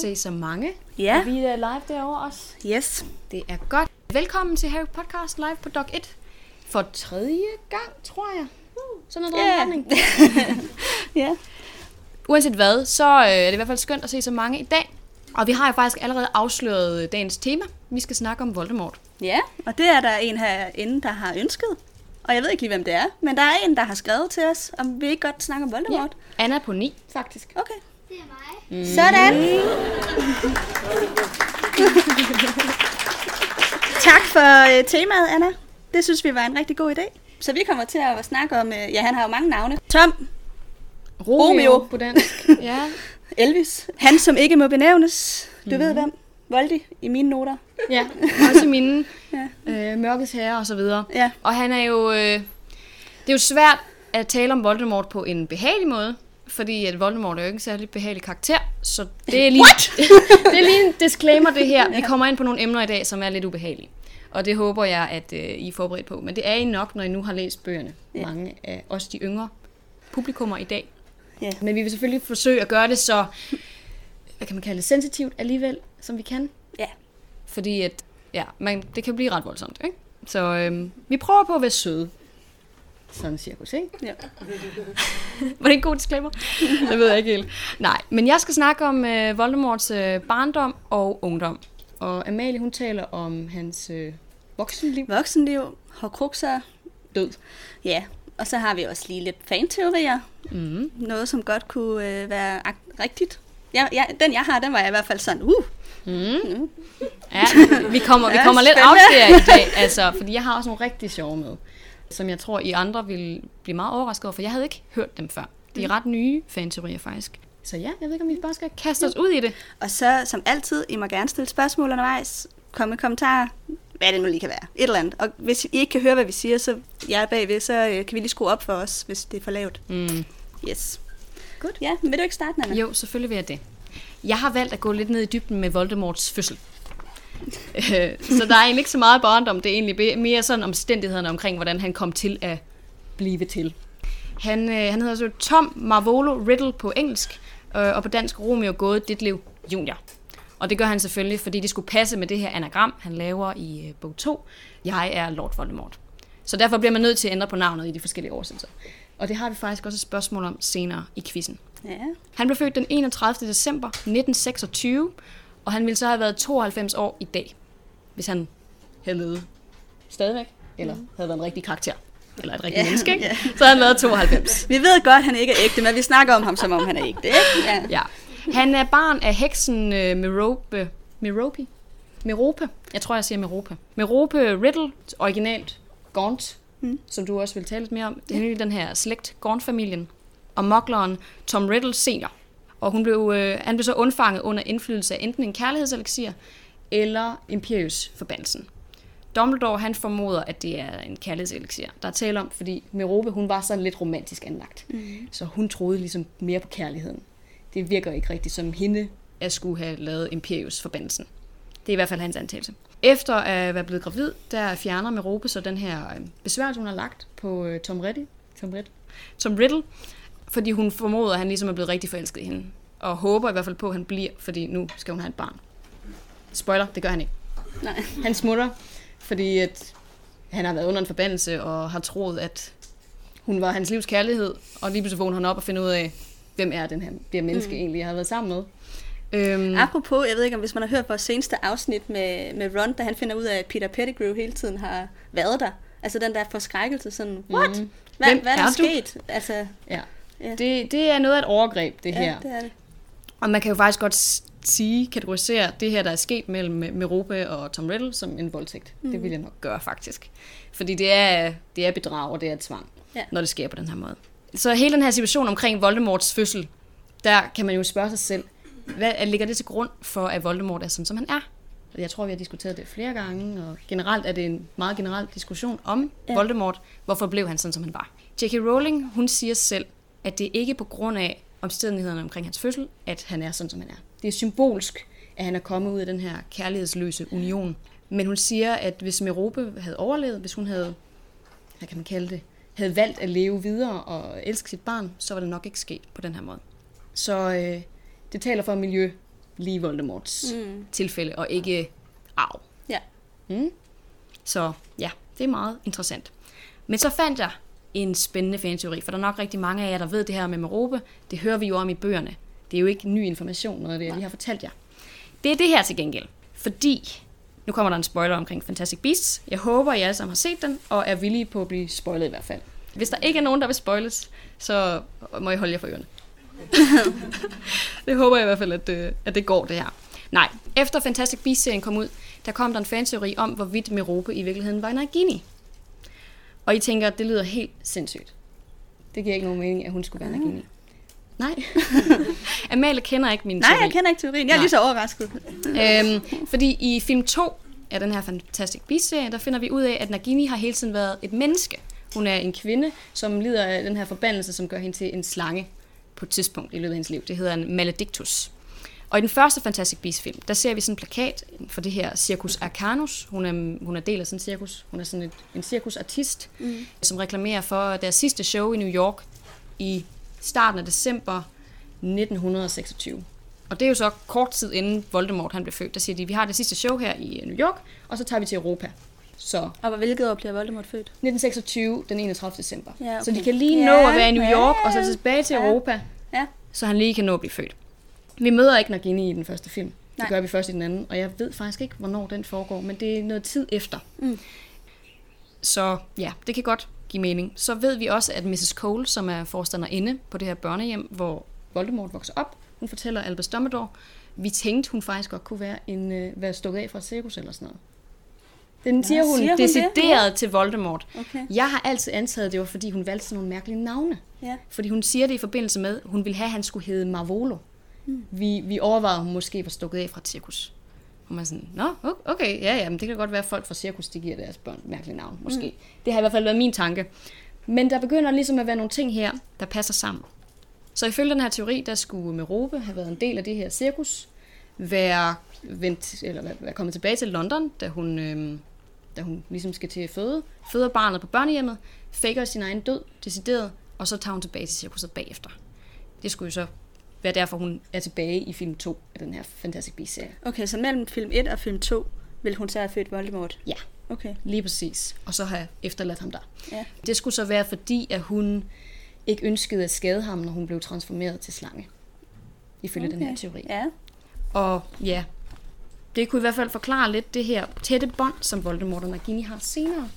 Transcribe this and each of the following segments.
Se så mange. Ja. Og vi er live derovre også. Yes. Det er godt. Velkommen til Harry Podcast live på Dog 1. For tredje gang, tror jeg. Sådan noget Ja. yeah. Ja. Uanset hvad, så øh, er det i hvert fald skønt at se så mange i dag. Og vi har jo faktisk allerede afsløret dagens tema. Vi skal snakke om Voldemort. Ja, og det er der en herinde, der har ønsket. Og jeg ved ikke lige, hvem det er, men der er en, der har skrevet til os, om vi ikke godt snakker om Voldemort. Anna på 9, faktisk. Okay. Det er mig. Mm. Sådan. tak for øh, temaet, Anna. Det synes vi var en rigtig god idé. Så vi kommer til at snakke om, øh, ja, han har jo mange navne. Tom, Romeo. på dansk. ja. Elvis, han som ikke må benævnes. Du mm. ved hvem? Voldy i mine noter. ja, også mine Ja. øh, mørkets herre og så videre. Ja. Og han er jo... Øh, det er jo svært at tale om Voldemort på en behagelig måde, fordi at Voldemort er jo ikke en særlig behagelig karakter, så det er lige, det er lige en disclaimer det her. Vi kommer ind på nogle emner i dag, som er lidt ubehagelige. Og det håber jeg, at øh, I er forberedt på. Men det er I nok, når I nu har læst bøgerne. Ja. Mange af os de yngre publikummer i dag. Ja. Men vi vil selvfølgelig forsøge at gøre det så, hvad kan man kalde det, sensitivt alligevel, som vi kan. Ja. Fordi at, ja, man, det kan blive ret voldsomt, ikke? Så øhm, vi prøver på at være søde. Sådan cirkus, ikke? ja. Var det en god disclaimer? det ved jeg ikke helt. Nej, men jeg skal snakke om øh, Voldemorts øh, barndom og ungdom. Og Amalie, hun taler om hans øh, voksenliv. Voksenliv, hårdkrukser, Død. ja. Og så har vi også lige lidt fanteorier. Mm. Noget, som godt kunne øh, være rigtigt. Ja, ja, den jeg har, den var jeg i hvert fald sådan, uh, Mm. Ja, vi kommer, vi Ja, kommer lidt der i dag, altså, fordi jeg har også nogle rigtig sjove med, som jeg tror, I andre vil blive meget overrasket over, for jeg havde ikke hørt dem før. De er ret nye fanteorier faktisk. Så ja, jeg ved ikke, om vi bare skal kaste os ud i det. Og så, som altid, I må gerne stille spørgsmål undervejs. Kom med kommentarer. Hvad det nu lige kan være. Et eller andet. Og hvis I ikke kan høre, hvad vi siger, så jeg er bagved, så øh, kan vi lige skrue op for os, hvis det er for lavt. Mm. Yes. Godt. Ja, vil du ikke starte, Nana? Jo, selvfølgelig vil jeg det. Jeg har valgt at gå lidt ned i dybden med Voldemorts fødsel. Øh, så der er egentlig ikke så meget barndom, det er egentlig mere sådan omstændighederne omkring, hvordan han kom til at blive til. Han, øh, han hedder så Tom Marvolo Riddle på engelsk, øh, og på dansk Romeo Gåde Ditlev Junior. Og det gør han selvfølgelig, fordi det skulle passe med det her anagram, han laver i øh, bog 2. Jeg er Lord Voldemort. Så derfor bliver man nødt til at ændre på navnet i de forskellige oversættelser. Og det har vi faktisk også et spørgsmål om senere i quizzen. Ja. Han blev født den 31. december 1926, og han ville så have været 92 år i dag, hvis han havde levet stadigvæk, eller havde været en rigtig karakter, eller et rigtigt Ja, menneske, ikke? ja. så havde han været 92. Vi ved godt, at han ikke er ægte, men vi snakker om ham, som om han er ægte. Ikke? Ja. Ja. Han er barn af heksen uh, Merope, Merope? Merope? Jeg tror, jeg siger Merope. Merope Riddle, originalt Gaunt, Mm. mm. som du også vil tale lidt mere om. Det er den her slægt, Gaunt-familien, og mokleren Tom Riddle senior. Og hun blev, øh, han blev så undfanget under indflydelse af enten en kærlighedseliksir eller Imperius forbandelsen. Dumbledore han formoder, at det er en kærlighedseliksir, der er tale om, fordi Merope hun var sådan lidt romantisk anlagt. Mm. Så hun troede ligesom mere på kærligheden. Det virker ikke rigtigt som hende at skulle have lavet Imperius forbandelsen. Det er i hvert fald hans antagelse. Efter at være blevet gravid, der fjerner Merope så den her øh, besværgelse, hun har lagt på øh, Tom Riddle, Tom Riddle, Tom Riddle, fordi hun formoder, at han ligesom er blevet rigtig forelsket i hende. Og håber i hvert fald på, at han bliver, fordi nu skal hun have et barn. Spoiler, det gør han ikke. Nej. Han smutter, fordi at han har været under en forbandelse og har troet, at hun var hans livs kærlighed. Og lige pludselig vågner han op og finder ud af, hvem er den her, det her menneske mm. egentlig, jeg har været sammen med. Øhm, Apropos, jeg ved ikke, om hvis man har hørt vores seneste afsnit med, med Ron, da han finder ud af, at Peter Pettigrew hele tiden har været der. Altså den der forskrækkelse, sådan, what? Mhm. Hvad, Hvem hvad er der er sket? Altså, ja. Ja. Det, det er noget af et overgreb, det ja, her. det er det. Og man kan jo faktisk godt sige, kategorisere det her, der er sket mellem Merope og Tom Riddle, som en voldtægt. Mm. Det vil jeg nok gøre, faktisk. Fordi det er, det er bedrag, og det er tvang, Ja. når det sker på den her måde. Så hele den her situation omkring Voldemorts fødsel, der kan man jo spørge sig selv, hvad ligger det til grund for, at Voldemort er sådan, som han er? Jeg tror, vi har diskuteret det flere gange, og generelt er det en meget generel diskussion om ja. Voldemort. Hvorfor blev han sådan, som han var? J.K. Rowling, hun siger selv, at det ikke er på grund af omstændighederne omkring hans fødsel, at han er sådan, som han er. Det er symbolsk, at han er kommet ud af den her kærlighedsløse union. Men hun siger, at hvis Merope havde overlevet, hvis hun havde, hvad kan man kalde det, havde valgt at leve videre og elske sit barn, så var det nok ikke sket på den her måde. Så øh, det taler for, at lige Voldemorts mm. tilfælde, og ikke arv. Ja. Mm. Så ja, det er meget interessant. Men så fandt jeg en spændende fanteori, for der er nok rigtig mange af jer, der ved det her med Merope. Det hører vi jo om i bøgerne. Det er jo ikke ny information, noget af det, jeg lige har fortalt jer. Det er det her til gengæld. Fordi, nu kommer der en spoiler omkring Fantastic Beasts. Jeg håber, I alle sammen har set den, og er villige på at blive spoilet i hvert fald. Hvis der ikke er nogen, der vil spoiles, så må I holde jer for ørerne. det håber jeg i hvert fald, at, øh, at det går det her. Nej, efter Fantastic Beasts-serien kom ud, der kom der en fanteori om, hvorvidt Merope i virkeligheden var en Nagini. Og I tænker, at det lyder helt sindssygt. Det giver ikke nogen mening, at hun skulle være Nagini. Nej. Amalie kender ikke min Nej, teori. jeg kender ikke teorien. Jeg er Nej. lige så overrasket. Øhm, fordi i film 2 af den her Fantastic Beasts-serie, der finder vi ud af, at Nagini har hele tiden været et menneske. Hun er en kvinde, som lider af den her forbandelse, som gør hende til en slange på et tidspunkt i løbet af hendes liv. Det hedder en maledictus. Og i den første Fantastic Beasts-film, der ser vi sådan en plakat for det her Circus Arcanus. Hun er, hun er del af sådan en cirkus. Hun er sådan et, en cirkusartist, mm. som reklamerer for deres sidste show i New York i starten af december 1926. Og det er jo så kort tid inden Voldemort han blev født. Der siger de, vi har det sidste show her i New York, og så tager vi til Europa. Så Og hvilket år bliver Voldemort født? 1926, den 31. december. Ja, okay. Så de kan lige nå Ja, at være i New ja, York, og så ja. tilbage til Ja. Europa, Ja. så han lige kan nå at blive født. Vi møder ikke Nagini i den første film. Det Nej. gør vi først i den anden, og jeg ved faktisk ikke, hvornår den foregår, men det er noget tid efter. Mm. Så ja, det kan godt give mening. Så ved vi også, at Mrs. Cole, som er forstanderinde på det her børnehjem, hvor Voldemort vokser op, hun fortæller Albus Dumbledore, vi tænkte, hun faktisk godt kunne være, en, øh, være stukket af fra et cirkus eller sådan noget. Den siger hun, siger hun det? decideret til Voldemort. Okay. Jeg har altid antaget, at det var, fordi hun valgte sådan nogle mærkelige navne. Ja. Fordi hun siger det i forbindelse med, at hun ville have, at han skulle hedde Marvolo. Mm. Vi, vi overvejede, at hun måske var stukket af fra et cirkus. Og man sådan, nå, okay, ja, ja, men det kan godt være, at folk fra cirkus, de giver deres børn mærkelige navn, måske. Mm. Det har i hvert fald været min tanke. Men der begynder ligesom at være nogle ting her, der passer sammen. Så ifølge den her teori, der skulle Merope have været en del af det her cirkus, være, vendt, eller være- kommet tilbage til London, da hun, øhm, da hun ligesom skal til at føde, føder barnet på børnehjemmet, faker sin egen død, decideret, og så tager hun tilbage til cirkuset bagefter. Det skulle jo så være derfor, hun er tilbage i film 2 af den her Fantastic Beasts-serie. Okay, så mellem film 1 og film 2 vil hun så have født Voldemort? Ja, Okay. lige præcis. Og så have efterladt ham der. Ja. Det skulle så være fordi, at hun ikke ønskede at skade ham, når hun blev transformeret til slange. Ifølge okay. den her teori. Ja. Og ja, det kunne i hvert fald forklare lidt det her tætte bånd, som Voldemort og Nagini har senere.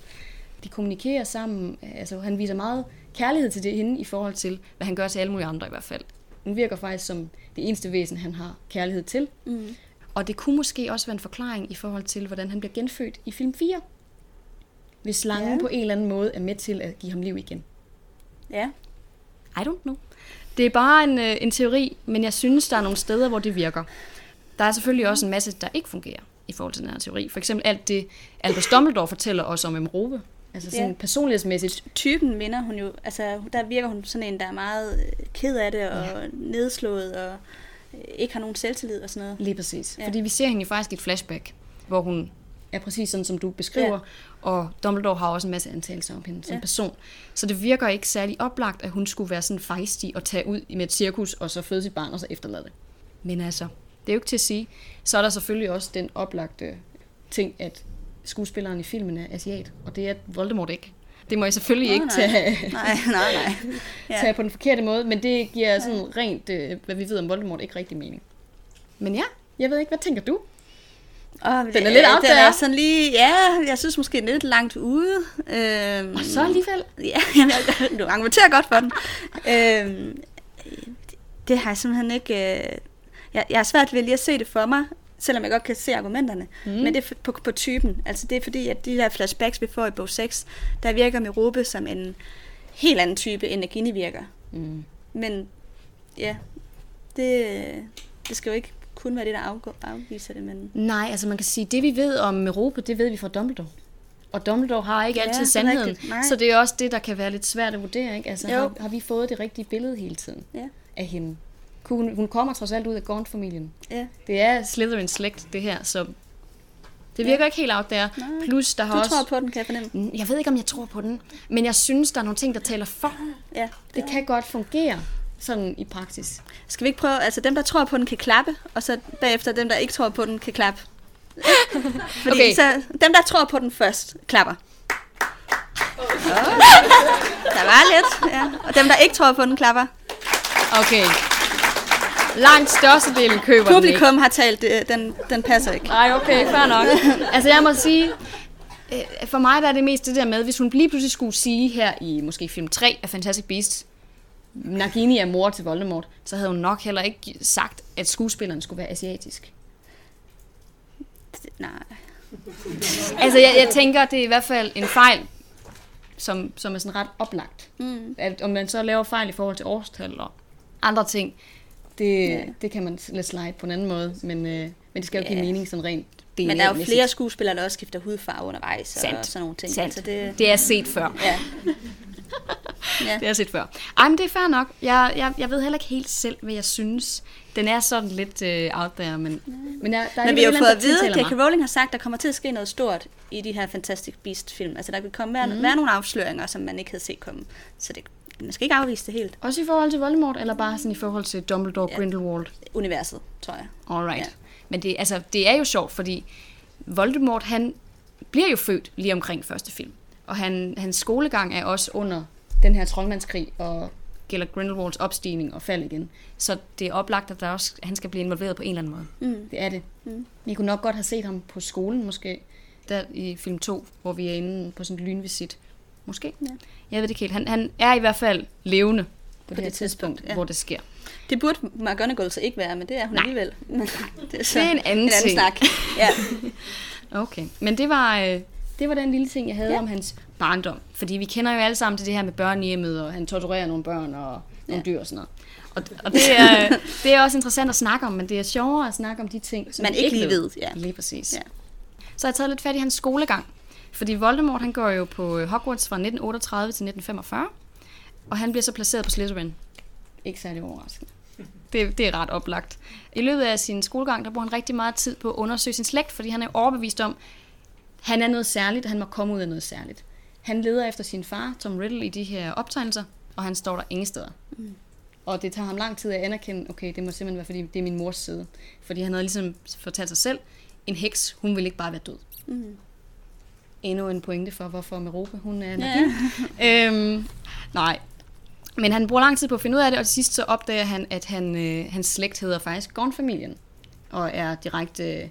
De kommunikerer sammen, altså han viser meget kærlighed til det hende i forhold til, hvad han gør til alle mulige andre i hvert fald. Hun virker faktisk som det eneste væsen, han har kærlighed til. Mm. Og det kunne måske også være en forklaring i forhold til, hvordan han bliver genfødt i film 4. Hvis slangen Ja. på en eller anden måde er med til at give ham liv igen. Ja. I don't know. Det er bare en, øh, en teori, men jeg synes, der er nogle steder, hvor det virker. Der er selvfølgelig også en masse, der ikke fungerer i forhold til den her teori. For eksempel alt det, Albus Dumbledore fortæller os om Emrobe. Altså sådan Ja. personlighedsmæssigt. Typen minder hun jo, altså der virker hun sådan en, der er meget øh, ked af det og ja. nedslået og øh, ikke har nogen selvtillid og sådan noget. Lige præcis. Ja. Fordi vi ser hende jo faktisk i et flashback, hvor hun er præcis sådan, som du beskriver. Ja. Og Dumbledore har også en masse antagelser om hende som ja. person. Så det virker ikke særlig oplagt, at hun skulle være sådan fejstig og tage ud med et cirkus, og så føde sit barn, og så efterlade det. Men altså, det er jo ikke til at sige. Så er der selvfølgelig også den oplagte ting, at skuespilleren i filmen er asiat, og det er Voldemort ikke. Det må jeg selvfølgelig Nå, ikke nej. tage, Nej, nej, nej. Ja. tage på den forkerte måde, men det giver sådan rent, øh, hvad vi ved om Voldemort, ikke rigtig mening. Men ja, jeg ved ikke, hvad tænker du? Og Den er lidt out Den er sådan lige, ja, jeg synes måske er lidt langt ude. Øhm, Og så alligevel. Ja, jamen, du argumenterer godt for den. øhm, det har jeg simpelthen ikke... Øh, jeg, jeg er svært ved lige at se det for mig, selvom jeg godt kan se argumenterne. Mm. Men det er på, på typen. Altså det er fordi, at de der flashbacks, vi får i bog 6, der virker Merope som en helt anden type, end Nagini virker. Mm. Men ja, det, det skal jo ikke kun være det, der afgår, afviser det, men... Nej, altså man kan sige, det vi ved om Europa, det ved vi fra Dumbledore. Og Dumbledore har ikke Ja, altid sandheden. rigtigt. Så det er også det, der kan være lidt svært at vurdere. Ikke? Altså, Jo. har, har vi fået det rigtige billede hele tiden Ja, af hende? Hun, hun kommer trods alt ud af Gaunt-familien. ja. Det er Slytherins slægt, det her, så det virker Ja. ikke helt out der. Plus, der har Du også... tror på den, kan jeg fornemme. Mm, Jeg ved ikke, om jeg tror på den, men jeg synes, der er nogle ting, der taler for. Ja, Det kan godt fungere. sådan i praksis. Skal vi ikke prøve, altså dem, der tror på den, kan klappe, og så bagefter dem, der ikke tror på den, kan klappe. Fordi okay. så dem, der tror på den først, klapper. Oh. Der var lidt, ja. Og dem, der ikke tror på den, klapper. Okay. Langt størstedelen køber den ikke. Publikum har talt, øh, den, den passer ikke. Nej, okay, fair nok. altså jeg må sige, øh, for mig der er det mest det der med, hvis hun lige pludselig skulle sige her i måske film 3 af Fantastic Beasts, Nagini er mor til Voldemort, så havde hun nok heller ikke sagt, at skuespilleren skulle være asiatisk. Nej. Altså jeg, jeg tænker, det er i hvert fald en fejl, som, som er sådan ret oplagt. Mm. At om man så laver fejl i forhold til årstal og andre ting, det, Ja. det kan man lade slide på en anden måde, men, øh, men det skal jo give Ja. mening sådan rent Men der er jo flere skuespillere, der også skifter hudfarve undervejs Sandt. og sådan nogle ting. Sandt. Så det, Det er set før. ja. ja. Det jeg set før. Ej, men det er fair nok. Jeg, jeg, jeg ved heller ikke helt selv, hvad jeg synes. Den er sådan lidt uh, out there, men, men jeg, der er Men vi har fået et at vide, at J.K. Rowling har sagt, at der kommer til at ske noget stort i de her Fantastic Beast-film. Altså, der vil komme være, mm. være nogle afsløringer, som man ikke havde set komme. Så det, man skal ikke afvise det helt. Også i forhold til Voldemort, eller bare sådan i forhold til Dumbledore, Ja. Grindelwald? Universet, tror jeg. Alright. Ja. Men det, altså, det er jo sjovt, fordi Voldemort, han bliver jo født lige omkring første film. Og han, hans skolegang er også under den her troldmandskrig og gælder Grindelwalds opstigning og fald igen. Så det er oplagt, at der også, han skal blive involveret på en eller anden måde. Mm. Det er det. Mm. Vi kunne nok godt have set ham på skolen måske, der i film 2, hvor vi er inde på sådan et lynvisit. Måske. Ja. Jeg ved det ikke helt. Han, han er i hvert fald levende på, på det, det tidspunkt, tidspunkt, ja. hvor det sker. Det burde McGonagall så ikke være, men det er hun Nej. alligevel. Det er, så Det er en anden en anden ting. snak. Ja. Okay, men det var, øh, det var den lille ting, jeg havde Ja. om hans barndom. Fordi vi kender jo alle sammen til det her med børnehjemmet, og han torturerer nogle børn og nogle Ja. dyr og sådan noget. Og, og det, er, det er også interessant at snakke om, men det er sjovere at snakke om de ting, som Man ikke lige ved, ja. Lige præcis. Ja. Så har jeg taget lidt fat i hans skolegang. Fordi Voldemort, han går jo på øh, Hogwarts fra 1938 til 1945. Og han bliver så placeret på Slytherin. Ikke særlig overraskende. Det, det er ret oplagt. I løbet af sin skolegang, der bruger han rigtig meget tid på at undersøge sin slægt, fordi han er overbevist om, han er noget særligt, og han må komme ud af noget særligt. Han leder efter sin far, Tom Riddle, i de her optegnelser, og han står der ingen steder. Mm. Og det tager ham lang tid at anerkende, okay, det må simpelthen være, fordi det er min mors side. Fordi han havde ligesom fortalt sig selv, en heks, hun vil ikke bare være død. Mm. Endnu en pointe for, hvorfor Merope, hun er Ja. ja. øhm, Nej. Men han bruger lang tid på at finde ud af det, og til sidst så opdager han, at han, øh, hans slægt hedder faktisk Gorn-familien. Og er direkte, øh,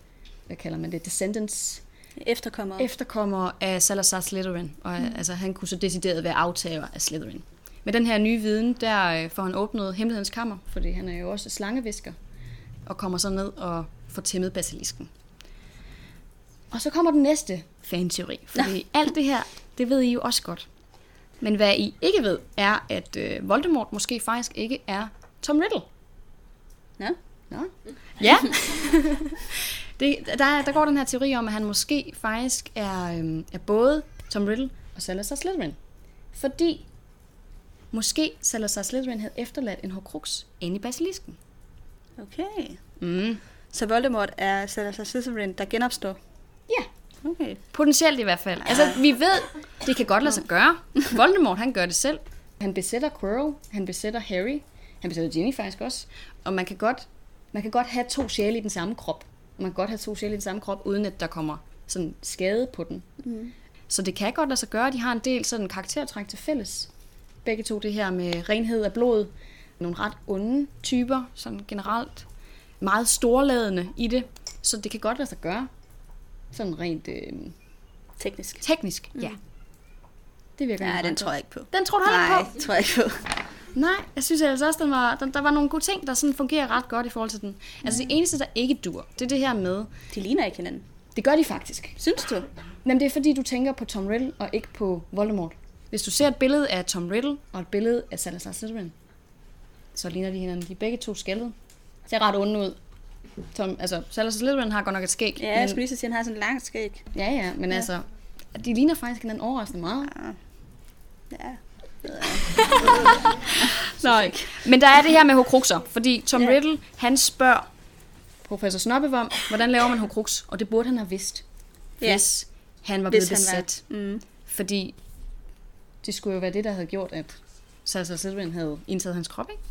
hvad kalder man det, descendants, Efterkommer. efterkommer af Salazar Slytherin. Og mm. altså, han kunne så decideret være aftager af Slytherin. Med den her nye viden, der øh, får han åbnet hemmelighedens kammer, fordi han er jo også slangevisker, og kommer så ned og får tæmmet basilisken. Og så kommer den næste fanteori, fordi alt det her, det ved I jo også godt. Men hvad I ikke ved, er, at øh, Voldemort måske faktisk ikke er Tom Riddle. Ja. Nå. Ja. det, der, der går den her teori om, at han måske faktisk er, øhm, er både Tom Riddle og Salazar Slytherin. Fordi måske Salazar Slytherin havde efterladt en Horcrux inde i basilisken. Okay. Mm. Så Voldemort er Salazar Slytherin, der genopstår? Okay. potentielt i hvert fald. Altså, vi ved, det kan godt lade sig gøre. Voldemort, han gør det selv. Han besætter Quirrell, han besætter Harry, han besætter Ginny faktisk også. Og man kan godt, man kan godt have to sjæle i den samme krop. Man kan godt have to sjæle i den samme krop, uden at der kommer sådan skade på den. Mm. Så det kan godt lade sig gøre. De har en del sådan karaktertræk til fælles. Begge to det her med renhed af blod. Nogle ret onde typer, sådan generelt. Meget storladende i det. Så det kan godt lade sig gøre. Sådan rent øh, Teknisk. teknisk, mm. ja. Det virker Ja, den tror jeg ikke på. Den tror du heller Nej, ikke på? tror jeg ikke på. Nej, jeg synes altså også, den var, den, der var nogle gode ting, der sådan fungerer ret godt i forhold til den. Altså det eneste, der ikke dur, det er det her med, De ligner ikke hinanden. det gør de faktisk. Synes du? Men det er fordi, du tænker på Tom Riddle og ikke på Voldemort. Hvis du ser et billede af Tom Riddle og et billede af Salazar Slytherin, så ligner de hinanden. De er begge to skældet. Ser ret onde ud. Tom, altså, Salazar Slytherin har godt nok et skæg. Ja, jeg skulle lige så sige, at han har sådan en lang skæg. ja, ja, men Ja. ja. altså, de ligner faktisk hinanden overraskende meget. Ja. Nej. Men der er det her med Horcruxer, fordi Tom Ja. Riddle, han spørger professor Snobbe om, hvordan laver man Horcrux? Og det burde han have vidst, Ja. hvis han var Hvis blevet han var- besat. Mm. Fordi det skulle jo være det, der havde gjort, at Salazar Slytherin havde indtaget hans krop, ikke?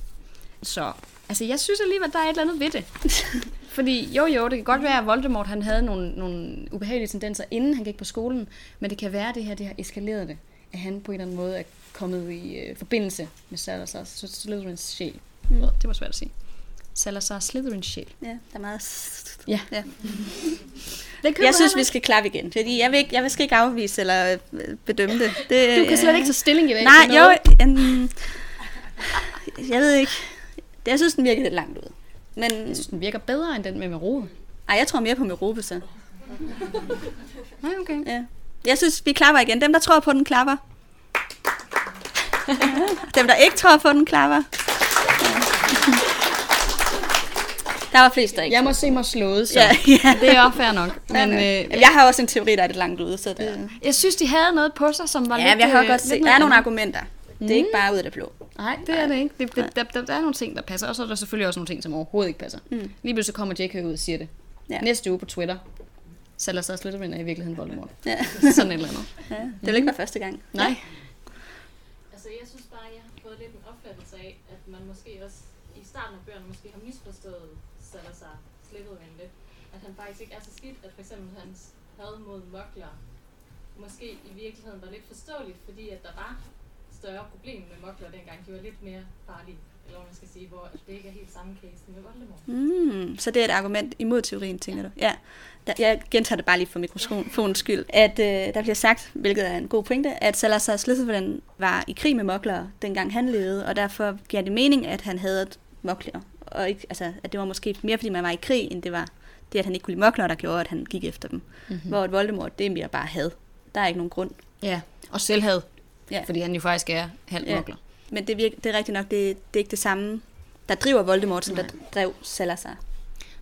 Så altså, jeg synes alligevel, der er et eller andet ved det. Fordi jo jo, det kan godt være, at Voldemort han havde nogle, nogle ubehagelige tendenser, inden han gik på skolen, men det kan være, at det her det har eskaleret det. At han på en eller anden måde er kommet i øh, forbindelse med Salazar Slytherins sjæl. Mm. Det var svært at sige. Salazar Slytherins sjæl. Ja, der er meget... Ja. ja. Det Jeg synes, vi skal klappe igen, fordi jeg vil, ikke, jeg vil skal ikke afvise eller øh, bedømme det. det Du kan slet ikke tage stilling i dag. Nej, jo, en, jeg ved ikke. Det- Jeg synes, den virker lidt langt ud. Men Jeg synes, den virker bedre end den med Meroe. ej, jeg tror mere på Merope, så. Nej, okay. Ja. Jeg synes, vi klapper igen. Dem, der tror på den, klapper. Dem, der ikke tror på den, klapper. Der var flest, der ikke. Jeg må se mig slået, så Ja, ja. det er også fair nok. Men øh, Jamen, jeg har også en teori, der er lidt langt ude, så det... jeg synes, de havde noget på sig, som var Ja, lidt... jeg har øh, godt lidt se. Der er nogle argumenter. Det er ikke bare ud af det blå. Nej, det er det ikke. Det, det, der, der, der er nogle ting, der passer, og så er der selvfølgelig også nogle ting, som overhovedet ikke passer. Mm. Lige pludselig kommer JK ud og siger det. Ja. Ja. Næste uge på Twitter. Salazar Slytherin er i virkeligheden Voldemort. Ja. Sådan et eller andet. ja. Det vil ikke være første gang. Nej. Altså, jeg synes bare, jeg har fået lidt en opfattelse af, at man måske også i starten af bøgerne måske har misforstået Salazar Slytherin lidt. At han faktisk ikke er så skidt, at for eksempel hans had mod mokler måske i virkeligheden var lidt forståeligt, fordi at der var større problemer med mokler dengang. De var lidt mere farlige, eller hvad man skal sige, hvor det ikke er helt samme case med Voldemort. Mm, så det er et argument imod teorien, tænker du? Ja. Der, jeg gentager det bare lige for mikrofonens skyld. At øh, der bliver sagt, hvilket er en god pointe, at Salazar Slytherin var i krig med moklere, dengang han levede, og derfor giver det mening, at han havde mokler. Og ikke, altså, at det var måske mere, fordi man var i krig, end det var det, at han ikke kunne lide mokler, der gjorde, at han gik efter dem. Mm-hmm. Hvor et Voldemort, det er mere bare had. Der er ikke nogen grund. Ja, og selvhed. Ja. Fordi han jo faktisk er halv Ja. mokler. Men det, virker, det er rigtigt nok, det, det er ikke det samme, der driver Voldemort, som der drev Salazar.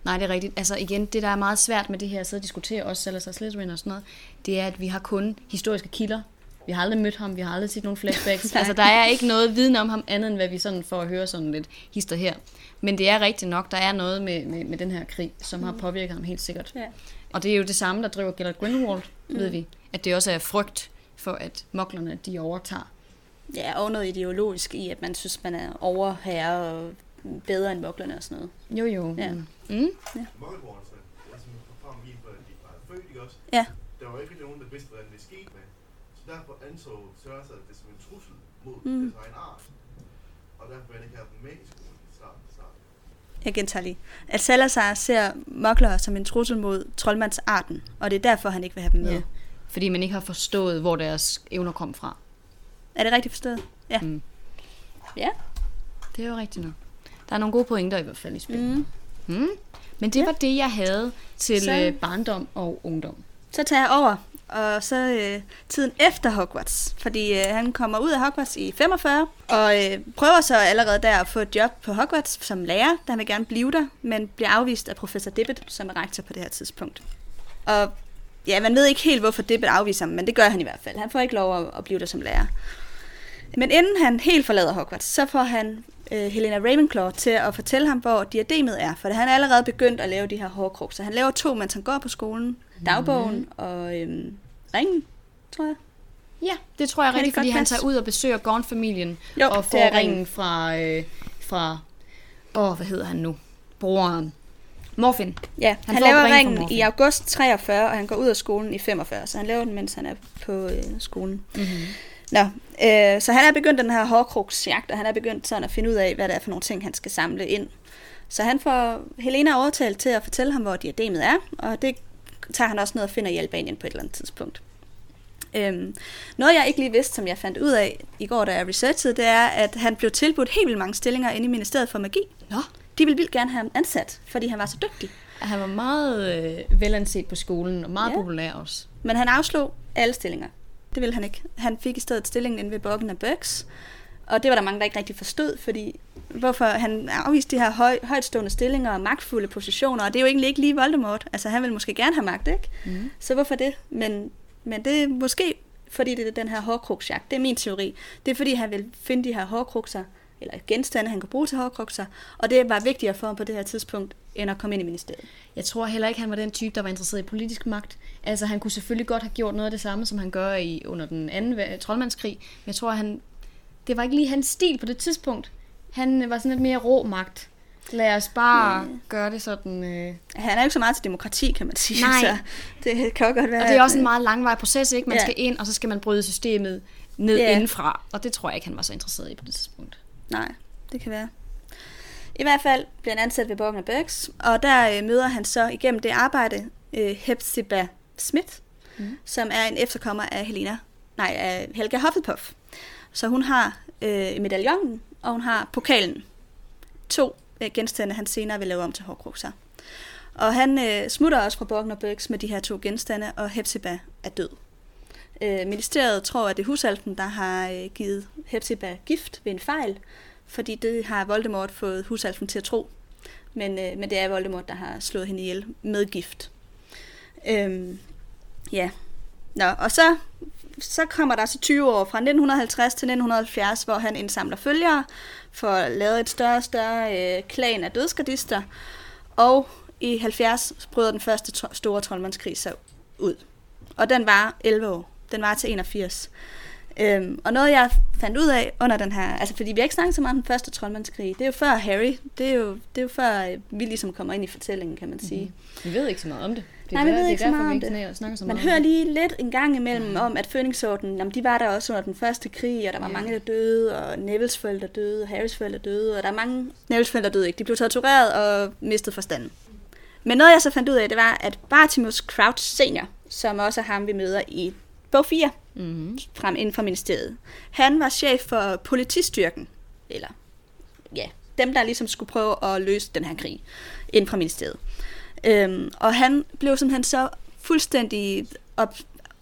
Nej, det er rigtigt. Altså igen, det der er meget svært med det her at sidde og diskutere, også Salazar Slytherin og sådan noget, det er, at vi har kun historiske kilder. Vi har aldrig mødt ham, vi har aldrig set nogen flashbacks. altså, der er ikke noget viden om ham andet, end hvad vi sådan får at høre sådan lidt hister her. Men det er rigtigt nok, der er noget med, med, med den her krig, som har påvirket ham helt sikkert. Ja. Og det er jo det samme, der driver Gellert Grindelwald, mm. ved vi. At det også er frygt for, at moklerne de overtager. Ja, og noget ideologisk i, at man synes, man er overherre og bedre end moklerne og sådan noget. Jo, jo. Ja. Mm. Mm. Muggelborgerne, altså var? Ja. Der var ikke nogen, der vidste, hvordan det skete med. Så derfor anså Cersei det som en trussel mod Mm. deres egen art. Og derfor ville han ikke have dem med i skolen. Jeg gentager lige. At Salazar ser moklere som en trussel mod troldmandsarten, og det er derfor, han ikke vil have dem med. Ja. Fordi man ikke har forstået, hvor deres evner kom fra. Er det rigtigt forstået? Ja. Mm. Ja. Det er jo rigtigt nok. Der er nogle gode pointer i hvert fald i spil. Mm. Mm. Men det var det, jeg havde til Så- øh, barndom og ungdom. Så tager jeg over, og så øh, tiden efter Hogwarts. Fordi øh, han kommer ud af Hogwarts i 45, og øh, prøver så allerede der at få et job på Hogwarts som lærer, der han vil gerne blive der, men bliver afvist af professor Dibbet, som er rektor på det her tidspunkt. Og ja, man ved ikke helt, hvorfor Dibbet afviser ham, men det gør han i hvert fald. Han får ikke lov at, at blive der som lærer. Men inden han helt forlader Hogwarts, så får han øh, Helena Ravenclaw til at fortælle ham, hvor diademet er. For han er allerede begyndt at lave de her hårkrukser. Han laver to, mens han går på skolen. Dagbogen mm. og øhm, ringen, tror jeg. Ja, det tror jeg det godt fordi han tager ud og besøger Gorn-familien Jo, og det får ringen. ringen fra, øh, fra, åh, hvad hedder han nu? Broren. Morfin. Ja, Han han, laver ringen i august 43, og han går ud af skolen i 45. Så han laver den, mens han er på øh, skolen. Mm-hmm. Nå, øh, så han er begyndt den her hårkruksjagt, og han er begyndt sådan at finde ud af, hvad det er for nogle ting, han skal samle ind. Så han får Helena overtalt til at fortælle ham, hvor diademet er, og det tager han også ned og finder i Albanien på et eller andet tidspunkt. Øhm, noget jeg ikke lige vidste, som jeg fandt ud af i går, da jeg researchede, det er, at han blev tilbudt helt vildt mange stillinger inde i Ministeriet for Magi. Nå, De ville vildt gerne have ham ansat, fordi han var så dygtig. han var meget øh, velanset på skolen, og meget Ja. populær også. Men han afslog alle stillinger. Det ville han ikke. Han fik i stedet stillingen inde ved Boggen af Burks. Og det var der mange, der ikke rigtig forstod, fordi hvorfor han afviste de her høj, højtstående stillinger og magtfulde positioner, og det er jo egentlig ikke lige Voldemort. Altså han vil måske gerne have magt, ikke? Mm. Så hvorfor det? Men, men det er måske, fordi det er den her hårkruksjagt. Det er min teori. Det er fordi, han vil finde de her hårkrukser, eller genstande, han kan bruge til hårkrukser, og det var vigtigere for ham på det her tidspunkt, end at komme ind i ministeriet. Jeg tror heller ikke, han var den type, der var interesseret i politisk magt. Altså, han kunne selvfølgelig godt have gjort noget af det samme, som han gør i under den anden troldmandskrig. Men jeg tror, han, det var ikke lige hans stil på det tidspunkt. Han var sådan lidt mere rå magt. Lad os bare mm. gøre det sådan... Øh. Han er ikke så meget til demokrati, kan man sige. Nej. Så det kan jo godt være... Og det er også at- en meget langvarig proces, ikke? Man Ja. skal ind, og så skal man bryde systemet ned Ja. indenfra. Og det tror jeg ikke, han var så interesseret i på det tidspunkt. Nej, det kan være. I hvert fald bliver han ansat ved Borgner Bergs, og der øh, møder han så igennem det arbejde øh, Hepzibah Schmidt, mm. som er en efterkommer af Helena, nej, af Helga Hufflepuff. Så hun har øh, medaljongen, og hun har pokalen. To øh, genstande, han senere vil lave om til hårkrukser. Og han øh, smutter også fra Borgner Bergs med de her to genstande, og Hepzibah er død. Øh, ministeriet tror, at det er husalfen, der har øh, givet Hepzibah gift ved en fejl, fordi det har Voldemort fået husalfen til at tro. Men, øh, men det er Voldemort, der har slået hende ihjel med gift. Øhm, ja. Nå, og så, så kommer der altså så 20 år fra 1950 til 1970, hvor han indsamler følgere for at lave et større og større øh, klan af dødskardister, Og i 70 bryder den første to- store troldmandskrig så ud. Og den var 11 år. Den var til 81. Øhm, og noget jeg fandt ud af under den her, altså fordi vi har ikke snakket så meget om den første troldmandskrig, det er jo før Harry, det er jo, det er jo før øh, vi ligesom kommer ind i fortællingen, kan man sige. Vi ved ikke så meget om det. det Nej, vi ved det ikke så meget om det. Man om hører det. lige lidt en gang imellem om, at Fønixorden, jamen, de var der også under den første krig, og der var Ja. mange, der døde, og Nevils forældre døde, og Harrys forældre døde, og der er mange... Nevils forældre døde ikke, de blev tortureret og mistede forstanden. Men noget, jeg så fandt ud af, det var, at Bartimus Crouch senior, som også er ham, vi møder i bog 4, Mm-hmm. frem inden for ministeriet. Han var chef for politistyrken, eller ja, dem der ligesom skulle prøve at løse den her krig inden for ministeriet. Øhm, og han blev simpelthen så fuldstændig op,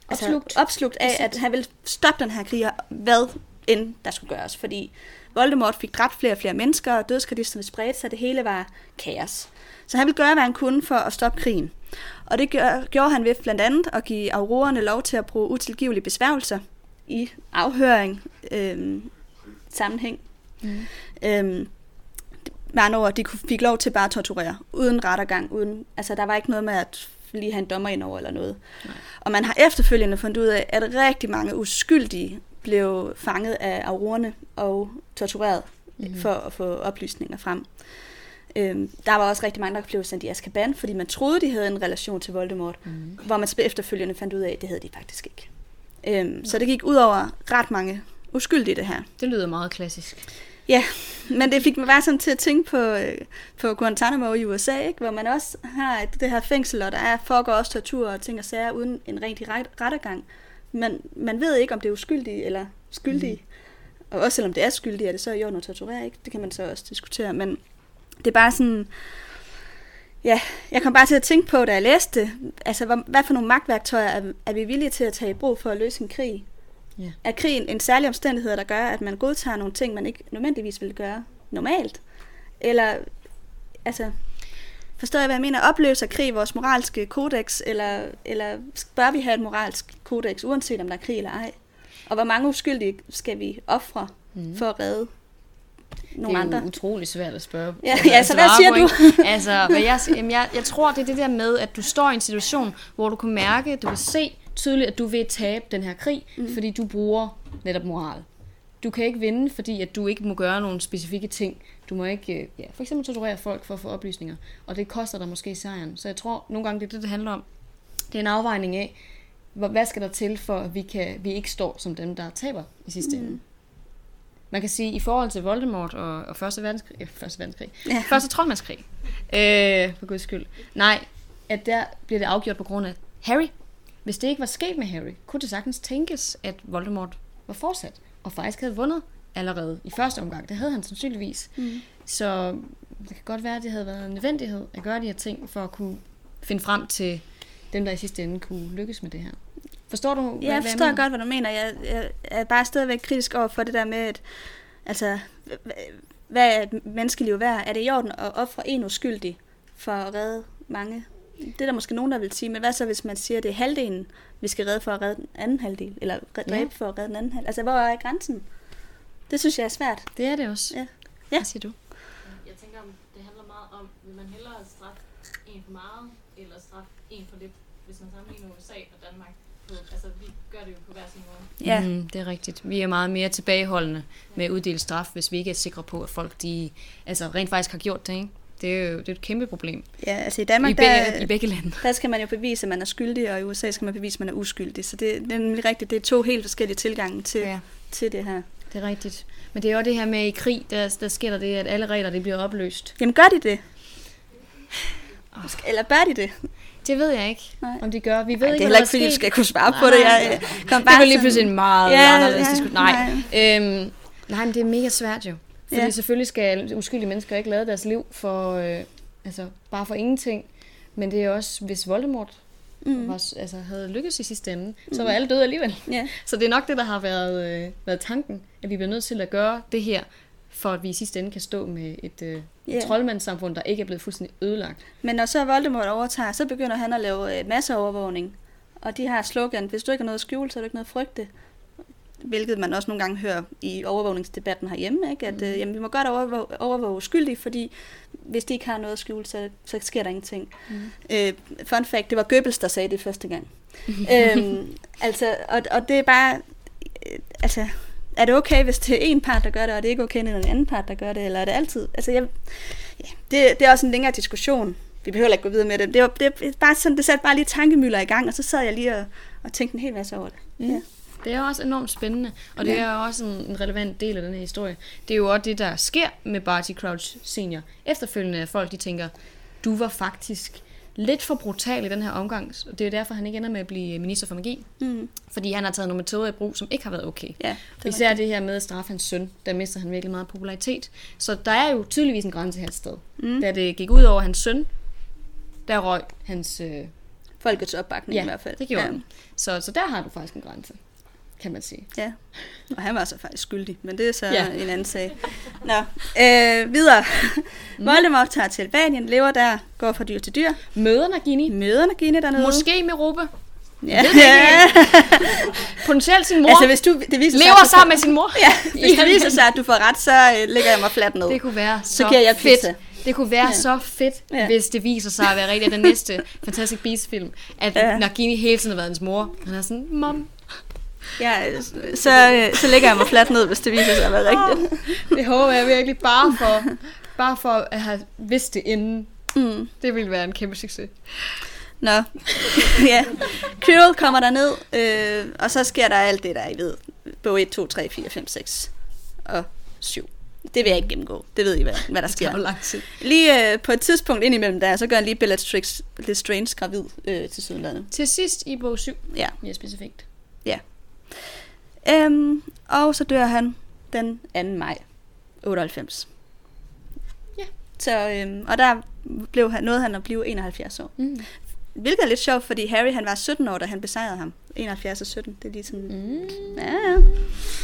Opslugt. Altså, opslugt af, at han ville stoppe den her krig, hvad end der skulle gøres. Fordi Voldemort fik dræbt flere og flere mennesker, og dødskardisterne spredte sig, det hele var kaos. Så han ville gøre, hvad han kunne for at stoppe krigen. Og det gjorde han ved blandt andet at give aurorerne lov til at bruge utilgivelige besværgelser i afhøring, øhm, sammenhæng. Mm. Øhm, med andre ord, de kunne- fik lov til bare at torturere, uden rettergang, uden, altså der var ikke noget med at lige have en dommer ind over eller noget. Nej. Og man har efterfølgende fundet ud af, at rigtig mange uskyldige blev fanget af aurorerne og tortureret mm-hmm. for at få oplysninger frem. Øhm, der var også rigtig mange, der blev sendt i Azkaban, fordi man troede, de havde en relation til Voldemort, Mm. hvor man så efterfølgende fandt ud af, at det havde de faktisk ikke. Øhm, så det gik ud over ret mange uskyldige, det her. Det lyder meget klassisk. Ja, men det fik mig bare sådan til at tænke på, øh, på Guantanamo i USA, ikke? hvor man også har et- det her fængsel, og der er, foregår også tortur og ting og sager uden en rigtig ret, rettergang. Men man ved ikke, om det er uskyldige eller skyldige. Mm. Og også selvom det er skyldige, er det så i orden at torturere, ikke? Det kan man så også diskutere. Men det er bare sådan... Ja, jeg kom bare til at tænke på, da jeg læste det, altså hvad, hvad for nogle magtværktøjer er, er vi villige til at tage i brug for at løse en krig? Ja. Er krigen en særlig omstændighed, der gør, at man godtager nogle ting, man ikke nødvendigvis ville gøre normalt? Eller, altså, forstår jeg, hvad jeg mener? Opløser krig vores moralske kodex, eller, eller bør vi have et moralsk kodex, uanset om der er krig eller ej? Og hvor mange uskyldige skal vi ofre Mm. for at redde nogle det er andre? utrolig svært at spørge. Ja, altså, ja, så at hvad siger du? altså, hvad jeg, jamen, jeg, jeg tror, det er det der med, at du står i en situation, hvor du kan mærke, du kan se tydeligt, at du vil tabe den her krig, mm. fordi du bruger netop moral. Du kan ikke vinde, fordi at du ikke må gøre nogle specifikke ting. Du må ikke, øh, ja, for eksempel torturere folk for at få oplysninger. Og det koster dig måske sejren. Så jeg tror, nogle gange det er det, det handler om. Det er en afvejning af, hvad skal der til, for at vi, kan, vi ikke står som dem, der taber i sidste mm. ende. Man kan sige, i forhold til Voldemort og, og Første Verdenskrig, øh, Første Verdenskrig, Ja. Første Troldmandskrig, øh, for guds skyld, nej, at der bliver det afgjort på grund af Harry. Hvis det ikke var sket med Harry, kunne det sagtens tænkes, at Voldemort var fortsat, og faktisk havde vundet allerede i første omgang. Det havde han sandsynligvis. Mm. Så det kan godt være, at det havde været en nødvendighed at gøre de her ting, for at kunne finde frem til dem, der i sidste ende kunne lykkes med det her. Forstår du, hvad, Ja, jeg hvad forstår mener? godt, hvad du mener. Jeg, jeg er bare stadigvæk kritisk over for det der med, at altså, hvad er et menneskeliv værd? Er det i orden at ofre en uskyldig for at redde mange? Det er der måske nogen, der vil sige, men hvad så, hvis man siger, at det er halvdelen, vi skal redde for at redde den anden halvdel? Eller red- Ja. dræbe for at redde den anden halvdel? Altså, hvor er grænsen? Det synes jeg er svært. Det er det også. Ja. Ja. Hvad siger du? Jeg tænker, om det handler meget om, vil man hellere straffe en for meget, eller straffe en for lidt, hvis man sammenligner USA og Danmark. på, altså vi gør det jo på hver sin måde. Ja, Mm, det er rigtigt. Vi er meget mere tilbageholdende med at uddele straf, hvis vi ikke er sikre på, at folk de, altså, rent faktisk har gjort det. Ikke? Det er jo det er et kæmpe problem. ja altså i I, Danmark, be, der, I begge lande. der skal man jo bevise, at man er skyldig, og i USA skal man bevise, at man er uskyldig. Så det, det er nemlig rigtigt. Det er to helt forskellige tilgange til, ja. Til det her. det er rigtigt. Men det er jo det her med i krig, der, der sker der det, at alle regler de bliver opløst. Jamen gør de det? Eller bør de det? Det ved jeg ikke, Nej. om de gør. Vi ved Ej, det ikke, er hvad heller ikke, fordi du skal kunne svare på Nej, det. nej, Jeg øh, kom Det bare var lige pludselig en meget Ja, anderledes ja, diskussion. Nej. nej. Øhm, nej, men det er mega svært jo. Fordi Ja. selvfølgelig skal uskyldige mennesker ikke lade deres liv for, øh, altså, bare for ingenting. Men det er også, hvis Voldemort mm. var, altså, havde lykkes i sidste ende, så var alle døde alligevel. Ja. Så det er nok det, der har været, øh, været tanken, at vi bliver nødt til at gøre det her, for at vi i sidste ende kan stå med et, øh, et troldmandssamfund, der ikke er blevet fuldstændig ødelagt. Men når så Voldemort overtager, så begynder han at lave øh, masseovervågning. Og de har slogan, hvis du ikke har noget at skjule, så har du ikke noget at frygte. Hvilket man også nogle gange hører i overvågningsdebatten herhjemme, ikke? at øh, jamen, vi må godt overvåge, overvåge uskyldige, fordi hvis de ikke har noget at skjule, så, så sker der ingenting. Mm. Øh, fun fact, det var Goebbels, der sagde det første gang. øhm, altså, og, og det er bare, øh, altså, er det okay, hvis det er en part, der gør det, og det er ikke okay, når det er en anden part, der gør det, eller er det altid? Altså, jeg, ja, det, det er også en længere diskussion. Vi behøver ikke gå videre med det. Det, var, det, bare sådan, det satte bare lige tankemøller i gang, og så sad jeg lige og, og tænkte en hel masse over det. Mm. Ja. Det er også enormt spændende, og det Ja. er også en, en relevant del af den her historie. Det er jo også det, der sker med Barty Crouch senior. Efterfølgende folk, de tænker, du var faktisk lidt for brutal i den her omgang, og det er derfor, han ikke ender med at blive minister for magi. Mm. Fordi han har taget nogle metoder i brug, som ikke har været okay. Ja, det Især det her med at straffe hans søn, der mister han virkelig meget popularitet. Så der er jo tydeligvis en grænse her et sted. Mm. Da det gik ud over hans søn, der røg hans... Øh, Folkets opbakning ja, i hvert fald. det gjorde ja. han. Så, så der har du faktisk en grænse, kan man sige. Ja, og han var så faktisk skyldig, men det er så Ja. ja. en anden sag. Nå, øh, videre. Mm. Voldemort tager til Albanien, lever der, går fra dyr til dyr, Møder Nagini, møder Nagini dernede. måske med Rube, Ja. ikke. potentielt sin mor, altså, hvis du, det viser sig, lever du sammen med sin mor. får, ja, hvis det viser sig, at du får ret, så øh, lægger jeg mig fladt ned. Det kunne være så, Så giver jeg fedt. pizza. Det kunne være Ja. ja. så fedt, Ja. ja. hvis det viser sig at være rigtigt den næste Fantastic Beasts film, at Ja. ja. Nagini hele tiden har været hans mor. Han er sådan, mom, Ja, så, så lægger jeg mig fladt ned, hvis det viser sig at være rigtigt. det håber jeg virkelig bare for, bare for at have vidst det inden. Mm. Det ville være en kæmpe succes. Nå, ja. Quirrell kommer der ned, øh, og så sker der alt det, der er I ved. Bog 1, 2, 3, 4, 5, 6 og 7. Det vil jeg ikke gennemgå. Det ved I, hvad, hvad der Det sker. lang tid. Lige øh, på et tidspunkt indimellem der, så gør han lige Bellatrix Lestrange gravid øh, til sydlandet. Til sidst i bog 7, Ja. mere specifikt. Øhm, og så dør han den 2. maj 98. Ja. Så, øhm, og der blev han, nåede han at blive 71 år. Mm. Hvilket er lidt sjovt, fordi Harry han var 17 år, da han besejrede ham. 71 og 17, det er lige sådan... Mm. Ja, ja. Der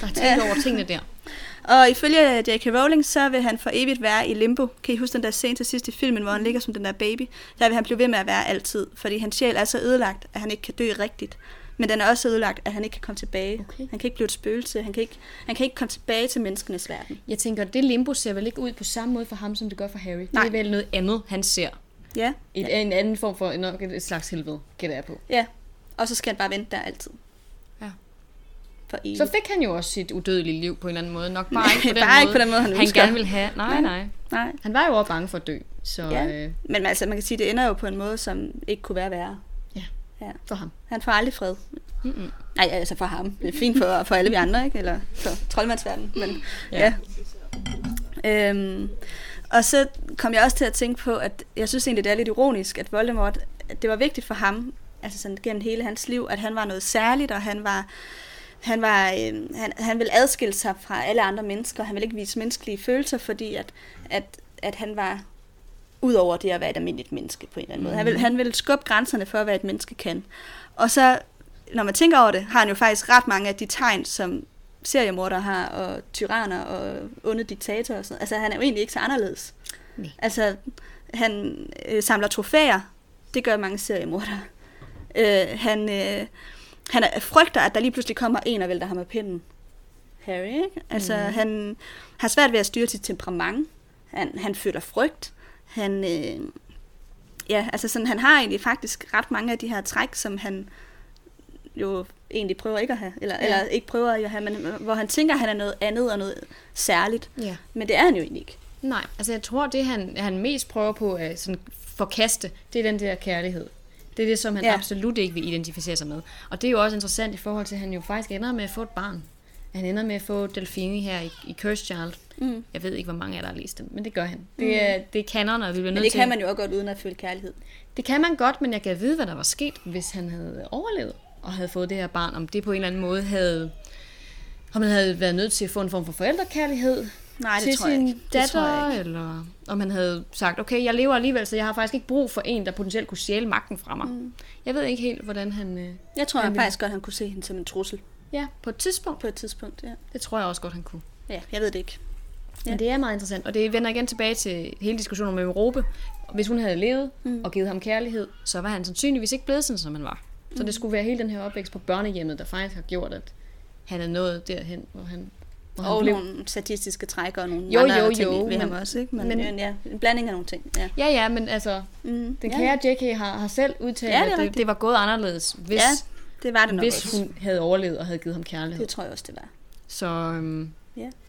er tænkt Ja. over tingene der. Og ifølge J.K. Rowling, så vil han for evigt være i limbo. Kan I huske den der scene til sidst i filmen, hvor han ligger som den der baby? Der vil han blive ved med at være altid, fordi hans sjæl er så ødelagt, at han ikke kan dø rigtigt. Men den er også ødelagt, at han ikke kan komme tilbage. Okay. Han kan ikke blive et spøgelse. Han kan ikke, han kan ikke komme tilbage til menneskenes verden. Jeg tænker, det limbo ser vel ikke ud på samme måde for ham, som det gør for Harry. Nej. Det er vel noget andet, han ser. Ja, Et, ja. En anden form for nok et slags helvede, gætter jeg på. ja. Og så skal han bare vente der altid. Ja. For evigt. Så fik han jo også sit udødelige liv på en eller anden måde. Nok bare ikke på den Bare måde, ikke på den måde, han han ønsker. gerne ville have. Nej, Nej. nej. Nej. Han var jo også bange for at dø. Så Ja. øh, Men altså, man kan sige, det ender jo på en måde, som ikke kunne være værre. For ham. Han får aldrig fred. Mm-mm. Nej, altså for ham. Det er fint for, for alle vi andre, ikke? Eller for troldmandsverdenen. Men, ja. Ja. ja. Øhm, og så kom jeg også til at tænke på, at jeg synes egentlig, det er lidt ironisk, at Voldemort, at det var vigtigt for ham, altså sådan gennem hele hans liv, at han var noget særligt, og han var, han, var, øh, han, han ville adskille sig fra alle andre mennesker. Han ville ikke vise menneskelige følelser, fordi at, at, at han var ud over det at være et almindeligt menneske på en eller anden måde. Han ville, han ville skubbe grænserne for, hvad et menneske kan. Og så, når man tænker over det, har han jo faktisk ret mange af de tegn, som seriemordere har, og tyranner og onde diktatorer og sådan Altså, han er jo egentlig ikke så anderledes. Nej. Altså, han øh, samler trofæer. Det gør mange seriemordere. Øh, han, øh, han er, frygter, at der lige pludselig kommer en og vælter ham af pinden. Harry, ikke? Altså, mm. han har svært ved at styre sit temperament. Han, han føler frygt. Han, øh, ja, altså sådan, han har egentlig faktisk ret mange af de her træk, som han jo egentlig prøver ikke at have, eller, Ja. eller ikke prøver at have, men hvor han tænker, at han er noget andet og noget særligt. Ja. Men det er han jo egentlig ikke. Nej, altså jeg tror, det han, han mest prøver på at sådan forkaste, det er den der kærlighed. Det er det, som han. Ja. absolut ikke vil identificere sig med. Og det er jo også interessant i forhold til, at han jo faktisk ender med at få et barn. Han ender med at få Delfini her i, i Cursed Child. Mm. Jeg ved ikke, hvor mange af der har læst dem, men det gør han. Det er, det er kanon, og vi bliver Men nødt det til... kan man jo også godt uden at føle kærlighed. Det kan man godt, men jeg kan vide, hvad der var sket, hvis han havde overlevet og havde fået det her barn. Om det på en eller anden måde havde... Om han havde været nødt til at få en form for forældrekærlighed Nej, det til tror jeg sin ikke. Det tror datter, jeg ikke. eller om han havde sagt, okay, jeg lever alligevel, så jeg har faktisk ikke brug for en, der potentielt kunne stjæle magten fra mig. Mm. Jeg ved ikke helt, hvordan han... Øh... Jeg tror Han han ville- faktisk godt, han kunne se hende som en trussel Ja, på et tidspunkt. på et tidspunkt. Ja, Det tror jeg også godt, han kunne. ja jeg ved det ikke. Ja. Men det er meget interessant, og det vender igen tilbage til hele diskussionen om Europe. Hvis hun havde levet mm. og givet ham kærlighed, så var han sandsynligvis ikke blevet sådan, som han var. Så det skulle være hele den her opvækst på børnehjemmet, der faktisk har gjort, at han er nået derhen, hvor han, hvor han Og blev. nogle statistiske træk og nogle Jo, andre jo, ting jo, ved ham men- også. Ikke? Men, men- ja, en blanding af nogle ting. Ja. Ja, ja, men altså, Mm, den ja, kære J.K. har, har selv udtalt, Ja, ja, det at det, det var gået anderledes, hvis, Ja, det var det nok hvis også. hun havde overlevet og havde givet ham kærlighed. Det tror jeg også, det var. Så øhm, Ja.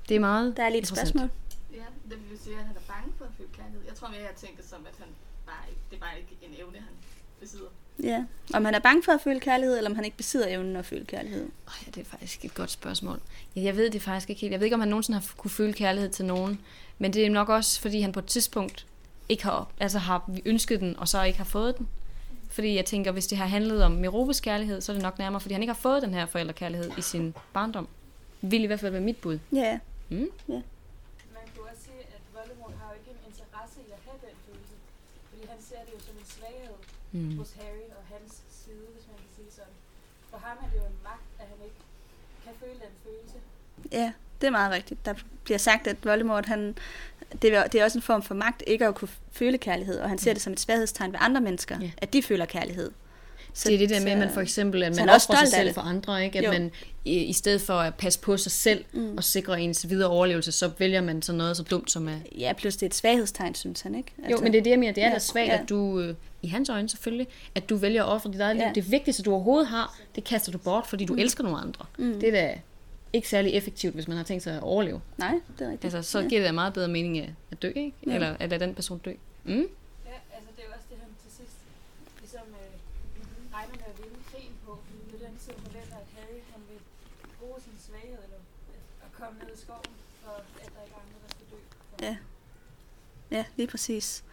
Det er meget Der er interessant. spørgsmål. Ja, det vil sige, at han er bange for at føle kærlighed. Jeg tror mere, jeg tænkte det som, at han bare ikke, det er bare ikke en evne, han besidder. Ja. Om han er bange for at føle kærlighed, eller om han ikke besidder evnen at føle kærlighed. Oh, ja, det er faktisk et godt spørgsmål. Ja, jeg ved det faktisk ikke helt. Jeg ved ikke, om han nogensinde har kunne føle kærlighed til nogen. Men det er nok også, fordi han på et tidspunkt ikke har, altså har ønsket den, og så ikke har fået den. Fordi jeg tænker, hvis det har handlet om Meropes kærlighed, så er det nok nærmere, fordi han ikke har fået den her forældrekærlighed i sin barndom. Vil i hvert fald være mit bud. Ja. Mm? Man kunne også sige, at Voldemort har jo ikke en interesse i at have den følelse. Fordi han ser det jo som en svaghed Mm. hos Harry og hans side, hvis man kan sige sådan. For ham er det jo en magt, at han ikke kan føle den følelse. Ja, det er meget rigtigt. Der bliver sagt, at Voldemort, han, det, er, det er også en form for magt, ikke at kunne føle kærlighed, og han ser det som et svaghedstegn ved andre mennesker, Ja. at de føler kærlighed. Så, det er det der med, at man for eksempel, at man også sig selv for andre, ikke? At Jo. man i, i stedet for at passe på sig selv mm. og sikre ens videre overlevelse, så vælger man sådan noget så dumt som at Ja, plus det er et svaghedstegn, synes han, ikke? Jo, men det er det, jeg mener. Det er Ja, da svagt, ja. at du, øh, i hans øjne selvfølgelig, at du vælger at ofre dit eget liv. Ja. Det vigtigste, du overhovedet har, det kaster du bort, fordi du mm. elsker nogle andre. Mm. Det er da ikke særlig effektivt, hvis man har tænkt sig at overleve. Nej, det er rigtigt. Altså, så ja. giver det da meget bedre mening at, at dø, ikke? Ja. Eller at lade den person dø. Mm? Ja, altså det er jo også det, han til sidst ligesom øh, regner med at vinde krigen på. Fordi det er den tid, han forventer, at Harry han vil bruge sin svaghed eller at komme ned i skoven, for at der ikke er andre, der skal dø. For Ja. Ja, lige præcis.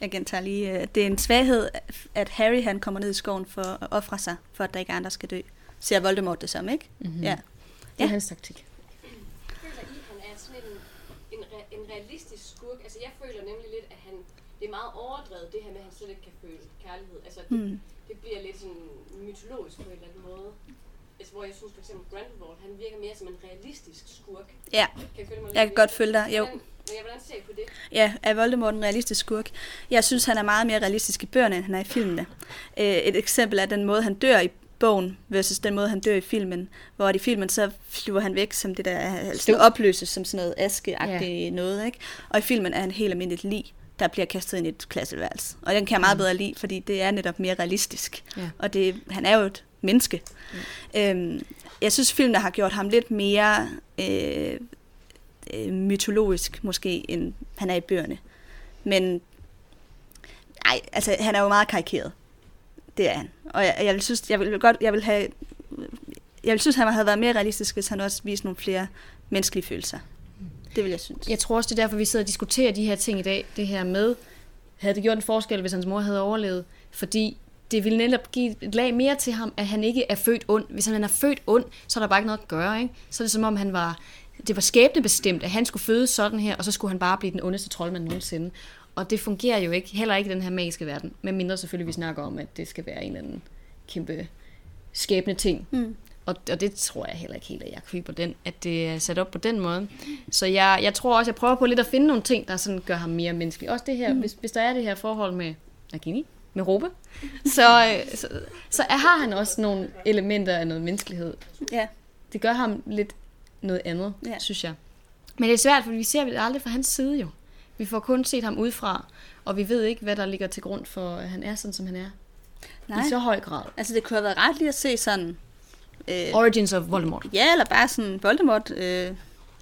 Jeg gentager lige, øh, det er en svaghed, at Harry han kommer ned i skoven for at ofre sig, for at der ikke er andre, der skal dø. Ser Voldemort det som, ikke? Mm-hmm. Ja. Det er Ja. hans taktik. føler I, han er sådan en, en, re- en realistisk skurk? Altså, jeg føler nemlig lidt, at han, det er meget overdrevet, det her med, at han slet ikke kan føle kærlighed. Altså, det, Hmm. det bliver lidt sådan mytologisk på en eller anden måde. Altså, hvor jeg synes for eksempel Grindelwald, han virker mere som en realistisk skurk. Ja, Kan følge mig jeg lidt kan godt følge dig. Jo. Hvordan, men ja, hvordan ser I på det? Ja, er Voldemort en realistisk skurk? Jeg synes, han er meget mere realistisk i bøgerne, end han er i filmene. Øh, Et eksempel er den måde, han dør i bogen, versus den måde, han dør i filmen. Hvor i filmen, så flyver han væk som det der, altså Støv. opløses som sådan noget askeagtigt noget, ikke? Og i filmen er han helt almindeligt lig, der bliver kastet ind i et klasseværelse. Og den kan jeg meget bedre lide, fordi det er netop mere realistisk. Ja. Og det, han er jo et menneske. Øhm, jeg synes, filmene har gjort ham lidt mere øh, øh, mytologisk, måske, end han er i bøgerne. Men nej, altså, han er jo meget karikeret. Det er han. Og jeg, jeg vil synes, jeg vil godt, jeg vil have, jeg vil synes, han havde været mere realistisk, hvis han også viste nogle flere menneskelige følelser. Det vil jeg synes. Jeg tror også, det er derfor, vi sidder og diskuterer de her ting i dag. Det her med, havde det gjort en forskel, hvis hans mor havde overlevet? Fordi det ville netop give et lag mere til ham, at han ikke er født ond. Hvis han er født ond, så er der bare ikke noget at gøre. Ikke? Så er det som om, han var, det var skæbnebestemt, at han skulle fødes sådan her, og så skulle han bare blive den ondeste troldmand nogensinde. Og det fungerer jo ikke, heller ikke i den her magiske verden. Men mindre selvfølgelig, vi snakker om, at det skal være en eller anden kæmpe skæbne ting. Mm. Og, og det tror jeg heller ikke helt, at jeg køber den, at det er sat op på den måde. Så jeg, jeg tror også, jeg prøver på lidt at finde nogle ting, der sådan gør ham mere menneskelig. Også det her, mm. hvis, hvis der er det her forhold med Nagini, med Robe, så, øh, så, så er, har han også nogle elementer af noget menneskelighed. Ja. Det gør ham lidt noget andet, Ja. synes jeg. Men det er svært, for vi ser det aldrig fra hans side jo. Vi får kun set ham udefra, og vi ved ikke, hvad der ligger til grund for, at han er sådan, som han er. Nej. I så høj grad. Altså, det kunne have været ret lige at se sådan Øh, Origins of Voldemort. ja, eller bare sådan, Voldemort øh,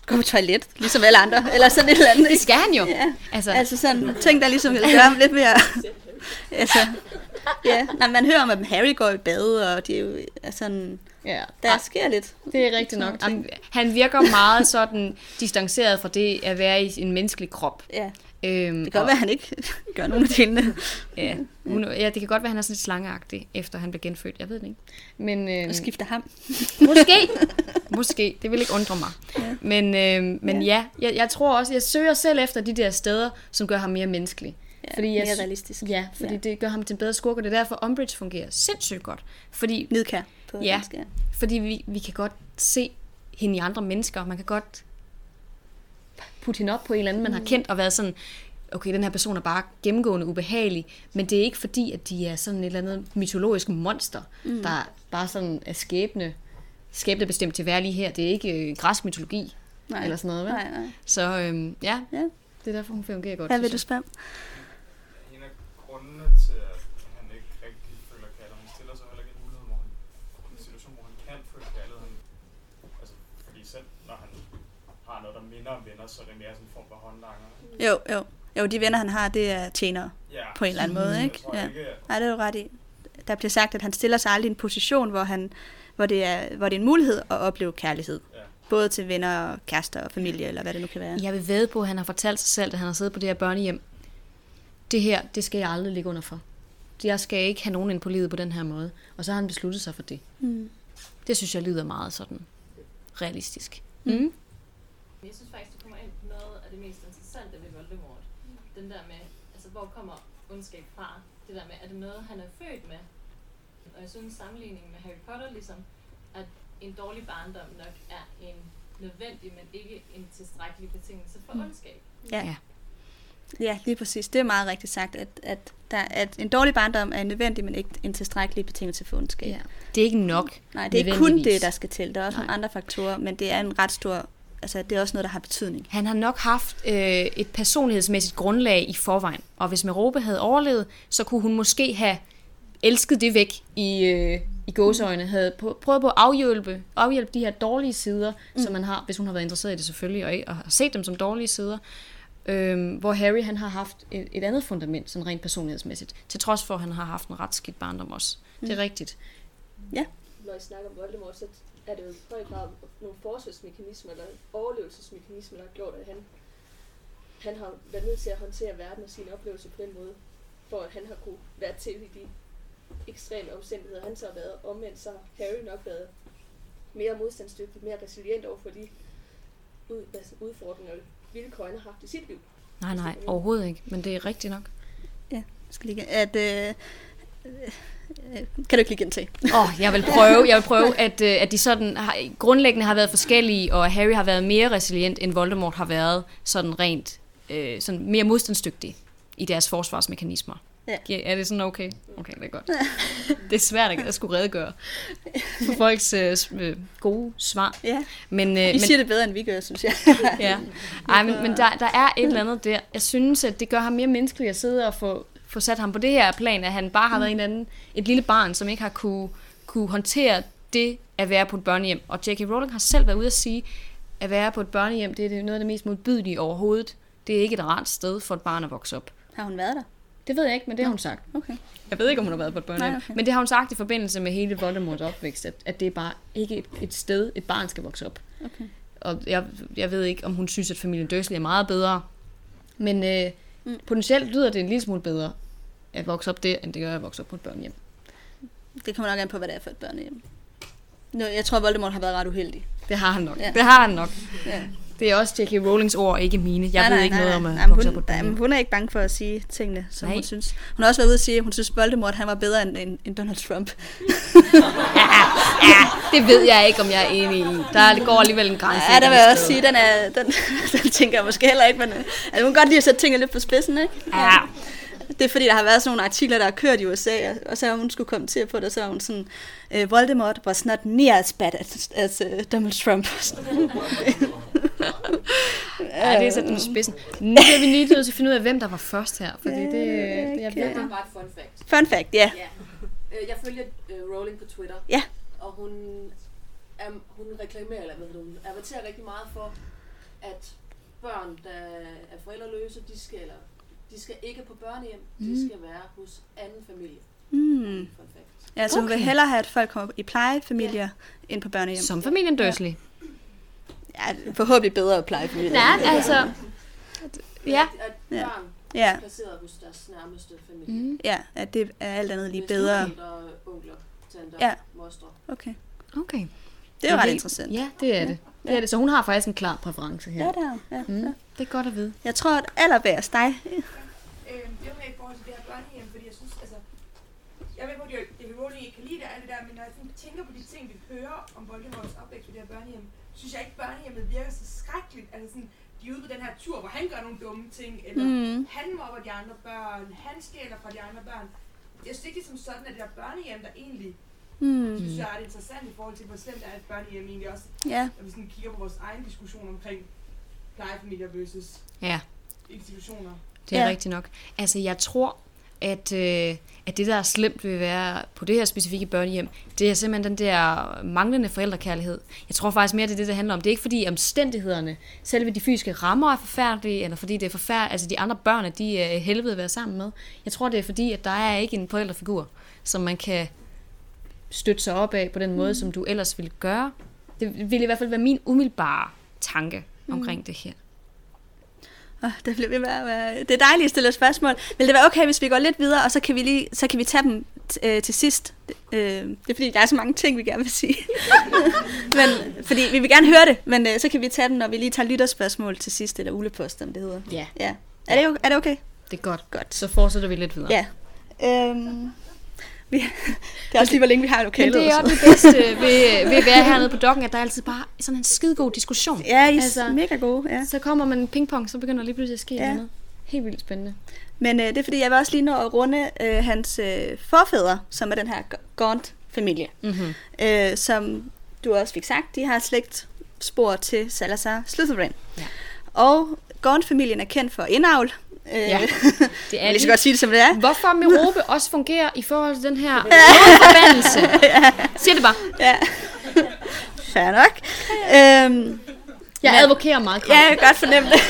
går på toilet, ligesom alle andre. Eller sådan et eller andet. Det skal han jo. Ja. Altså, Altså sådan ting, der ligesom vil gøre ham lidt mere... altså, ja, nej, man hører om, at Harry går i bad, og det er jo altså, sådan, ja. der sker lidt. Det er rigtigt nok. Jamen, Han virker meget sådan distanceret fra det at være i en menneskelig krop. Ja, Øhm, det kan godt være, at han ikke gør nogen af delene. Ja, hun, ja, det kan godt være, at han er sådan lidt slangeagtig, efter han blev genfødt. Jeg ved det ikke. Men, øh, Og skifter ham. måske. måske. Det vil ikke undre mig. Ja. Men, øh, men ja, jeg, jeg tror også, jeg søger selv efter de der steder, som gør ham mere menneskelig. Ja, Fordi jeg mere realistisk. Ja, fordi Ja. ja. det gør ham til en bedre skurk, og det er derfor, Umbridge fungerer sindssygt godt. Fordi, Nidkær på Ja. dansk, ja. fordi vi, vi kan godt se hende i andre mennesker. Man kan godt putte hende op på en eller anden, man har kendt og været sådan, okay, den her person er bare gennemgående ubehagelig, men det er ikke fordi, at de er sådan et eller andet mytologisk monster, mm. der bare sådan er skæbne, skæbne bestemt til at være lige her. Det er ikke øh, græsk mytologi Nej. eller sådan noget, vel? Nej, nej. Så øhm, ja, Ja. det er derfor, hun fungerer godt. Hvad vil du spørge om? En af grundene til, at han ikke rigtig føler kærlighed, han stiller sig heller ikke en mulighed, hvor han, i en situation, hvor han kan føle kærlighed. Han, altså, fordi selv når han har noget, der minder om venner, så er det mere sådan en form for håndlanger. Jo, jo. Jo, de venner, han har, det er tjenere Ja. på en eller anden måde, Jeg ikke? tror Ja. ikke, Nej, det er du ret i. Der bliver sagt, at han stiller sig aldrig i en position, hvor, han, hvor, det, er, hvor det er en mulighed at opleve kærlighed. Ja. Både til venner, og kærester og familie, eller hvad det nu kan være. Jeg vil væde på, at han har fortalt sig selv, at han har siddet på det her børnehjem. Det her, det skal jeg aldrig ligge under for. Jeg skal ikke have nogen ind på livet på den her måde. Og så har han besluttet sig for det. Mm. Det synes jeg lyder meget sådan realistisk. Mm. Men jeg synes faktisk, det kommer ind på noget af det mest interessante ved Voldemort. Den der med, altså hvor kommer ondskab fra? Det der med, er det noget, han er født med? Og jeg synes sammenligningen med Harry Potter ligesom, at en dårlig barndom nok er en nødvendig, men ikke en tilstrækkelig betingelse for ondskab. Ja. Ja. ja, lige præcis. Det er meget rigtigt sagt, at, at, der, at en dårlig barndom er nødvendig, men ikke en tilstrækkelig betingelse for ondskab. Ja. Det er ikke nok. Nej, det er ikke kun det, der skal til. Der er også Nej. nogle andre faktorer, men det er en ret stor... Altså, det er også noget, der har betydning. Han har nok haft øh, et personlighedsmæssigt grundlag i forvejen. Og hvis Merope havde overlevet, så kunne hun måske have elsket det væk i, øh, i gåseøjne. Havde prøvet på at afhjælpe, afhjælpe de her dårlige sider, mm. som man har, hvis hun har været interesseret i det selvfølgelig, og, og har set dem som dårlige sider. Øhm, hvor Harry han har haft et, et andet fundament, sådan rent personlighedsmæssigt. Til trods for, at han har haft en ret skidt barndom også. Mm. Det er rigtigt. Når I snakker om Voldemort, så er det jo i høj grad nogle forsvarsmekanismer eller overlevelsesmekanismer, der har gjort, at han, han har været nødt til at håndtere verden og sine oplevelser på den måde, for at han har kunne være til i de ekstreme omstændigheder, han så har været. Omvendt så har Harry nok været mere modstandsdygtig, mere resilient over for de ud, altså udfordringer og vilkår, han har haft i sit liv. Nej, nej, overhovedet ikke. Men det er rigtigt nok. Jeg skal lige, at, øh, kan du ikke lige gentage? Åh, oh, jeg vil prøve, jeg vil prøve at, øh, at de sådan har, grundlæggende har været forskellige, og Harry har været mere resilient, end Voldemort har været sådan rent øh, sådan mere modstandsdygtig i deres forsvarsmekanismer. Ja. Ja, Er det sådan okay? Okay, det er godt. Det er svært at, skulle redegøre for folks øh, øh, gode svar. Ja, Men, øh, I men, siger det bedre, end vi gør, synes jeg. ja. Ej, men, men der, der er et eller andet der. Jeg synes, at det gør ham mere menneskelig at sidde og få, få sat ham på det her plan, at han bare har været en anden, et lille barn, som ikke har kunne, kunne håndtere det at være på et børnehjem. Og J.K. Rowling har selv været ude at sige, at være på et børnehjem, det er noget af det mest modbydelige overhovedet. Det er ikke et rart sted for et barn at vokse op. Har hun været der? Det ved jeg ikke, men det har hun sagt. Okay. Jeg ved ikke, om hun har været på et børnehjem. Nej, okay. Men det har hun sagt i forbindelse med hele Voldemorts opvækst, at, at det er bare ikke et, et sted, et barn skal vokse op. Okay. Og jeg, jeg ved ikke, om hun synes, at familien Dursley er meget bedre. Men øh, Mm. potentielt lyder det en lille smule bedre at vokse op der, end det gør at vokse op på et børnehjem. Det kommer nok an på, hvad det er for et børnehjem. Nå, jeg tror, Voldemort har været ret uheldig. Det har han nok. Ja. Det har han nok. Ja. Det er også J.K. Rowlings ord, ikke mine. Jeg Nej, ved nej, ikke nej, noget om at Nej, op på hun, et nej, hun er ikke bange for at sige tingene, som Nej. hun synes. Hun har også været ude at sige, at hun synes, Voldemort han var bedre end, end, end Donald Trump. Det ved jeg ikke, om jeg er enig i. Der går alligevel en grænse. Ja, der vil jeg også sige, den, er, den, den tænker jeg måske heller ikke, men øh, altså, hun kan godt lide at sætte tingene lidt på spidsen, ikke? Ja. Det er fordi, der har været sådan nogle artikler, der har kørt i USA, og- så hun skulle kommentere på det, så var hun sådan, uh, Voldemort was not near as bad as, as uh, Donald Trump. Ja, det er sat den på spidsen. Nu bliver vi lige nødt til at finde ud af, hvem der var først her. Fordi det, det jeg ved Okay. det. Er bare et fun fact. Fun fact, ja. Øh, Jeg følger øh, Rowling på Twitter. Ja. Og hun um, hun reklamerer, eller hvad hedder det, hun adverterer rigtig meget for, at børn, der er forældreløse, de skal, eller, de skal ikke på børnehjem, mm. de skal være hos anden familie. Mm. Ja, så hun vil Okay. hellere have, at folk kommer i plejefamilier end på børnehjem. Som familien Dursley. Ja, forhåbentlig bedre plejefamilier. Ja, altså... Ja. At, at Ja. børn Ja, er placeret hos deres nærmeste familie. Mm. ja, at det er alt andet lige Hvis bedre. forældre, onkler, tanter, Ja. ja. mostre. Okay. Okay. Det er Ja, ret det- interessant. Ja, det er det. Det er det. Så hun har faktisk en klar præference her. Ja, det er ja. Mm. ja. Det er godt at vide. Jeg tror, at allerbærst dig. Øh, det var med i forhold til det her børnehjem, fordi jeg synes, altså, jeg ved på, at vil godt ikke kan lide det alt det der, men når jeg tænker på de ting, vi hører om Voldemorts opvækst på det her børnehjem, synes jeg ikke, børnehjemmet virker så skrækkeligt. Altså sådan, de er ude på den her tur, hvor han gør nogle dumme ting, eller Mm. han mobber de andre børn, han stjæler fra de andre børn. Jeg synes ikke, det er som sådan, at det der børnehjem, der egentlig Mm. synes jeg er interessant i forhold til, hvor slemt er et børnehjem egentlig også, Ja. når vi sådan kigger på vores egen diskussion omkring plejefamilier versus Ja, institutioner. Det er Ja. rigtigt nok. Altså, jeg tror, at, øh, at det, der er slemt ved at være på det her specifikke børnehjem, det er simpelthen den der manglende forældrekærlighed. Jeg tror faktisk mere, det er det, det handler om. Det er ikke fordi omstændighederne, selve de fysiske rammer er forfærdelige, eller fordi det er forfærdeligt, altså de andre børn, at de er helvede at være sammen med. Jeg tror, det er fordi, at der er ikke en forældrefigur, som man kan støtte sig op af på den måde, som du ellers ville gøre. Det ville i hvert fald være min umiddelbare tanke omkring det her. Oh, det, bliver ved med at være... det er dejligt at stille spørgsmål. Vil det være okay, hvis vi går lidt videre, og så kan vi, lige, så kan vi tage dem øh, til sidst? Det, øh, det er fordi, der er så mange ting, vi gerne vil sige. men, fordi vi vil gerne høre det, men øh, så kan vi tage dem, når vi lige tager lytterspørgsmål til sidst, eller ulepost, som det hedder. Ja, Ja. Er det, er det okay? det er godt. Godt. Så fortsætter vi lidt videre. Ja. Øhm, vi, det er også lige, hvor længe vi har i Men lokalet. det er og også det bedste ved, ved at være hernede på dokken, at der er altid bare sådan en skidegod diskussion. Ja, I er Altså, mega gode. Ja. Så kommer man pingpong, så begynder der lige pludselig at ske ja. noget. Helt vildt spændende. Men øh, det er fordi, jeg vil også lige nå at runde øh, hans øh, forfædre, som er den her Gaunt-familie. Mm-hmm. øh, som du også fik sagt, de har slægt spor til Salazar Slytherin. Ja. Og Gaunt-familien er kendt for indavl. Øh, Ja, ja. Det er jeg lige så lige... godt sige det, som det er. Hvorfor Merope også fungerer i forhold til den her forbandelse. Siger det bare. Ja. Fair nok. Øhm, Jeg Men- advokerer meget ja, kraftigt. jeg kan godt fornemme det.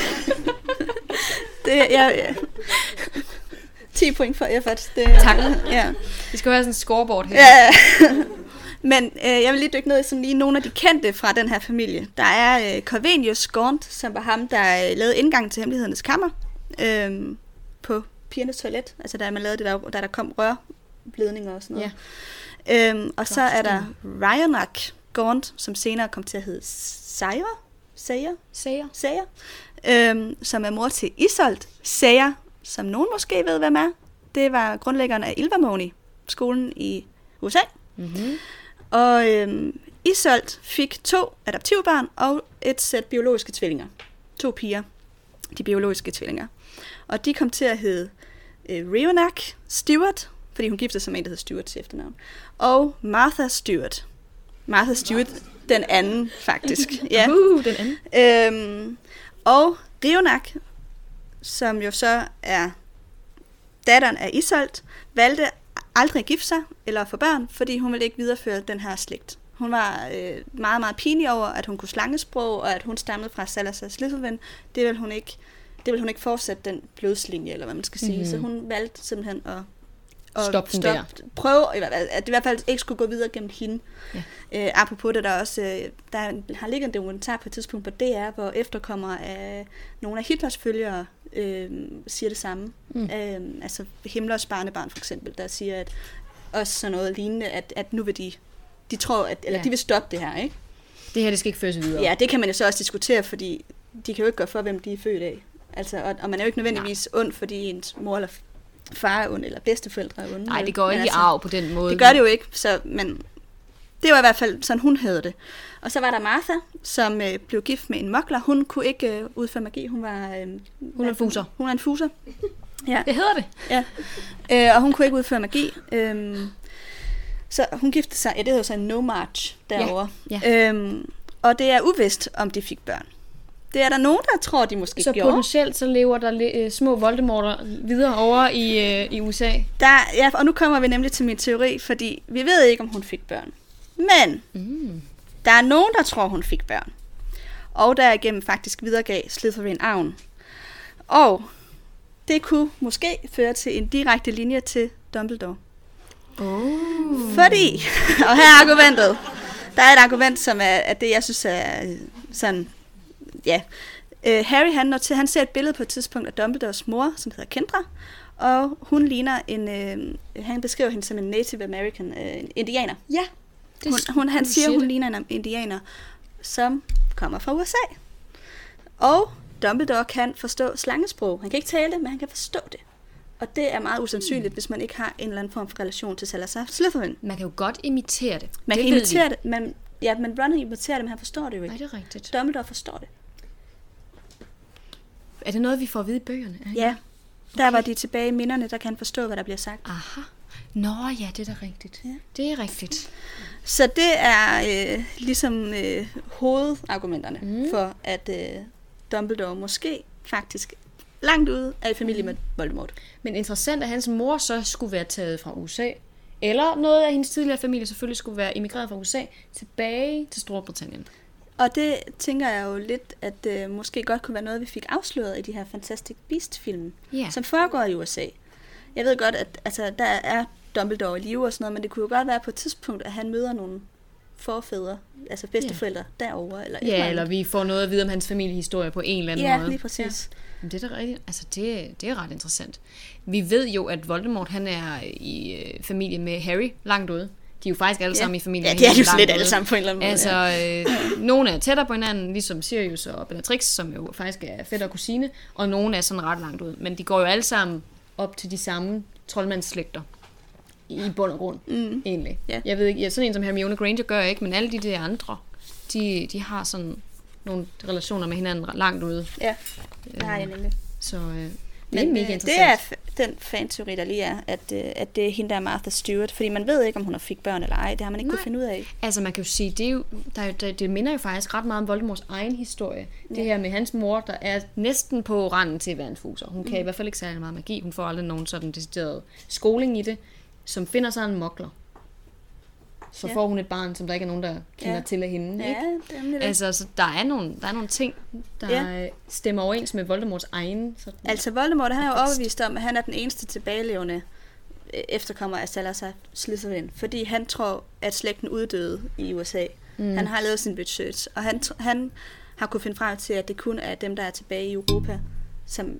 det jeg, ja. 10 point for effort. Det, Tak. Ja. Vi skal have sådan en scoreboard her. Ja. Men øh, jeg vil lige dykke ned i sådan lige nogle af de kendte fra den her familie. Der er øh, Corvinius Gaunt, som var ham, der øh, lavede indgang til hemmelighedernes kammer øh, på pigernes toilet. Altså da man lavede det der, da der kom rørledninger og sådan noget. Ja. Øhm, og så er der Ryanak Gaunt, som senere kom til at hedde Sayer, Sayer, Sager. Sayer øhm, som er mor til Isolt Sayer, som nogen måske ved, hvem er. Det var grundlæggeren af Ilvermorny, skolen i USA. Mm-hmm. Og øhm, Isolt fik to adoptivbørn og et sæt biologiske tvillinger. To piger, de biologiske tvillinger. Og de kom til at hedde øh, Rionak Stewart, fordi hun giftede sig med en, der hed Stewart til efternavn. Og Martha Stewart. Martha Stewart, den anden faktisk. Ja. Uh, den anden. Øhm, og Rionak, som jo så er datteren af Isolt, valgte aldrig at gifte sig eller få børn, fordi hun ville ikke videreføre den her slægt. Hun var øh, meget, meget pinlig over, at hun kunne slangesprog, og at hun stammede fra Salazar Slytherin. Det ville hun ikke, det ville hun ikke fortsætte den blodslinje, eller hvad man skal sige. Mhm. Mm-hmm. Så hun valgte simpelthen at, at Stop den der. prøve, at det i hvert fald ikke skulle gå videre gennem hende. Ja. Øh, apropos det, der er også, øh, der har ligget en dokumentar på et tidspunkt på DR, hvor efterkommere af nogle af Hitlers følgere øh, siger det samme. Mm. Mm. Øh, altså Himmlers barnebarn for eksempel, der siger, at også sådan noget lignende, at, at nu vil de, de tror, at, eller ja. de vil stoppe det her, ikke? Det her, det skal ikke føres videre. Ja, det kan man jo så også diskutere, fordi de kan jo ikke gøre for, hvem de er født af. Altså, og, og man er jo ikke nødvendigvis Nej. ond, fordi ens mor eller far er ond, eller bedsteforældre er onde. Nej, det går ikke i arv på den måde. det gør det jo ikke, så, men det var i hvert fald sådan, hun havde det. Og så var der Martha, som øh, blev gift med en mokler. Hun kunne ikke øh, udføre magi. Hun var... Øh, Hun er en fuser. Hun er en fuser. Ja, Det hedder det. ja. Øh, og hun kunne ikke udføre magi. Øh, så hun giftede sig, ja, det hedder så en no march derovre. Ja, Øhm, og det er uvist, om de fik børn. Det er der nogen, der tror, de måske Så gjorde. potentielt så lever der øh, små Voldemorter videre over i, øh, i USA. Der, ja, og nu kommer vi nemlig til min teori, fordi vi ved ikke, om hun fik børn. Men Mm. Der er nogen, der tror, hun fik børn. Og derigennem faktisk videregav Slytherin arven. Og det kunne måske føre til en direkte linje til Dumbledore. Oh. Fordi, og her er argumentet. Der er et argument, som er, er det, jeg synes er øh, sådan, ja. Uh, Harry, han, når til, han ser et billede på et tidspunkt af Dumbledores mor, som hedder Kendra, og hun ligner en, uh, han beskriver hende som en Native American uh, indianer. Ja. Hun, hun, han siger, siger hun det. ligner en indianer, som kommer fra USA. Og Dumbledore kan forstå slangesprog. Han kan ikke tale det, men han kan forstå det. Og det er meget usandsynligt, hvis man ikke har en eller anden form for relation til Salazar Slytherin. Man kan jo godt imitere det. Man det kan imitere vi. det, men, ja, men Ron imiterer det, men han forstår det jo Nej, ikke. det er rigtigt. Dumbledore forstår det. Er det noget, vi får at vide i bøgerne? Er det? Ja, der var de tilbage i minderne, der kan han forstå, hvad der bliver sagt. Aha. Nå ja, det er da rigtigt. Ja. Det er rigtigt. Så det er øh, ligesom øh, hovedargumenterne Mm. mm. for, at øh, Dumbledore måske faktisk langt ude i familie med Voldemort. Men interessant, at hans mor så skulle være taget fra USA, eller noget af hendes tidligere familie selvfølgelig skulle være emigreret fra USA, tilbage til Storbritannien. Og det tænker jeg jo lidt, at øh, måske godt kunne være noget, vi fik afsløret i de her Fantastic Beast-film, Ja. som foregår i USA. Jeg ved godt, at altså, der er Dumbledore i live og sådan noget, men det kunne jo godt være på et tidspunkt, at han møder nogle forfædre, altså bedsteforældre ja. derovre. Eller Ja, andet. eller vi får noget at vide om hans familiehistorie på en eller anden Ja, måde. lige præcis. Men det er da rigtigt. Altså, det, det er ret interessant. Vi ved jo, at Voldemort, han er i øh, familie med Harry langt ude. De er jo faktisk alle Ja. sammen i familie Ja, det er de jo langt alle sammen på en eller anden måde. Altså, ja. øh, nogle er tættere på hinanden, ligesom Sirius og Bellatrix, som jo faktisk er fætter og kusine, og nogle er sådan ret langt ud. Men de går jo alle sammen op til de samme troldmandsslægter i bund og grund, Mm. egentlig. Ja. Jeg ved ikke, ja, sådan en som Hermione Granger gør ikke, men alle de der andre, de, de har sådan nogle relationer med hinanden langt ude. Ja, det har jeg nemlig. Så øh, det er Men mega øh, interessant. det er den fanteori, der lige er, at, øh, at det er hende, der er Martha Stewart. Fordi man ved ikke, om hun har fik børn eller ej. Det har man ikke Nej. kunne finde ud af. Altså man kan jo sige, det, er jo, der, er jo- det, minder jo faktisk ret meget om Voldemorts egen historie. Det her med hans mor, der er næsten på randen til at være en fuser. Hun kan i hvert fald ikke særlig meget magi. Hun får aldrig nogen sådan decideret skoling i det, som finder sig en mokler. Så Ja. får hun et barn, som der ikke er nogen, der kender Ja. til af hende. Ja, Ikke? det er nemlig det. Altså, så der er, nogle, der er nogle ting, der Ja. stemmer overens med Voldemorts egen. Sådan. Altså Voldemort, han er jo overbevist om, at han er den eneste tilbagelevende øh, efterkommer af Salazar Slytherin. Fordi han tror, at slægten uddøde i USA. Mm. Han har lavet sin research, og han, han har kunne finde frem til, at det kun er dem, der er tilbage i Europa, som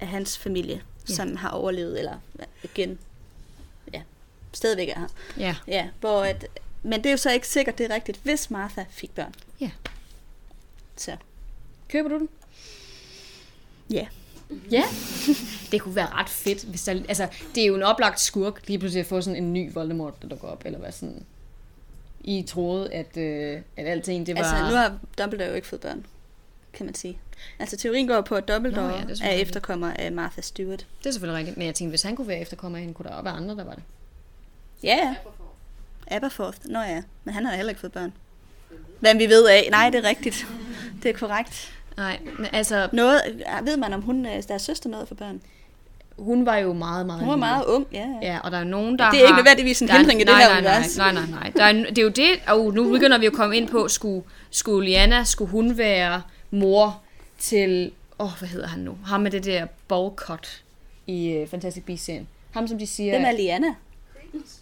er hans familie, Ja. som har overlevet, eller igen, stadigvæk er her. Ja. Ja, hvor at, men det er jo så ikke sikkert, det er rigtigt, hvis Martha fik børn. Ja. Så, Køber du den? ja. Ja. det kunne være ret fedt, hvis der... Altså, det er jo en oplagt skurk lige pludselig at få sådan en ny Voldemort, der går op, eller hvad sådan... I troede, at, øh, at alting, det var... Altså, nu har Dumbledore jo ikke fået børn, kan man sige. Altså, teorien går på, at Dumbledore Nå ja, er er efterkommer af Martha Stewart. Det er selvfølgelig rigtigt, men jeg tænkte, hvis han kunne være efterkommer af hende, kunne der også være andre, der var det. Ja, ja. Aberforth. Nå ja, men han har heller ikke fået børn. Hvad vi ved af. Nej, det er rigtigt. Det er korrekt. Nej, men altså, Noget, ved man, om hun, øh, deres søster nåede for børn? hun var jo meget, meget Hun var lille. meget ung, ja. ja. Ja, og der er nogen, der Det er har... ikke nødvendigvis en der er- hindring i det nej, her nej, univers. Nej, nej, nej. Der er, det er jo det, og nu begynder vi jo at komme ind på, skulle, skulle Liana, skulle hun være mor til, åh, oh, hvad hedder han nu? Ham med det der ballcut i uh, Fantastic Beasts-serien. Ham, som de siger... Hvem er Liana? Credence,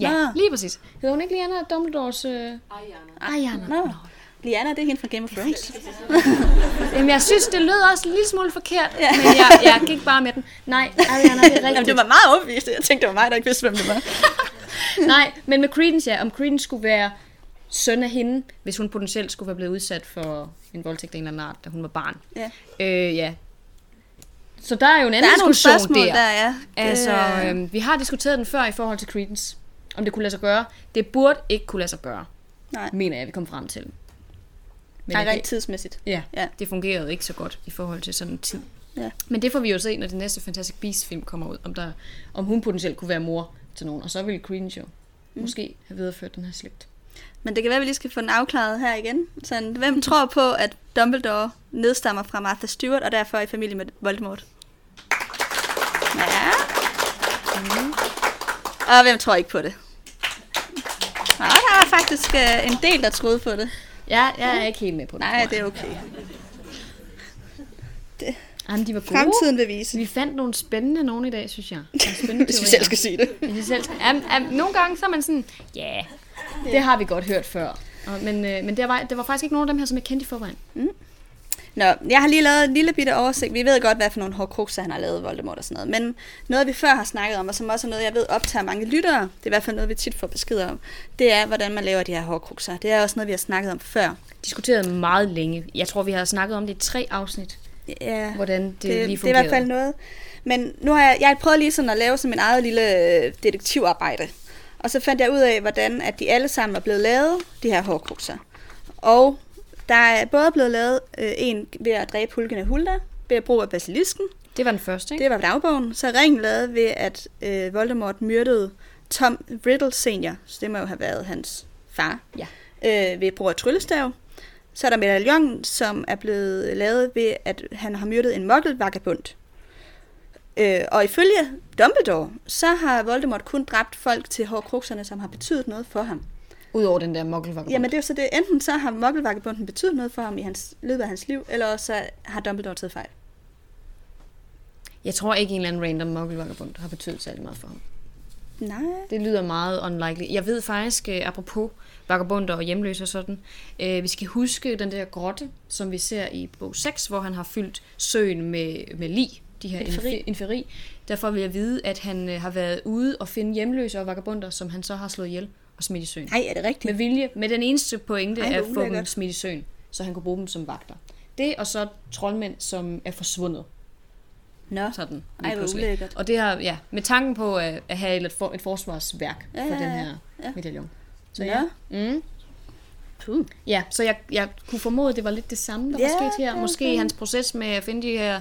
ja, Nå. lige præcis. Hedder hun ikke Liana Dumbledores... Øh... Ariana. Nå. Liana, det er hende fra Game of Thrones. Jamen, jeg synes, det lød også en lille smule forkert, ja. men jeg, jeg gik bare med den. Nej, Ariana, det er rigtigt. Jamen, det var meget overbevist. Jeg tænkte, det var mig, der ikke vidste, hvem det var. Nej, men med Credence, ja. Om Credence skulle være søn af hende, hvis hun potentielt skulle være blevet udsat for en voldtægt af en eller anden art, da hun var barn. Ja. Øh, ja. Så der er jo en Der anden er nogle diskussion spørgsmål der. der, ja. Altså, Øh, vi har diskuteret den før i forhold til Credence. Om det kunne lade sig gøre. Det burde ikke kunne lade sig gøre, Nej, mener jeg, vi kom frem til. Men Nej rent tidsmæssigt. Ja, Ja. det fungerede ikke så godt i forhold til sådan en tid. Ja. Men det får vi jo se, når det næste Fantastic Beasts-film kommer ud, om, der, om hun potentielt kunne være mor til nogen. Og så ville Credence jo mm. måske have videreført den her slægt. Men det kan være, at vi lige skal få den afklaret her igen. Sådan, hvem tror på, at Dumbledore nedstammer fra Martha Stewart, og derfor er i familie med Voldemort? Ja. Mm. Og hvem tror ikke på det? Nå, der var faktisk øh, en del, der troede på det. Ja, jeg er ikke helt med på det. Nej, det er okay. Jamen, de var gode. Fremtiden vil vise. Vi fandt nogle spændende nogen i dag, synes jeg. Nogle spændende Hvis vi selv skal sige det. Hvis vi selv skal. Am, am, nogle gange så er man sådan, ja, yeah, det har vi godt hørt før. Og, men øh, men der var, der var faktisk ikke nogen af dem her, som jeg kendte i forvejen. Nå, jeg har lige lavet en lille bitte oversigt. Vi ved godt, hvad for nogle horcruxer han har lavet, Voldemort og sådan noget. Men noget, vi før har snakket om, og som også er noget, jeg ved optager mange lyttere, det er i hvert fald noget, vi tit får besked om, det er, hvordan man laver de her horcruxer. Det er også noget, vi har snakket om før. Diskuteret meget længe. Jeg tror, vi har snakket om det i tre afsnit, Ja, hvordan det, det, lige det er i hvert fald noget. Men nu har jeg, jeg har prøvet lige sådan at lave sådan min eget lille øh, detektivarbejde. Og så fandt jeg ud af, hvordan at de alle sammen er blevet lavet, de her horcruxer. Og der er både blevet lavet øh, en ved at dræbe hulken af Hulda, ved at bruge af basilisken. Det var den første, ikke? Det var dagbogen. Så ringen lavet ved, at øh, Voldemort myrdede Tom Riddle senior. Så det må jo have været hans far. Ja. Øh, ved brug af tryllestav. Så er der medaljongen, som er blevet lavet ved, at han har myrdet en mokkelvagabund. Øh, og ifølge Dumbledore, så har Voldemort kun dræbt folk til hårdkrukserne, som har betydet noget for ham. Udover den der mokkelvagabond. Jamen det er jo så det, enten så har mokkelvagabunden betydet noget for ham i hans, løbet af hans liv, eller så har Dumbledore taget fejl. Jeg tror ikke, en eller anden random mokkelvagabond har betydet særlig meget for ham. Nej. Det lyder meget unlikely. Jeg ved faktisk, øh, apropos vagabunder og hjemløse og sådan, øh, vi skal huske den der grotte, som vi ser i bog 6, hvor han har fyldt søen med, med lig, de her Inferi. inferi. inferi. Derfor vil jeg vide, at han øh, har været ude og finde hjemløse og vagabunder, som han så har slået ihjel og smidt i søen. Nej, er det rigtigt? Med vilje, med den eneste pointe Ej, at få dem smidt i søen, så han kunne bruge dem som vagter. Det og så troldmænd, som er forsvundet. Nå. Sådan, Ej, hvor ulækkert. Og det har, ja, med tanken på at, at have et, for, et forsvarsværk Ja, for ja, den her Ja. medaljon. Så Nå. ja. Mm. Puh. Ja, så jeg, jeg kunne formode, at det var lidt det samme, der Ja, var sket her. Måske okay. hans proces med at finde de her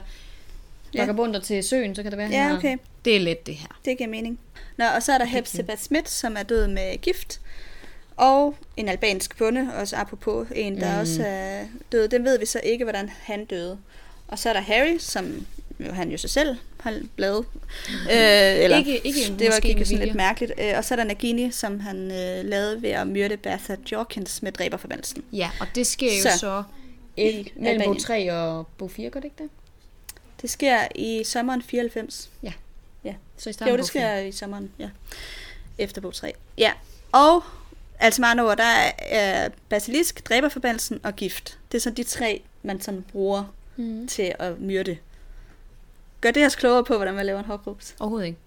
Ja. vagabunder til søen, så kan det være, Ja, okay. Det er let, det her. Det giver mening. Nå, og så er der Hepzibah Smith, som er død med gift. Og en albansk bonde, også apropos en, der mm. også er død. Den ved vi så ikke, hvordan han døde. Og så er der Harry, som jo, han jo sig selv har lavet. Øh, eller, Ikke- ikke det var med sådan lidt mærkeligt. Øh, og så er der Nagini, som han øh, lavede ved at myrde Bertha Jorkins med dræberforbandelsen. Ja, og det sker jo Så, så, mellem bog Albanien. 3 og bog 4, gør det ikke det? Det sker i sommeren 94. Ja. Ja. Så i starten Jo, det sker i sommeren, ja. Efter bog 3. Ja, og altså med andre ord, der er basilisk, dræberforbandelsen og gift. Det er så de tre, man sådan bruger Mhm. til at myrde. Gør det os klogere på, hvordan man laver en hårdgrups? Overhovedet ikke.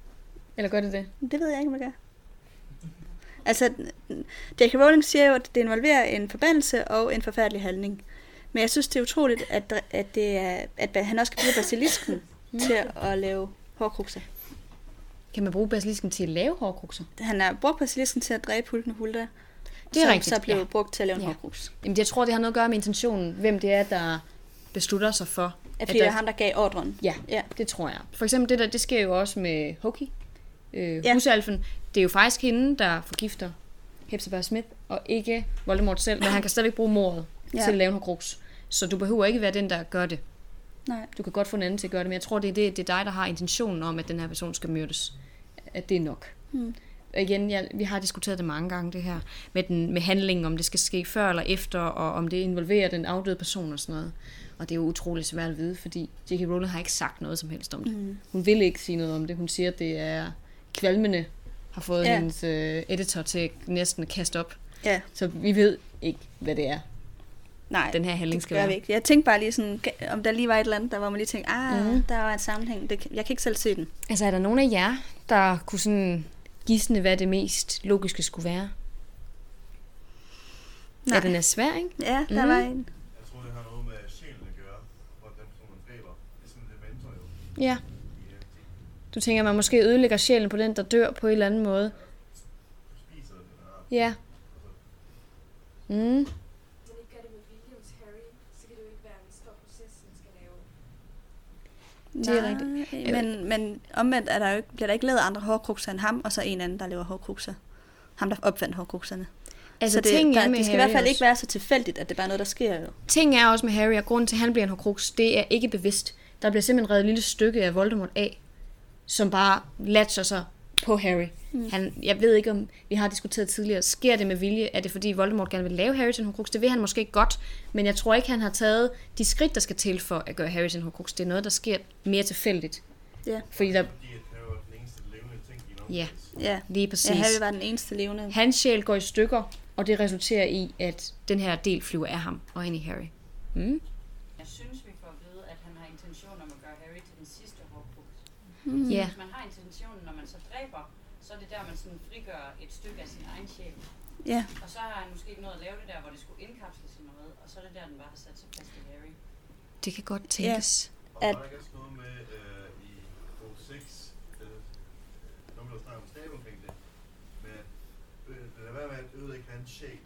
Eller gør det det? Det ved jeg ikke, om jeg gør. Altså, J.K. Rowling siger jo, at det involverer en forbandelse og en forfærdelig handling. Men jeg synes, det er utroligt, at, at, det er, at han også kan bruge basilisken til at lave hårdkrukser. Kan man bruge basilisken til at lave hårkrukser? Han har brugt basilisken til at dræbe Hulken og Hulda. Det er som rigtigt, så blev ja. brugt til at lave en Ja. ja. hårdkruks. Jamen, jeg tror, det har noget at gøre med intentionen, hvem det er, der beslutter sig for. At fordi der- det er ham, der gav ordren. Ja, Ja. det tror jeg. For eksempel det der, det sker jo også med Hoki, øh, Ja. ja. husalfen. Det er jo faktisk hende, der forgifter Hepzibah Smith, og ikke Voldemort selv, men han kan stadigvæk bruge mordet Ja. til at lave en horcrux. Så du behøver ikke være den, der gør det. Nej. Du kan godt få en anden til at gøre det, men jeg tror, det er, det, det er dig, der har intentionen om, at den her person skal myrdes. At det er nok. Hmm. Og igen, ja, vi har diskuteret det mange gange, det her med, den, med handlingen, om det skal ske før eller efter, og om det involverer den afdøde person og sådan noget. Og det er jo utroligt svært at vide, fordi J.K. Rowling har ikke sagt noget som helst om det. Mm. Hun vil ikke sige noget om det. Hun siger, at det er kvalmende, har fået ja. hendes øh, editor til næsten at kaste op. Ja, Så vi ved ikke, hvad det er, nej. den her handling det skal gør være. vi ikke. Jeg tænkte bare lige sådan, om der lige var et eller andet, der var man lige tænkte, ah, Mhm. mm. der var en sammenhæng. Det, jeg kan ikke selv se den. Altså, er der nogen af jer, der kunne sådan gisne, hvad det mest logiske skulle være? Nej. Ja, den er svær, ikke? Ja, der Mhm. var en. Jeg tror, det har noget med sjælen at gøre, hvor den person, man dræber. Det er sådan en dementor jo. Ja. Du tænker, man måske ødelægger sjælen på den, der dør på en eller anden måde. Ja. Mm. Men ikke gør det med vilje hos Harry, så kan det jo ikke være en stor proces, man skal lave. Det er rigtigt. Men, men omvendt er der jo ikke, bliver der ikke lavet andre hårdkrukser end ham, og så en anden, der laver hårdkrukser. Ham, der opfandt hårdkrukserne. Altså, så det, ting der, er det skal i hvert fald også. ikke være så tilfældigt, at det bare er noget, der sker jo. Ting er også med Harry, og grunden til, at han bliver en horcrux, det er ikke bevidst. Der bliver simpelthen reddet et lille stykke af Voldemort af, som bare latcher sig på Harry. Mm. Han, jeg ved ikke, om vi har diskuteret tidligere, sker det med vilje? Er det fordi Voldemort gerne vil lave Harry til en Horcrux? Det vil han måske ikke godt, men jeg tror ikke, han har taget de skridt, der skal til for at gøre Harry til en Horcrux. Det er noget, der sker mere tilfældigt. Ja. Fordi der, Fordi at Harry var den eneste levende ting i en Ja. Ja. lige præcis. ja, Harry var den eneste levende. Hans sjæl går i stykker, og det resulterer i, at den her del flyver af ham og ind i Harry. Mm? Jeg synes, vi får at vide, at han har intention om at gøre Harry til den sidste Horcrux. Mm. Ja, Hvis man har intentionen, når man så dræber, så er det der, man sådan frigør et stykke af sin egen sjæl. Ja. Og så har han måske ikke nået at lave det der, hvor det skulle indkapsles i noget, og så er det der, den bare har sat sig fast i Harry. det kan godt tænkes. Og At- der ikke også noget med øh, i bog 6, øh, når vi snakker om Snape omkring det, med at øh, lad være med at ødelægge hans sjæl,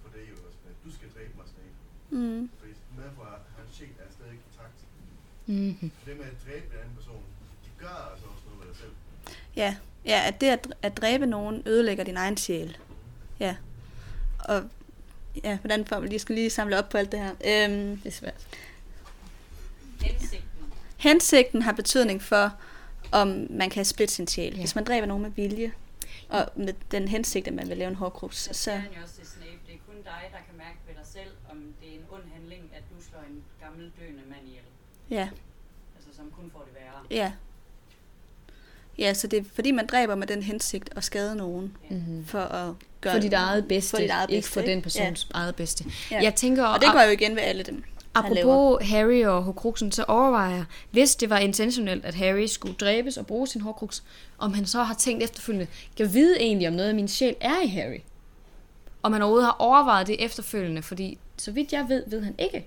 for det er jo også med, du skal dræbe mig, Snape. Mm. Fordi derfor er hans sjæl er stadig ikke intakt. Mm-hmm. Det med at dræbe en anden person, de gør altså også noget ved dig selv. Ja. ja, at det at, at dræbe nogen ødelægger din egen sjæl. Ja. Og ja, hvordan får vi lige skal lige samle op på alt det her. Øhm, Det er svært. Hensigten. hensigten har betydning for, om man kan splitte sin sjæl. Ja. Hvis man dræber nogen med vilje, og med den hensigt, at man vil lave en hårdkrux, Så så han jo også til Snape, det er kun dig, der kan mærke ved dig selv, om det er en ond handling, at du slår en gammel døende mand ihjel. ja, Altså, som kun får det værre. ja. Ja, så det er fordi, man dræber med den hensigt at skade nogen, Mm-hmm. for at gøre For dit eget bedste, for dit eget ikke bedste, for den ikke? persons eget bedste. Ja. Jeg tænker, Og det går jo igen ved alle dem. apropos Harry og Horcruxen, så overvejer jeg, hvis det var intentionelt, at Harry skulle dræbes og bruge sin Horcrux, om han så har tænkt efterfølgende, kan jeg vide egentlig, om noget af min sjæl er i Harry? Om han overhovedet har overvejet det efterfølgende, fordi så vidt jeg ved, ved han ikke,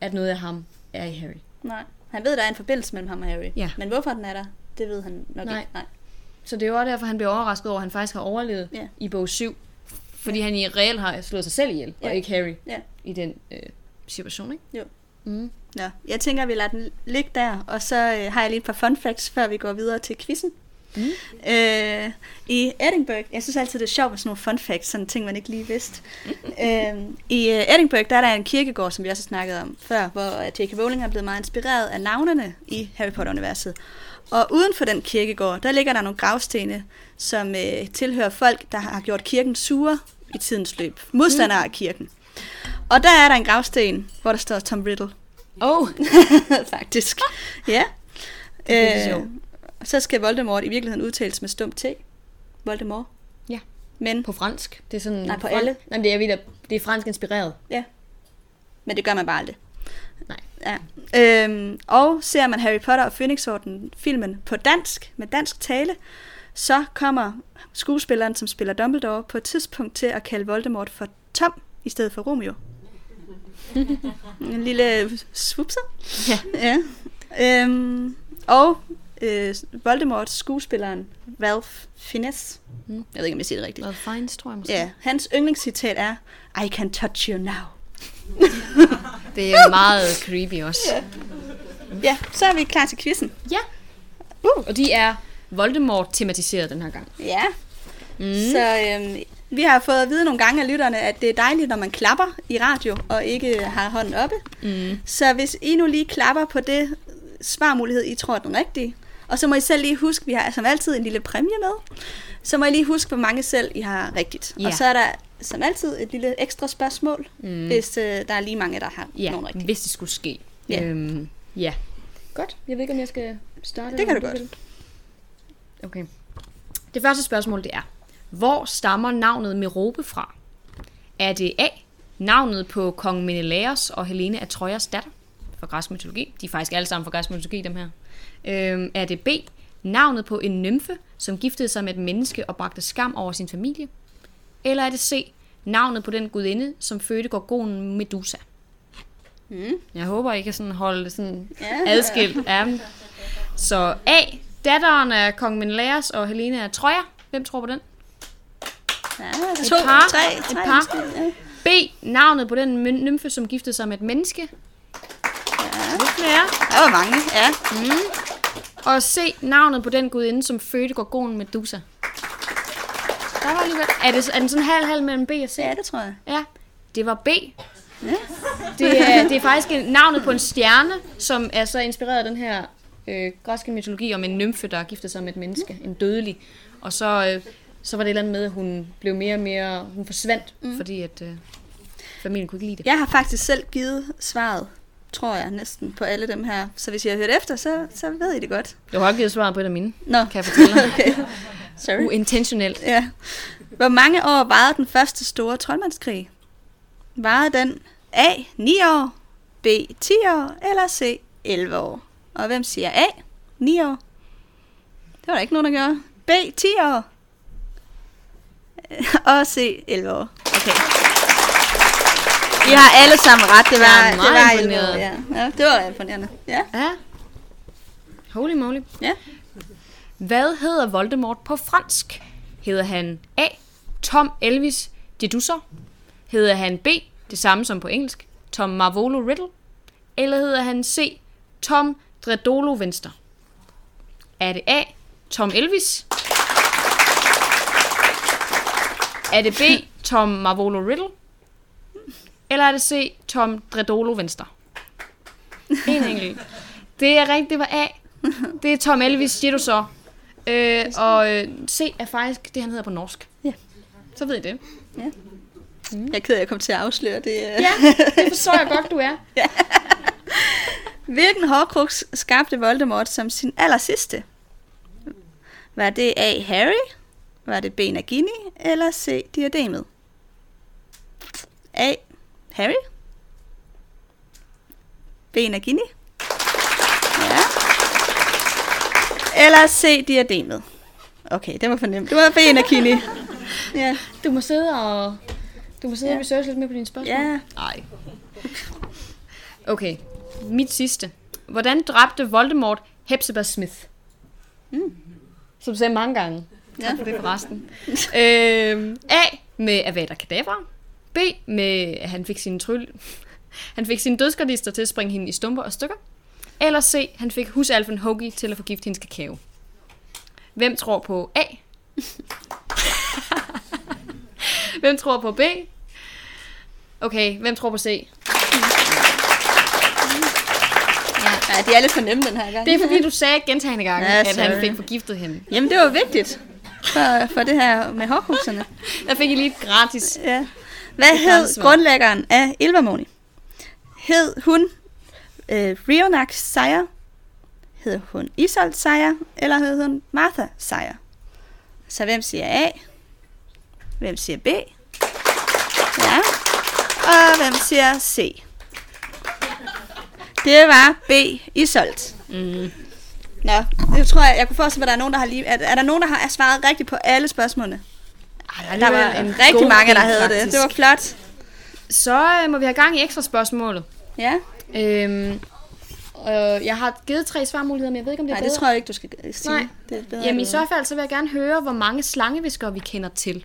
at noget af ham er i Harry. Nej. Han ved, der er en forbindelse mellem ham og Harry. Ja. Men hvorfor den er der, det ved han nok Nej. ikke. Nej. Så det er jo også derfor, han bliver overrasket over, at han faktisk har overlevet Ja. i bog 7. Fordi han i reelt har slået sig selv ihjel, Ja. og ikke Harry Ja. i den øh, situation, ikke? Jo. Mm. Nå, jeg tænker, at vi lader den ligge der, og så øh, har jeg lige et par fun facts, før vi går videre til quizzen. Mm. Øh, I Edinburgh, jeg synes altid, det er sjovt med sådan nogle fun facts, sådan ting, man ikke lige vidste. øh, I øh, Edinburgh, der er der en kirkegård, som vi også har snakket om før, hvor J.K. Rowling er blevet meget inspireret af navnene i Harry Potter-universet. Og uden for den kirkegård, der ligger der nogle gravstene, som øh, tilhører folk, der har gjort kirken sure i tidens løb. Modstandere af kirken. Og der er der en gravsten, hvor der står Tom Riddle. Oh, faktisk. Ja. Det sjovt. så skal Voldemort i virkeligheden udtales med stum T. Voldemort. Ja. Men, på fransk. Det er sådan Nej, på fran- alle. Nej, det er, det er fransk inspireret. men det gør man bare aldrig. Ja. Øhm, og ser man Harry Potter og Phoenixorden filmen på dansk, med dansk tale, så kommer skuespilleren, som spiller Dumbledore, på et tidspunkt til at kalde Voldemort for Tom, i stedet for Romeo. en lille svupser. Ja. ja. Øhm, og øh, Voldemort, skuespilleren Ralph Fiennes, Mm. jeg ved ikke, om jeg siger det rigtigt, Noget fines, tror jeg måske. ja, hans yndlingscitat er, I can touch you now. Det er meget creepy også. Ja, så er vi klar til quizzen. Ja. Uh. Og de er Voldemort-tematiseret den her gang. Ja, Mm. så øhm, vi har fået at vide nogle gange af lytterne, at det er dejligt, når man klapper i radio og ikke har hånden oppe. Mm. Så hvis I nu lige klapper på det svarmulighed, I tror er den rigtige, og så må I selv lige huske, vi har som altid en lille præmie med, så må I lige huske, hvor mange selv I har rigtigt. Ja. Og så er der som altid et lille ekstra spørgsmål, Mm. hvis øh, der er lige mange, der har Ja, nogen rigtige. hvis det skulle ske. Ja. Øhm, ja. Godt. Jeg ved ikke, om jeg skal starte. Det kan du om godt. vil. Okay. Det første spørgsmål, det er, hvor stammer navnet Merope fra? Er det A, navnet på kong Menelaos og Helene af Trojas datter fra græsk mytologi? De er faktisk alle sammen fra græsk mytologi, dem her. Øhm, er det B, navnet på en nymfe, som giftede sig med et menneske og bragte skam over sin familie? Eller er det C, navnet på den gudinde, som fødte gorgonen Medusa? Mm. Jeg håber, I kan sådan holde det sådan Ja. adskilt af dem. Så A, datteren af kong Menelaos og Helena af Troja. Hvem tror på den? Ja, Et to, par. tre, Et tre par. måske, Ja. B, navnet på den nymfe, som giftede sig med et menneske. Ja. Lidt flere. Der var mange, ja. Og C, navnet på den gudinde, som fødte gorgonen Medusa. Der var alligevel... Er, det, er den sådan halv-halv mellem B og C? Ja, det tror jeg. Ja, det var B. Det er, det er faktisk en, navnet på en stjerne, som er så inspireret af den her øh, græske mytologi om en nymfe, der gifter sig med et menneske, en dødelig. Og så, øh, så var det et eller andet med, at hun blev mere og mere, hun forsvandt, mm. fordi at øh, familien kunne ikke lide det. Jeg har faktisk selv givet svaret, tror jeg næsten, på alle dem her. Så hvis I har hørt efter, så, så ved I det godt. Jeg har også givet svaret på et af mine, Nå, kan jeg fortælle okay. Sorry. Uintentionelt. Ja. Hvor mange år varede den første store troldmandskrig? Varede den A. 9 år, B. 10 år eller C. 11 år? Og hvem siger A. 9 år? Det var der ikke nogen, der gjorde. B. 10 år. Og C. 11 år. Okay. I har alle sammen ret. Det var, det var 11 år. imponeret. Ja. ja, det var imponerende. Ja. Ja. Holy moly. Ja. Hvad hedder Voldemort på fransk? Hedder han A. Tom Elvis Jedusor? Hedder han B. Det samme som på engelsk? Tom Marvolo Riddle? Eller hedder han C. Tom Dredolo Venstre? Er det A. Tom Elvis? Er det B. Tom Marvolo Riddle? Eller er det C. Tom Dredolo Venstre? En enkelt. Det er rigtigt, det var A. Det er Tom Elvis Jedusser. Øh, og øh, C er faktisk det, han hedder på norsk. Ja. Så ved I det. Jeg er ked af, at jeg kom til at afsløre det. øh. Ja, det forstår jeg godt, du er. Hvilken hårkruks skabte Voldemort som sin aller sidste? Var det A. Harry? Var det B. Nagini? Eller C. Diademet? A. Harry? B. Nagini? Ja. Eller C. Diademet? Okay, det var for nemt. Det var B. Nagini. Ja. Du må sidde og... Du må sidde Ja. og researche lidt mere på dine spørgsmål. Ja. Nej. Okay, mit sidste. Hvordan dræbte Voldemort Hepzibah Smith? Mm. Som du sagde mange gange. Ja. Tak for det forresten. øhm, A. Med Avada Kedavra. B. Med, at han fik sine tryl... Han fik sine dødsgardister til at springe hende i stumper og stykker. Eller C. Han fik husalfen Hoagie til at forgifte hendes kakao. Hvem tror på A? hvem tror på B? Okay, hvem tror på C? ja, de er lidt for nemme den her gang. Det er fordi, du sagde gentagende gange, Ja, at han fik forgiftet hende. Jamen, det var vigtigt for, for det her med hårkrukserne. Der fik I lige gratis. Ja. Hvad Det hed grundlæggeren af Ilvermoni? Hed hun øh, Rionak Sejr? Hed hun Isolt Sejr? Eller hed hun Martha Sejr? Så hvem siger A? Hvem siger B? Ja. Og hvem siger C? Det var B. Isolt. Mm. Nå, jeg tror, jeg, jeg kunne forestille mig, at der er nogen, der har lige... Er, er der nogen, der har svaret rigtigt på alle spørgsmålene? Ej, Der var en rigtig mange, der havde det. faktisk. Det var flot. Så øh, må vi have gang i ekstra spørgsmålet. Ja, Øhm, øh, jeg har givet tre svarmuligheder, men jeg ved ikke, om det er Nej, bedre. det tror jeg ikke, du skal sige. Nej. Det er bedre, Jamen i så fald, så vil jeg gerne høre, hvor mange slangeviskere vi kender til.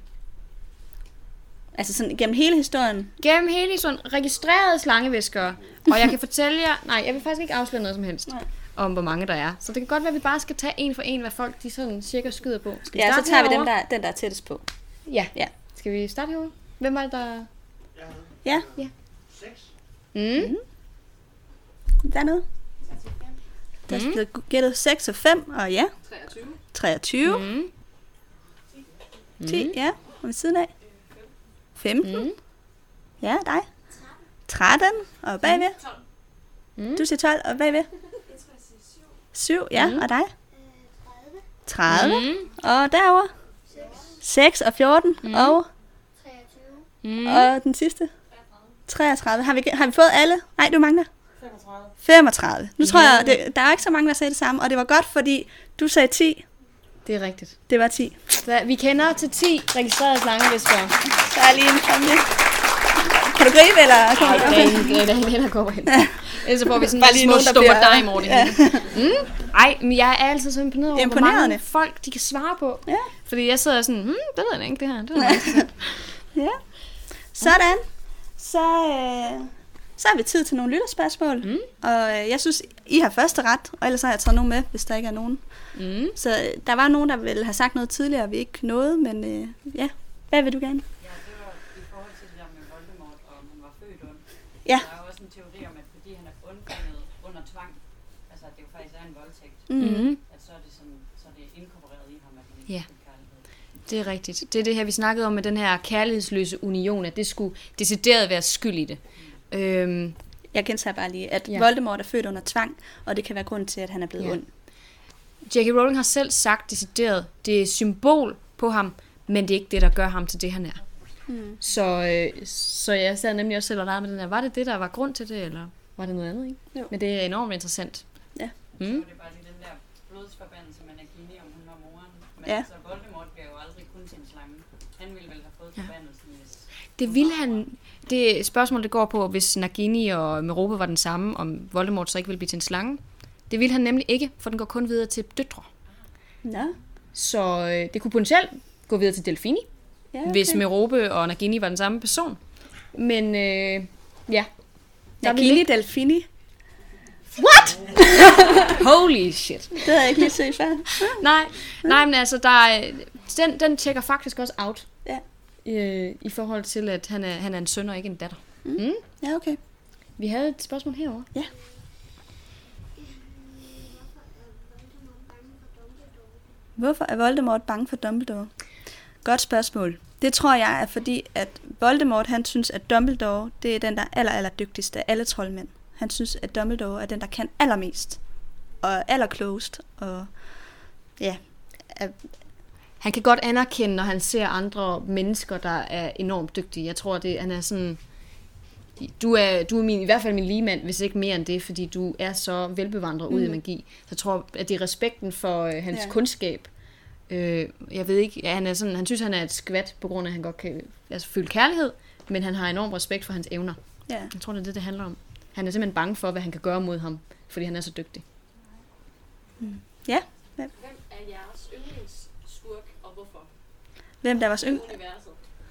Altså sådan gennem hele historien. Gennem hele sådan registrerede slangeviskere. Og jeg kan fortælle jer... Nej, jeg vil faktisk ikke afsløre noget som helst. Nej. om hvor mange der er. Så det kan godt være, at vi bare skal tage en for en, hvad folk de sådan cirka skyder på. Skal vi Ja, så tager vi herovre? dem, der, den, der er tættest på. Ja. Ja. Skal vi starte herovre? Hvem var det, der... Ja, Mm. Dernede. Der er Mm. blevet gættet 6 og 5, og ja, 23. 23. Mm. 10, ja, og ved siden af. 15. Mm. Ja, dig. 13, og bagved. Mm. Du siger 12, og bagved. 7, ja, Mm. og dig. 30. Mm. Og derover 6 og 14, Mm. og, Mm. og den sidste. 33. Har vi, har vi fået alle? Nej, du mangler. 35. 35. Nu tror Ja. jeg, det, der er ikke så mange, der sagde det samme, og det var godt, fordi du sagde 10. Det er rigtigt. Det var 10. Så vi kender til 10 registrerede slangeviskere. Så er lige en præmie. Kan du gribe, eller Nej, det er en- det en hen og går hen. Ellers så får vi sådan Bare lige små nogen, der bliver- det Ja. Mm. Ej, men jeg er altid så imponeret over, hvor Imponerende. mange folk de kan svare på. Ja. Fordi jeg sidder sådan, hmm, det ved jeg ikke, det her. Det er interessant. Ja. Sådan. Så, øh, så har vi tid til nogle lytterspørgsmål. Mm. Og øh, jeg synes, I har første ret, og ellers har jeg taget nogen med, hvis der ikke er nogen. Mm. Så øh, der var nogen, der ville have sagt noget tidligere, vi ikke nåede, men øh, ja. Hvad vil du gerne? Ja, det var i forhold til det der med Voldemort, og om han var født ond. Ja. Der er jo også en teori om, at fordi han er undfanget under tvang, altså at det jo faktisk er en voldtægt. Mm. Mm. At så er det, sådan, så er det inkorporeret i ham, at han Ja. Det er rigtigt. Det er det her, vi snakkede om med den her kærlighedsløse union, at det skulle decideret være skyld i det. Øhm, Jeg gentager bare lige, at Ja. Voldemort er født under tvang, og det kan være grund til, at han er blevet Ja. ond. J.K. Rowling har selv sagt decideret, det er symbol på ham, men det er ikke det, der gør ham til det, han er. Mm. Så, øh, så jeg sad nemlig også selv og med den her. Var det det, der var grund til det, eller var det noget andet? Ikke? Jo. Men det er enormt interessant. Ja. Så Mm. var det bare lige den der blodsforbandelse med Nagini, om hun var moren. Men Ja. altså, Voldemort bliver jo aldrig kun til en slange. Han ville vel have fået Ja. forbandelsen, hvis... Det ville han... Det spørgsmål, det går på, hvis Nagini og Merope var den samme, om Voldemort så ikke ville blive til en slange. Det ville han nemlig ikke, for den går kun videre til døtre. Nå, Så øh, det kunne potentielt gå videre til Delfini, ja, okay. hvis Merope og Nagini var den samme person. Men øh, ja. Nagini Delfini, Holy shit. det havde jeg ikke lige set før. Nej, nej, men altså, der er, den, den tjekker faktisk også out. Ja. Øh, I forhold til, at han er, han er en søn og ikke en datter. Ja, okay. Vi havde et spørgsmål herover. Hvorfor er Voldemort bange for Dumbledore? Godt spørgsmål. Det tror jeg er fordi, at Voldemort han synes, at Dumbledore det er den, der er aller, aller dygtigste af alle troldmænd. Han synes, at Dumbledore er den, der kan allermest. Og er allerklogest. Og ja, er, Han kan godt anerkende, når han ser andre mennesker, der er enormt dygtige. Jeg tror, det han er sådan... Du er, du er min, i hvert fald min ligemand, hvis ikke mere end det, fordi du er så velbevandret mm. ud i magi. Så jeg tror, at det er respekten for øh, hans ja. Kundskab. Øh, jeg ved ikke, ja, han, er sådan, han synes, han er et skvat, på grund af, at han godt kan altså, føle kærlighed, men han har enorm respekt for hans evner. ja. Jeg tror, det er det, det handler om. Han er simpelthen bange for, hvad han kan gøre mod ham, fordi han er så dygtig. ja. Hvem er jeres yndlingsskurk, og hvorfor? Hvem der er vores yng...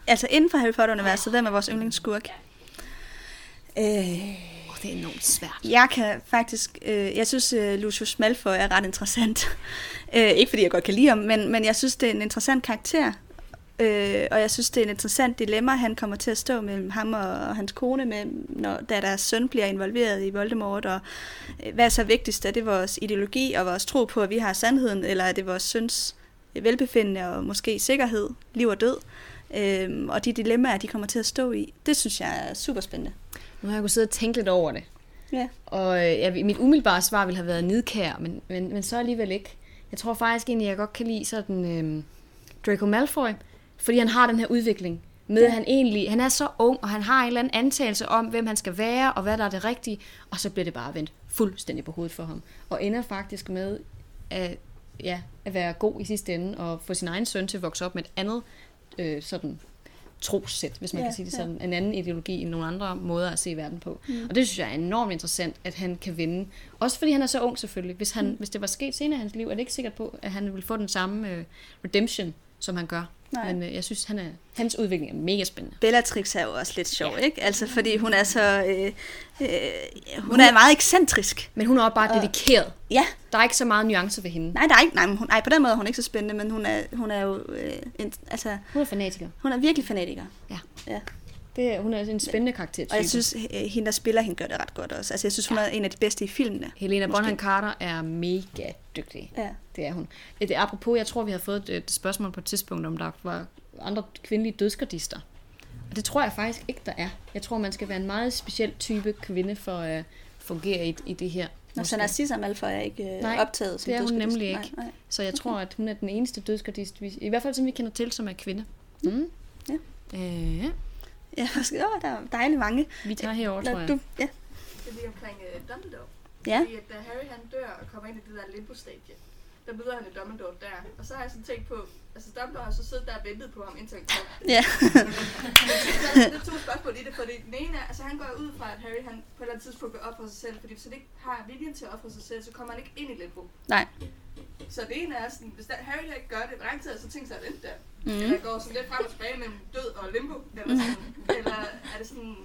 Altså inden for Harry Potter-universet, hvem er vores yndlingsskurk? Øh, det er enormt svært. Jeg kan faktisk, øh, jeg synes øh, Lucius Malfoy er ret interessant. øh, ikke fordi jeg godt kan lide ham, men, men jeg synes det er en interessant karakter. Øh, og jeg synes det er en interessant dilemma, han kommer til at stå mellem ham og, og hans kone, med, når, da deres søn bliver involveret i Voldemort. Og øh, hvad er så vigtigst? Er det vores ideologi og vores tro på, at vi har sandheden, eller er det vores søns velbefindende og måske sikkerhed, liv og død? Øh, og de dilemmaer, de kommer til at stå i, det synes jeg er super spændende. Nu har jeg kunnet sidde og tænke lidt over det. Ja. Og øh, ja, mit umiddelbare svar ville have været nidkær, men, men, men så alligevel ikke. Jeg tror faktisk egentlig, jeg godt kan lide sådan øh, Draco Malfoy, fordi han har den her udvikling med, ja. han egentlig, han er så ung, og han har en eller anden antagelse om, hvem han skal være, og hvad der er det rigtige, og så bliver det bare vendt fuldstændig på hovedet for ham. Og ender faktisk med at, ja, at være god i sidste ende, og få sin egen søn til at vokse op med et andet øh, sådan trossæt, hvis man Ja, kan sige det ja. sådan. En anden ideologi end nogle andre måder at se verden på. Mm. Og det synes jeg er enormt interessant, at han kan vinde. Også fordi han er så ung selvfølgelig. Hvis, han, mm. hvis det var sket senere i hans liv, er det ikke sikkert på, at han ville få den samme øh, redemption, som han gør. Nej. Men øh, jeg synes, han er, hans udvikling er mega spændende. Bellatrix er jo også lidt sjov, Ja. ja. ikke? Altså, fordi hun er så... Øh, øh, hun er meget ekscentrisk. Men hun er også bare Og- dedikeret. Ja, Der er ikke så meget nuancer ved hende. nej, der er ikke, nej, hun, nej, på den måde er hun ikke så spændende, men hun er, hun er jo... Øh, en, altså, Hun er fanatiker. hun er virkelig fanatiker. Det er, hun er en spændende karakter. Og jeg synes, øh, hende, der spiller hende, gør det ret godt også. Altså, jeg synes, hun er en af de bedste i filmene. Helena Måske. Bonham Carter er mega dygtig. Ja. Det er hun. Det er apropos, jeg tror, vi har fået et, et spørgsmål på et tidspunkt, om der var andre kvindelige dødsgardister. Og det tror jeg faktisk ikke, der er. Jeg tror, man skal være en meget speciel type kvinde for at fungere i, i det her. Nå, så Narcissa Malfoy er ikke øh, Nej, optaget som det er hun nemlig Nej, ikke. nej. Så jeg tror, at hun er den eneste dødsgardist, vi, i hvert fald som vi kender til, som er kvinde. Mm. Ja. Øh, ja. Ja, måske, åh, der er dejligt mange. Vi tager herover, tror jeg. du, ja. Det er lige omkring uh, Dumbledore. Ja. Fordi at da Harry han dør og kommer ind i det der limbo-stadie, der møder han et Dumbledore der. Og så har jeg sådan tænkt på, altså Dumbledore har så siddet der og ventet på ham indtil han kom. Ja. Så det er to spørgsmål i det, fordi den ene er, altså han går ud fra, at Harry han på et eller andet tidspunkt vil ofre sig selv, fordi hvis han ikke har viljen til at ofre sig selv, så kommer han ikke ind i limbo. Nej. Så det ene er sådan, hvis der, Harry ikke gør det, hvor lang tid så tænkt sig at vente der? Mm. Eller går sådan lidt frem og tilbage mellem død og limbo? Eller, sådan, eller er det sådan...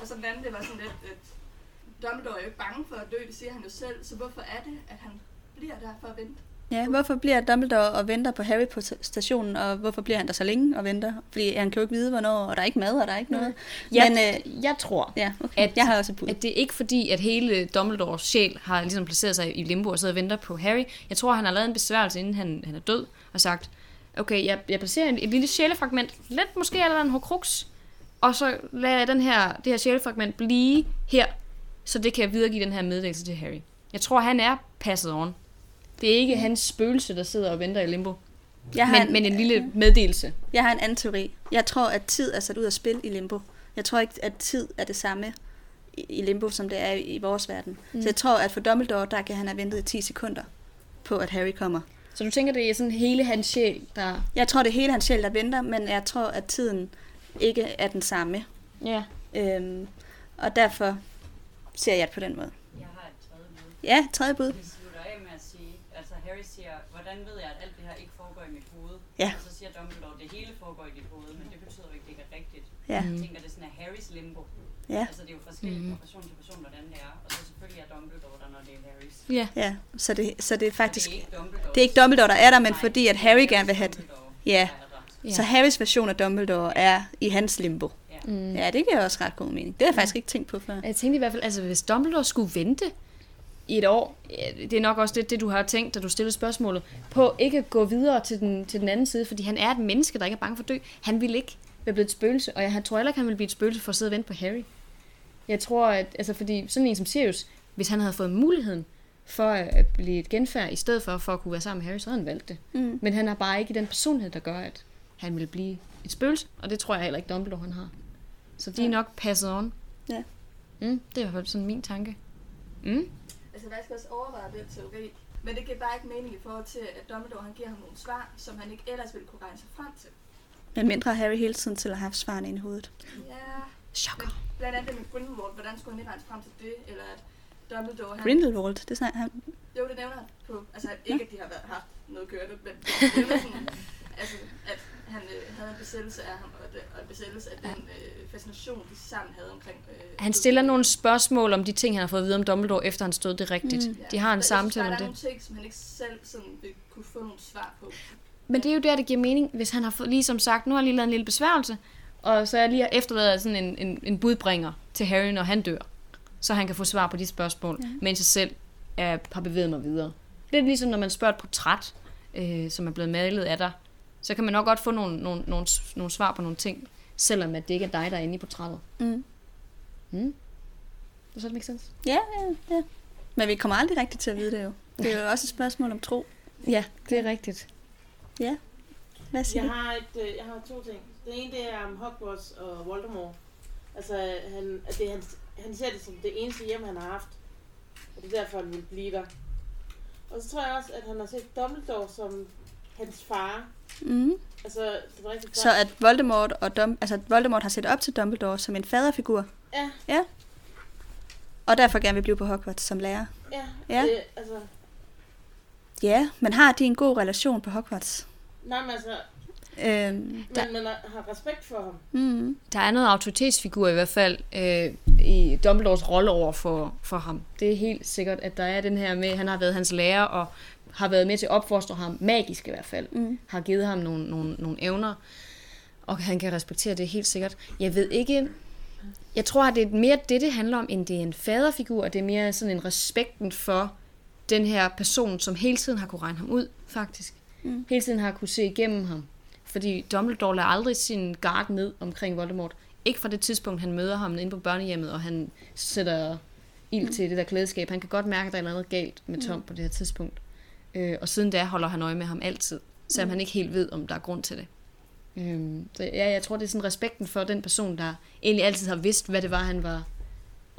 Og så den anden, det var sådan lidt, at Dumbledore er jo ikke bange for at dø, det siger han jo selv, så hvorfor er det, at han bliver der for at vente? Ja, hvorfor bliver Dumbledore og venter på Harry på sta- stationen, og hvorfor bliver han der så længe og venter? Fordi han kan jo ikke vide, hvornår, og der er ikke mad, og der er ikke noget. Jeg, Men, øh, jeg tror, ja, okay. at- jeg har også et bud. at det er ikke fordi, at hele Dumbledores sjæl har ligesom placeret sig i limbo og sidder og venter på Harry. Jeg tror, han har lavet en besværgelse, inden han, han er død, og sagt, okay, jeg, jeg placerer en, et lille sjælefragment, lidt måske er der en horcrux, og så lader jeg den her, det her sjælefragment blive her, så det kan videregive den her meddelelse til Harry. Jeg tror, han er passet on. Det er ikke hans spøgelse, der sidder og venter i limbo, Jeg har, men, men en lille meddelelse. Jeg har en anden teori. Jeg tror, at tid er sat ud af spil i limbo. Jeg tror ikke, at tid er det samme i i limbo, som det er i vores verden. Mm. Så jeg tror, at for Dumbledore, der kan han have ventet i 10 sekunder på, at Harry kommer. Så du tænker, det er sådan hele hans sjæl, der... Jeg tror, det er hele hans sjæl, der venter, men jeg tror, at tiden ikke er den samme. Ja. Øhm, og derfor ser jeg det på den måde. Jeg har et tredje bud. Ja, tredje bud. Vi slutter af med at sige, altså Harry siger, hvordan ved jeg, at alt det her ikke foregår i mit hoved? Ja. Og så siger Dumbledore, det hele foregår i dit hoved, men det betyder jo ikke, det ikke er rigtigt. Ja. Jeg tænker, det er sådan er Harrys limbo. Ja. Altså det er jo forskelligt Mhm. fra person til person, hvordan det er. Er Dumbledore der, når det er Harrys. Ja. Ja, så det, så det er faktisk... det er ikke Dumbledore. Det er ikke Dumbledore, der er der, men fordi at Harry gerne vil have det. Ja. Ja. Så Harrys version af Dumbledore er i hans limbo. Mm. Ja, det giver også ret god mening. Det har jeg faktisk ikke tænkt på før. Jeg tænkte i hvert fald, altså hvis Dumbledore skulle vente i et år, ja, det er nok også det, det du har tænkt, da du stillede spørgsmålet, på ikke at gå videre til den, til den anden side, fordi han er et menneske, der ikke er bange for at dø. Han vil ikke være blevet et spøgelse, og jeg tror heller ikke, han vil blive et spøgelse for at sidde og vente på Harry. Jeg tror, at, altså fordi sådan en som Sirius, hvis han havde fået muligheden for at blive et genfærd, i stedet for, for at kunne være sammen med Harry, så havde han valgt det. Mm. Men han har bare ikke den personlighed, der gør, at han vil blive et spøgelse, og det tror jeg heller ikke Dumbledore han har. Så de er nok passet on. Ja. Mm, det er i hvert fald sådan min tanke. Mm. Altså, jeg skal også overveje den teori. Men det giver bare ikke mening i forhold til, at Dumbledore han giver ham nogle svar, som han ikke ellers ville kunne regne sig frem til. Men mindre Harry hele tiden til at have svarene inde i hovedet. Ja, Chokker. blandt andet det med Grindelwald, hvordan skulle han ikke regne sig frem til det? Eller at Dumbledore, han... Grindelwald, det snakker han. Jo, det nævner han på. Altså, ikke at de har været, haft noget kørende, men det nævner sådan, altså, at han øh, havde en besættelse af ham, og, det, og en besættelse af den øh, fascination, de sammen havde omkring... Øh, Han stiller nogle spørgsmål om de ting, han har fået at vide om Dumbledore, efter han stod det rigtigt. Mm. De har en samtale om Der er det. nogle ting, som han ikke selv sådan vil kunne få nogle svar på. Men det er jo der, det giver mening, hvis han har fået, ligesom sagt, nu har jeg lige lavet en lille besværgelse, og så er jeg lige efterladet sådan en, en, en budbringer til Harry, når han dør. Så han kan få svar på de spørgsmål, ja. mens jeg selv er, har bevæget mig videre. Lidt ligesom når man spørger et portræt, øh, som er blevet malet af dig, så kan man nok godt få nogle, nogle, nogle, nogle svar på nogle ting, selvom at det ikke er dig, der er inde i portrættet. Mm. Mm. Does that make sense? Ja, ja, ja. Men vi kommer aldrig rigtigt til at vide det jo. Det er jo også et spørgsmål om tro. Ja, det er rigtigt. Ja. Hvad siger Jeg du? har, et, øh, jeg har to ting. Den ene det er om Hogwarts og Voldemort. Altså, han, det, er hans, han ser det som det eneste hjem, han har haft. Og det er derfor, han vil blive der. Og så tror jeg også, at han har set Dumbledore som hans far. Mm. Altså, det var rigtig Så at Voldemort, og Dum- altså, at Voldemort har set op til Dumbledore som en faderfigur, Ja, ja. og derfor gerne vil blive på Hogwarts som lærer. ja. Ja. Det, altså, Ja, men har de en god relation på Hogwarts? nej, men altså, Øhm, der, men man har respekt for ham. mm, Der er noget autoritetsfigur i hvert fald øh, i Dumbledores rolle over for, for ham. Det er helt sikkert, at der er den her med, han har været hans lærer og har været med til at opfostre ham, magisk i hvert fald. mm. Har givet ham nogle, nogle, nogle evner, og han kan respektere det helt sikkert. Jeg ved ikke, jeg tror, at det er mere det, det handler om, end det er en faderfigur, og det er mere sådan en respekten for den her person, som hele tiden har kunne regne ham ud, faktisk. Mm. Hele tiden har kunne se igennem ham. Fordi Dumbledore lader aldrig sin guard ned omkring Voldemort. Ikke fra det tidspunkt, han møder ham inde på børnehjemmet, og han sætter ild til det der klædeskab. Han kan godt mærke, at der er noget galt med Tom på det her tidspunkt. Øh, og siden da holder han øje med ham altid, selvom han ikke helt ved, om der er grund til det. Øhm, så ja, jeg tror, det er sådan respekten for den person, der egentlig altid har vidst, hvad det var, han var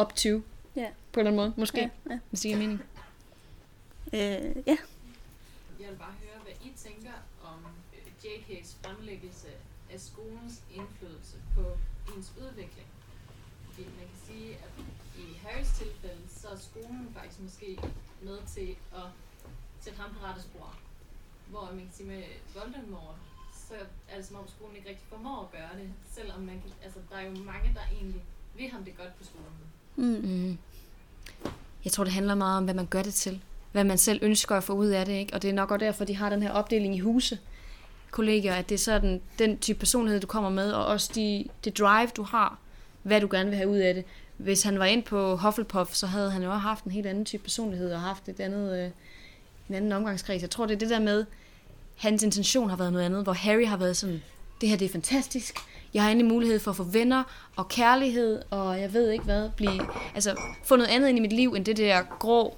up to. Ja. På en eller anden måde, måske. Ja, ja. Hvis det giver mening. Øh, ja. Jeg vil bare høre, hvad I tænker om øh, JK's fremlæggelse af skolens indflydelse på ens udvikling. Fordi man kan sige, at i Harrys tilfælde, så er skolen faktisk måske med til at sætte ham på rette spor. Hvor man kan sige med Voldemort, så er det altså som om skolen ikke rigtig formår at gøre det. Selvom man kan, altså, der er jo mange, der egentlig vil ham det godt på skolen. Mm-hmm. Jeg tror, det handler meget om, hvad man gør det til. hvad man selv ønsker at få ud af det. Ikke? Og det er nok også derfor, de har den her opdeling i huse, kollegier, at det er sådan den type personlighed, du kommer med, og også de, det drive, du har, hvad du gerne vil have ud af det. Hvis han var ind på Hufflepuff, så havde han jo også haft en helt anden type personlighed, og haft et andet, øh, en anden omgangskreds. Jeg tror, det er det der med, hans intention har været noget andet, hvor Harry har været sådan, det her det er fantastisk, jeg har endelig mulighed for at få venner og kærlighed, og jeg ved ikke hvad, blive, altså få noget andet ind i mit liv, end det der grå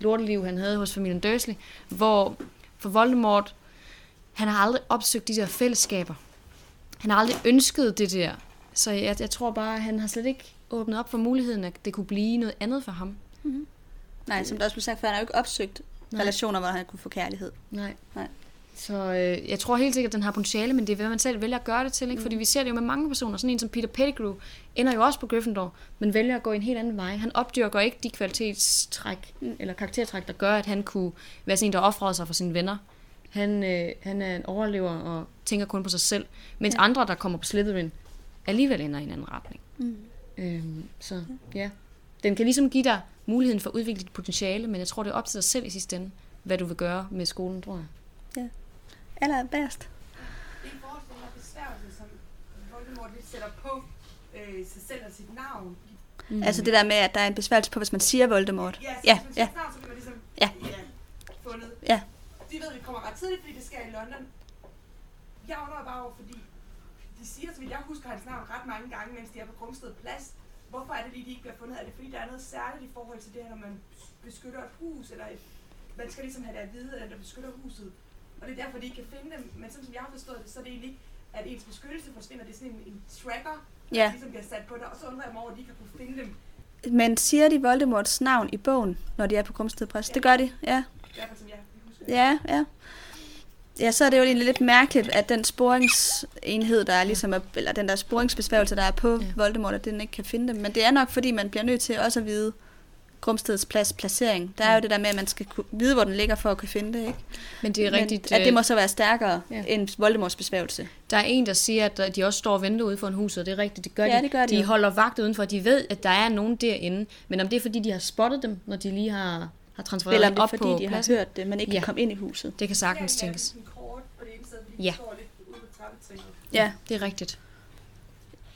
lorteliv, han havde hos familien Dursley, hvor for Voldemort, han har aldrig opsøgt de der fællesskaber. Han har aldrig ønsket det der. Så jeg, jeg tror bare, at han har slet ikke åbnet op for muligheden, at det kunne blive noget andet for ham. Nej, som der også blev sagt før, han har jo ikke opsøgt Nej. relationer, hvor han kunne få kærlighed. Nej. Nej. Så øh, jeg tror helt sikkert, at den har potentiale, men det er, hvad man selv vælger at gøre det til. Ikke? Mm. Fordi vi ser det jo med mange personer. Sådan en som Peter Pettigrew ender jo også på Gryffindor, men vælger at gå en helt anden vej. Han opdyrker ikke de kvalitetstræk Mm. eller karaktertræk, der gør, at han kunne være sådan en, der offrede sig for sine venner. Han, øh, han er en overlever og tænker kun på sig selv. Mens Ja. andre, der kommer på Slytherin, alligevel ender i en anden retning. Mm. Øhm, så ja, den kan ligesom give dig muligheden for at udvikle dit potentiale, men jeg tror, det er op til dig selv i sidste ende, hvad du vil gøre med skolen, tror jeg. Eller bedst. Det er i forhold til den her besværgelse, som Voldemort lidt sætter på øh, sig selv og sit navn. Mm. Altså det der med, at der er en besværgelse på, hvis man siger Voldemort. Ja, så Ja, hvis man ja. siger navn, så bliver man ligesom Ja. ja, fundet. Ja. De ved, at vi kommer ret tidligt, fordi det sker i London. Jeg undrer bare over, fordi de siger, så vidt jeg husker hans navn ret mange gange, mens de er på Grumsted Plads. Hvorfor er det lige, de ikke bliver fundet? Er det fordi, der er noget særligt i forhold til det her, når man beskytter et hus, eller et, man skal ligesom have det at vide, at der beskytter huset. Og det er derfor, de ikke kan finde dem. Men sådan som jeg har forstået det, så er det egentlig ikke, at ens beskyttelse forsvinder. Det er sådan en, en tracker, Ja. der ligesom bliver sat på dig. Og så undrer jeg mig over, at de har kunne finde dem. Men siger de Voldemorts navn i bogen, når de er på Grumsted Press? Det gør de, ja. I hvert fald som jeg. Ja, ja. Ja, så er det jo egentlig lidt mærkeligt, at den sporingsenhed, der er ligesom, er, eller den der sporingsbesværgelse, der er på Ja. Voldemort, at den ikke kan finde dem. Men det er nok, fordi man bliver nødt til også at vide Grumsteds plads placering. Der er Ja. jo det der med, at man skal vide, hvor den ligger, for at kunne finde det, ikke? Men det er Men rigtigt. at det øh, må så være stærkere Ja. end Voldemorts besværgelse. Der er en, der siger, at de også står og venter ude for en hus, og det er rigtigt, det gør Ja, de. det gør de de holder vagt udenfor, de ved, at der er nogen derinde. Men om det er, fordi de har spottet dem, når de lige har, har transfereret Eller er, op fordi på de har pladsen. hørt det, men ikke Ja. kan komme ind i huset. Det kan sagtens er tænkes. Ja. Ja, Det er rigtigt.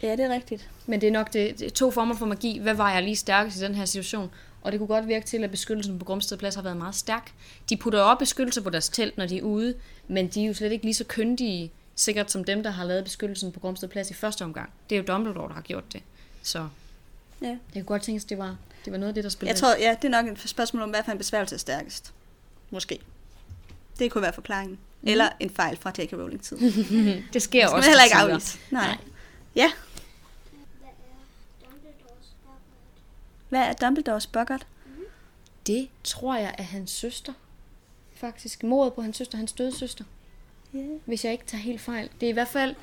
ja det er rigtigt. Men det er nok det, det er to former for magi. Hvad var jeg lige stærkest i den her situation? Og det kunne godt virke til, at beskyttelsen på Grumsted Plads har været meget stærk. De putter jo op beskyttelse på deres telt, når de er ude, men de er jo slet ikke lige så kyndige, sikkert som dem, der har lavet beskyttelsen på Grumsted Plads i første omgang. Det er jo Dumbledore, der har gjort det. Så Ja. jeg kunne godt tænke, at det var, det var noget af det, der spillede. Jeg tror, ja, det er nok et spørgsmål om, hvad for en besværgelse er stærkest. Måske. Det kunne være forklaringen. Mm. Eller en fejl fra J.K. Rowling tid. Det det sker skal også man heller ikke afvise. Nej. Nej. Ja, Hvad er Dumbledores Dumbledores Boggart? Det tror jeg er hans søster. Faktisk. Mordet på hans søster, hans døde søster. Ja. Hvis jeg ikke tager helt fejl. Det er i hvert fald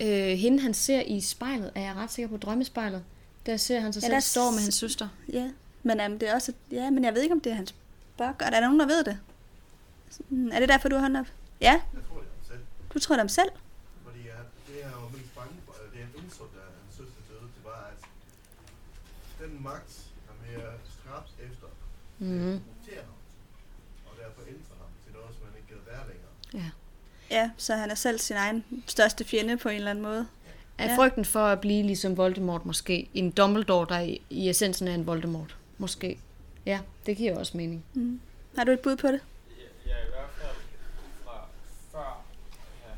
øh, hende, han ser i spejlet, er jeg ret sikker på, drømmespejlet. Der ser han sig Ja, selv der stå med hans søster. Ja, men um, det er også... Ja, men jeg ved ikke, om det er hans Boggart. Er der nogen, der ved det? Er det derfor, du har hånden op? Ja, Jeg tror, det er ham selv. du tror det om selv? Fordi jeg, det, jeg var mest bange for, eller det jeg indså, da hans søster døde, det var, at den magt, han mere stræbt efter, Mm. mm. muterer ham. Og derfor ændrer ham til noget, som han ikke gider være længere. Ja. Ja, så han er selv sin egen største fjende på en eller anden måde. Er Ja. frygten for at blive ligesom Voldemort måske? En Dumbledore, der i, i essensen er en Voldemort. Måske. Ja, det giver også mening. Mm. Har du et bud på det? Ja, i hvert fald fra før han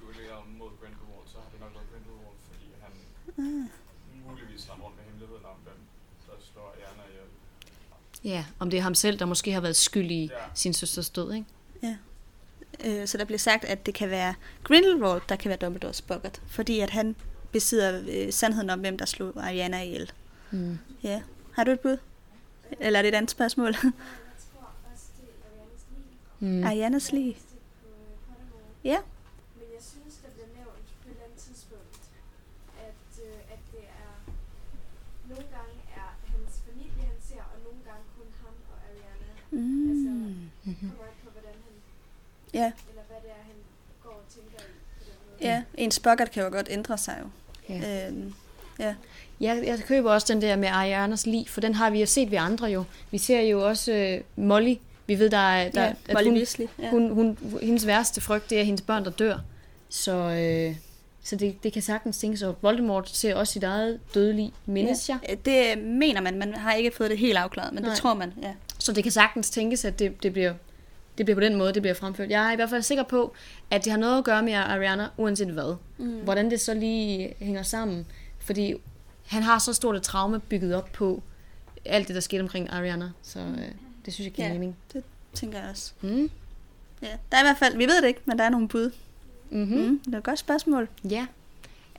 duellerede mod Grindelwald, så har det nok været Grindelwald, fordi han Ah. muligvis har rundt med hemmeligheden om, hvem der slår Erna ihjel. Ja, om det er ham selv, der måske har været skyld i Ja. sin søsters død, ikke? Øh, så der bliver sagt, at det kan være Grindelwald, der kan være Dumbledores Boggart. Fordi at han besidder øh, sandheden om, hvem der slog Ariana ihjel. Mm. Ja. Har du et bud? Eller er det et andet spørgsmål? Jeg tror også, det er Arianes liv. Mm. Arianas lige. Ja. Men jeg synes, der bliver nævnt på et eller andet tidspunkt, at, øh, at det er... Nogle gange er hans familie, han ser, og nogle gange kun ham og Ariana. Altså, Mm. Mhm. kommer ikke på, hvordan han... Ja. Eller hvad det er, han går og tænker i. Ja, ens Boggart kan jo godt ændre sig jo. Ja. Øhm, Ja. Jeg, jeg køber også den der med Arianas lig, for den har vi jo set ved andre jo. Vi ser jo også øh, Molly. Vi ved, der er, der, Ja, Molly hun, Weasley, ja. hun, hun, hendes værste frygt, det er hendes børn, der dør. Så, øh, så det, det kan sagtens tænkes, og Voldemort ser også sit eget dødelige, mindes jeg. Ja, det mener man. Man har ikke fået det helt afklaret, men Nej. det tror man. Ja. Så det kan sagtens tænkes, at det, det, bliver, det bliver på den måde, det bliver fremført. Jeg er i hvert fald sikker på, at det har noget at gøre med Ariana, uanset hvad. Mm. Hvordan det så lige hænger sammen. Fordi han har så stort et traume bygget op på alt det, der skete omkring Ariana. Så øh, det synes jeg giver Ja. mening. Det tænker jeg også. Mm. Ja. Der er i hvert fald, vi ved det ikke, men der er nogle bud. Mm-hmm. Mm. Det er et godt spørgsmål. Ja.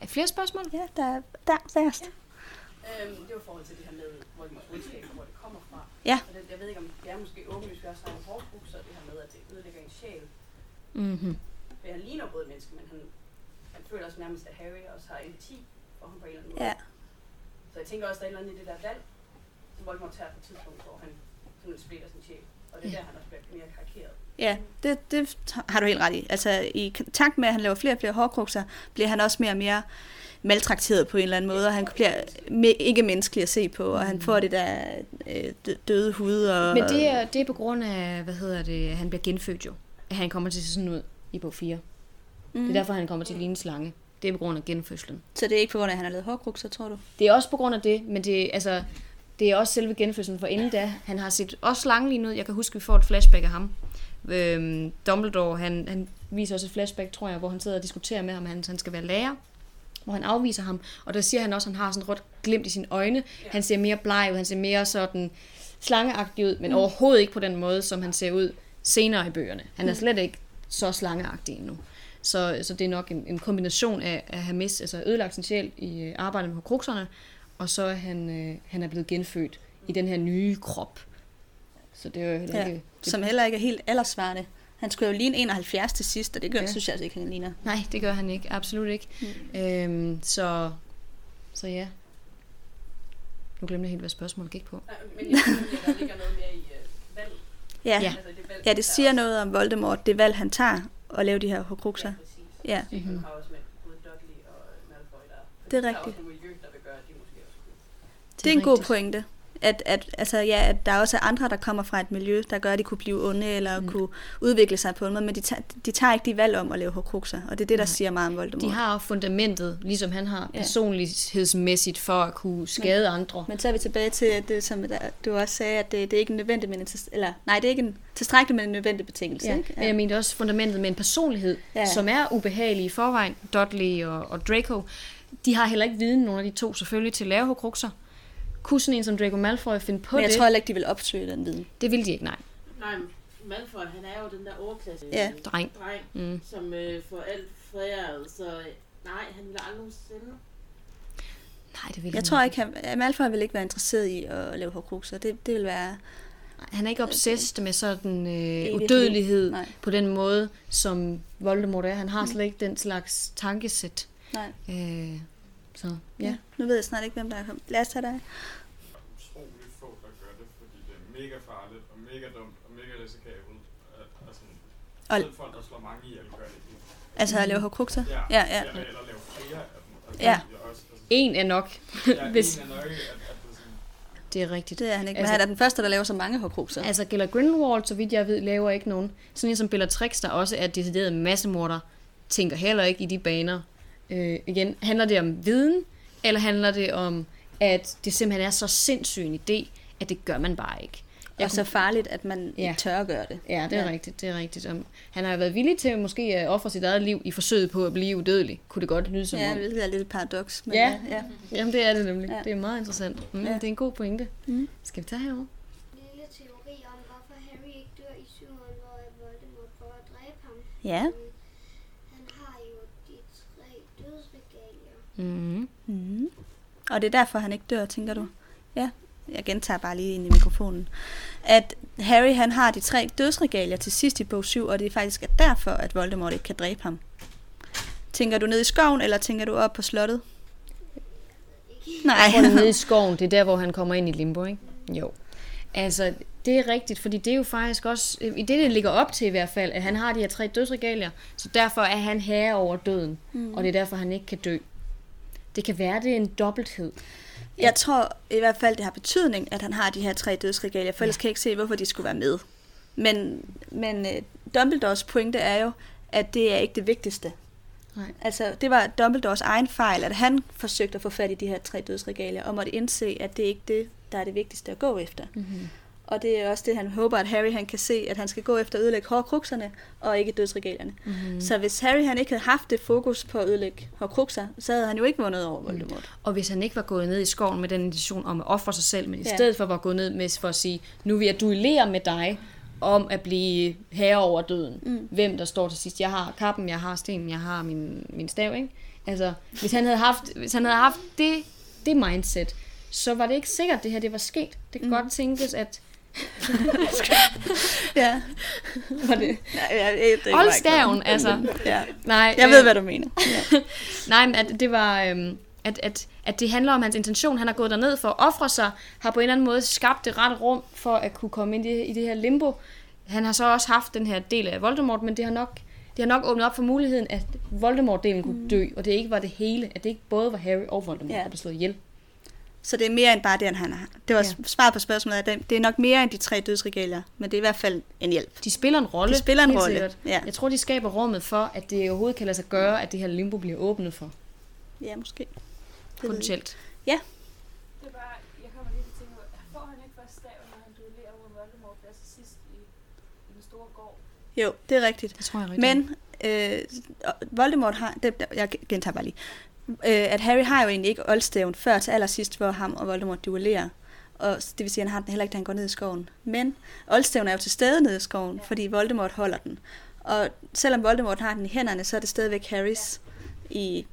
Er flere spørgsmål? Ja, der er der først. Øhm, det var i forhold til det her med Voldemorts ondskab, hvor det kommer fra. Ja. Og det, jeg ved ikke, om det er måske åbenlyst, vi også har en hårdbrugser, det her med, at det ødelægger en sjæl. Mm-hmm. For han ligner både et menneske, men han, han føler også nærmest, at Harry også har empati for ham på en eller anden måde. Ja. Så jeg tænker også, der er et eller andet i det der valg, som Voldemort tager på et tidspunkt, hvor han simpelthen splitter sin sjæl. Og det er Ja. der, han også bliver mere karikeret. Ja, det, det har du helt ret i. Altså, i takt med, at han laver flere og flere hårdkrukser, bliver han også mere og mere maltrakteret på en eller anden måde, og han bliver ikke menneskelig at se på, og han får det der øh, dø- døde hud. Og, Men det er, det er på grund af, hvad hedder det, at han bliver genfødt jo. At han kommer til at se sådan ud i bog 4. Mm. Det er derfor, han kommer til at ligne slange. Det er på grund af genfødslen. Så det er ikke på grund af, at han har lavet hårdkrukser, tror du? Det er også på grund af det, men det, altså, det er også selve genfødslen, for inden da, han har set også slangen ud. Jeg kan huske, vi får et flashback af ham. Øhm, Dumbledore, han, han viser også et flashback, tror jeg, hvor han sidder og diskuterer med ham, at han, han skal være lærer hvor han afviser ham, og der siger han også, at han har sådan et rødt glimt i sine øjne. Han ser mere bleg ud, han ser mere sådan slangeagtig ud, men Mm. overhovedet ikke på den måde, som han ser ud senere i bøgerne. Han er Mm. slet ikke så slangeagtig endnu. Så, så det er nok en, en kombination af at have mist, altså ødelagt sin sjæl i øh, arbejdet med krukserne, og så er han, øh, han er blevet genfødt i den her nye krop. Så det er jo heller Ja, ikke... Det, som heller ikke er helt aldersvarende. Han skulle jo ligne 71 til sidst, og det gør, Ja. synes jeg altså ikke, han ligner. Nej, det gør han ikke. Absolut ikke. Mm. Øhm, så, så ja. Nu glemte jeg helt, hvad spørgsmålet gik på. Nej, men jeg synes, at der ligger noget mere i. Ja, Ja. Altså, ja det siger noget om Voldemort, det valg, han tager at lave de her horcruxer. Ja, Det Mhm. har også med både Dudley og Malfoy der. Det er rigtigt. også nogle miljø, der vil gøre, at de måske også kunne. det er en god pointe. At, at, altså, ja, at der er også andre, der kommer fra et miljø, der gør, at de kunne blive onde eller mm. kunne udvikle sig på en måde, men de tager, de tager ikke de valg om at lave horcruxer, og det er det, der Nej. siger meget om Voldemort. De har fundamentet, ligesom han har Ja. personlighedsmæssigt, for at kunne skade andre. Men så er vi tilbage til at det, som du også sagde, at det, det er ikke en nødvendig, men en, eller, nej, det er ikke en tilstrækkelig, men en nødvendig betingelse. Ja, ikke? men jeg mente også fundamentet med en personlighed, Ja. ja. som er ubehagelig i forvejen. Dudley og, og Draco, de har heller ikke viden, nogle af de to selvfølgelig, til at lave horcruxer. Kunne sådan en som Draco Malfoy finde på men jeg det? tror heller ikke, de vil opsøge den viden. Det vil de ikke, nej. Nej, Malfoy, han er jo den der overklasse Ja. Dreng. dreng Mm. som øh, får alt foræret, så nej, han vil aldrig nogensinde. Nej, det vil Jeg tror ikke, han, Malfoy vil ikke være interesseret i at lave horcruxer. Det, det vil være... Han er ikke obsessed med sådan øh, udødelighed. Nej. på den måde, som Voldemort er. Han har Mm. slet ikke den slags tankesæt. Nej. Øh, så, Ja. ja. Nu ved jeg snart ikke, hvem der er kommet. Lad os tage dig. utrolig få, der gør det, fordi det er mega farligt og mega dumt og mega risikabelt. Altså, Og- selv folk, der slår mange ihjel, gør det ikke. Altså at lave horcruxer? Ja, Ja, ja. Eller, eller lave flere af dem. Altså, Ja. det er også, altså, En er nok. ja, hvis- en er nok, at, at det er sådan, Det er rigtigt. Det er han ikke. Men Altså- han er den første, der laver så mange horcruxer. Altså Gellert Grindelwald, så vidt jeg ved, laver ikke nogen. Sådan en som Bellatrix, der også er decideret massemorder, tænker heller ikke i de baner. Øh, igen, handler det om viden, eller handler det om, at det simpelthen er så sindssyg en idé, at det gør man bare ikke. Og så farligt, at man Ja. ikke tør at gøre det. Ja, det er ja. rigtigt, det er rigtigt. Um, han har jo været villig til måske at ofre sit eget liv i forsøget på at blive udødelig. Kunne det godt lyde som Ja, om. hvilket er lidt et paradoks. Men Ja. ja. Jamen, det er det nemlig. Ja. Det er meget interessant. Mm, Ja. Det er en god pointe. Mm. Skal vi tage herover? lille teori om, hvorfor Harry ikke dør i syveren, hvor Voldemort prøver at dræbe ham. Ja. Han har jo de tre dødsregalier. Mm. Mm. Og det er derfor, han ikke dør, tænker du? Ja. Jeg gentager bare lige ind i mikrofonen. At Harry han har de tre dødsregalier til sidst i bog 7, og det er faktisk er derfor, at Voldemort ikke kan dræbe ham. Tænker du ned i skoven, eller tænker du op på slottet? Nej. Jeg tror, nede i skoven. Det er der, hvor han kommer ind i limbo, ikke? Jo. Altså, det er rigtigt, fordi det er jo faktisk også, i det, det ligger op til i hvert fald, at han har de her tre dødsregalier, så derfor er han herre over døden, mm. og det er derfor, han ikke kan dø. Det kan være, det er en dobbelthed. Jeg tror i hvert fald, det har betydning, at han har de her tre dødsregalier, for ellers Ja. kan jeg ikke se, hvorfor de skulle være med. Men, men uh, Dumbledores pointe er jo, at det er ikke det vigtigste. Nej. Altså, det var Dumbledores egen fejl, at han forsøgte at få fat i de her tre dødsregalier, og måtte indse, at det ikke er det, der er det vigtigste at gå efter. Mm-hmm. Og det er også det, han håber, at Harry han kan se, at han skal gå efter at ødelægge hårdkrukserne, og ikke dødsregalierne. Mm. Mm. Så hvis Harry han ikke havde haft det fokus på at ødelægge hårdkrukser, så havde han jo ikke vundet over Voldemort. Og hvis han ikke var gået ned i skoven med den intention om at ofre sig selv, men i Ja. stedet for var gået ned med for at sige, nu vil jeg duellere med dig om at blive herre over døden. Mm. Hvem der står til sidst. Jeg har kappen, jeg har stenen, jeg har min, min stav, ikke? Altså, hvis han havde haft, hvis han havde haft det, det mindset, så var det ikke sikkert, at det her det var sket. Det kan mm. godt tænkes, at Ja. var det, jeg, jeg, det Hold staven, altså. Ja. Nej, Jeg øh, ved, hvad du mener. Ja. Nej, men at det var... Øhm, at, at, at det handler om hans intention. Han har gået derned for at ofre sig, har på en eller anden måde skabt det rette rum for at kunne komme ind i, i det her limbo. Han har så også haft den her del af Voldemort, men det har nok, det har nok åbnet op for muligheden, at Voldemort-delen kunne dø, og det ikke var det hele, at det ikke både var Harry og Voldemort, Ja. der blev slået ihjel. Så det er mere end bare det, han har. Det var Ja. ja. svaret på spørgsmålet, det- det er nok mere end de tre dødsregalier, men det er i hvert fald en hjælp. De spiller en rolle. De spiller en rolle, ja. Jeg tror, de skaber rummet for, at det overhovedet kan lade sig gøre, at det her limbo bliver åbnet for. Ja, måske. Det Potentielt. Det er bare, jeg kommer lige til at tænke på, får han ikke først staven, når han duellerer mod Voldemort der til sidst i, i den store gård? Jo, det er rigtigt. Det tror jeg rigtigt. Men øh, Voldemort har, det, jeg gentager bare lige, øh, at Harry har jo egentlig ikke oldstaven før til allersidst, hvor ham og Voldemort duellerer. Og det vil sige, at han har den heller ikke, da han går ned i skoven. Men oldstaven er jo til stede nede i skoven, ja. fordi Voldemort holder den. Og selvom Voldemort har den i hænderne, så er det stadigvæk Harrys i...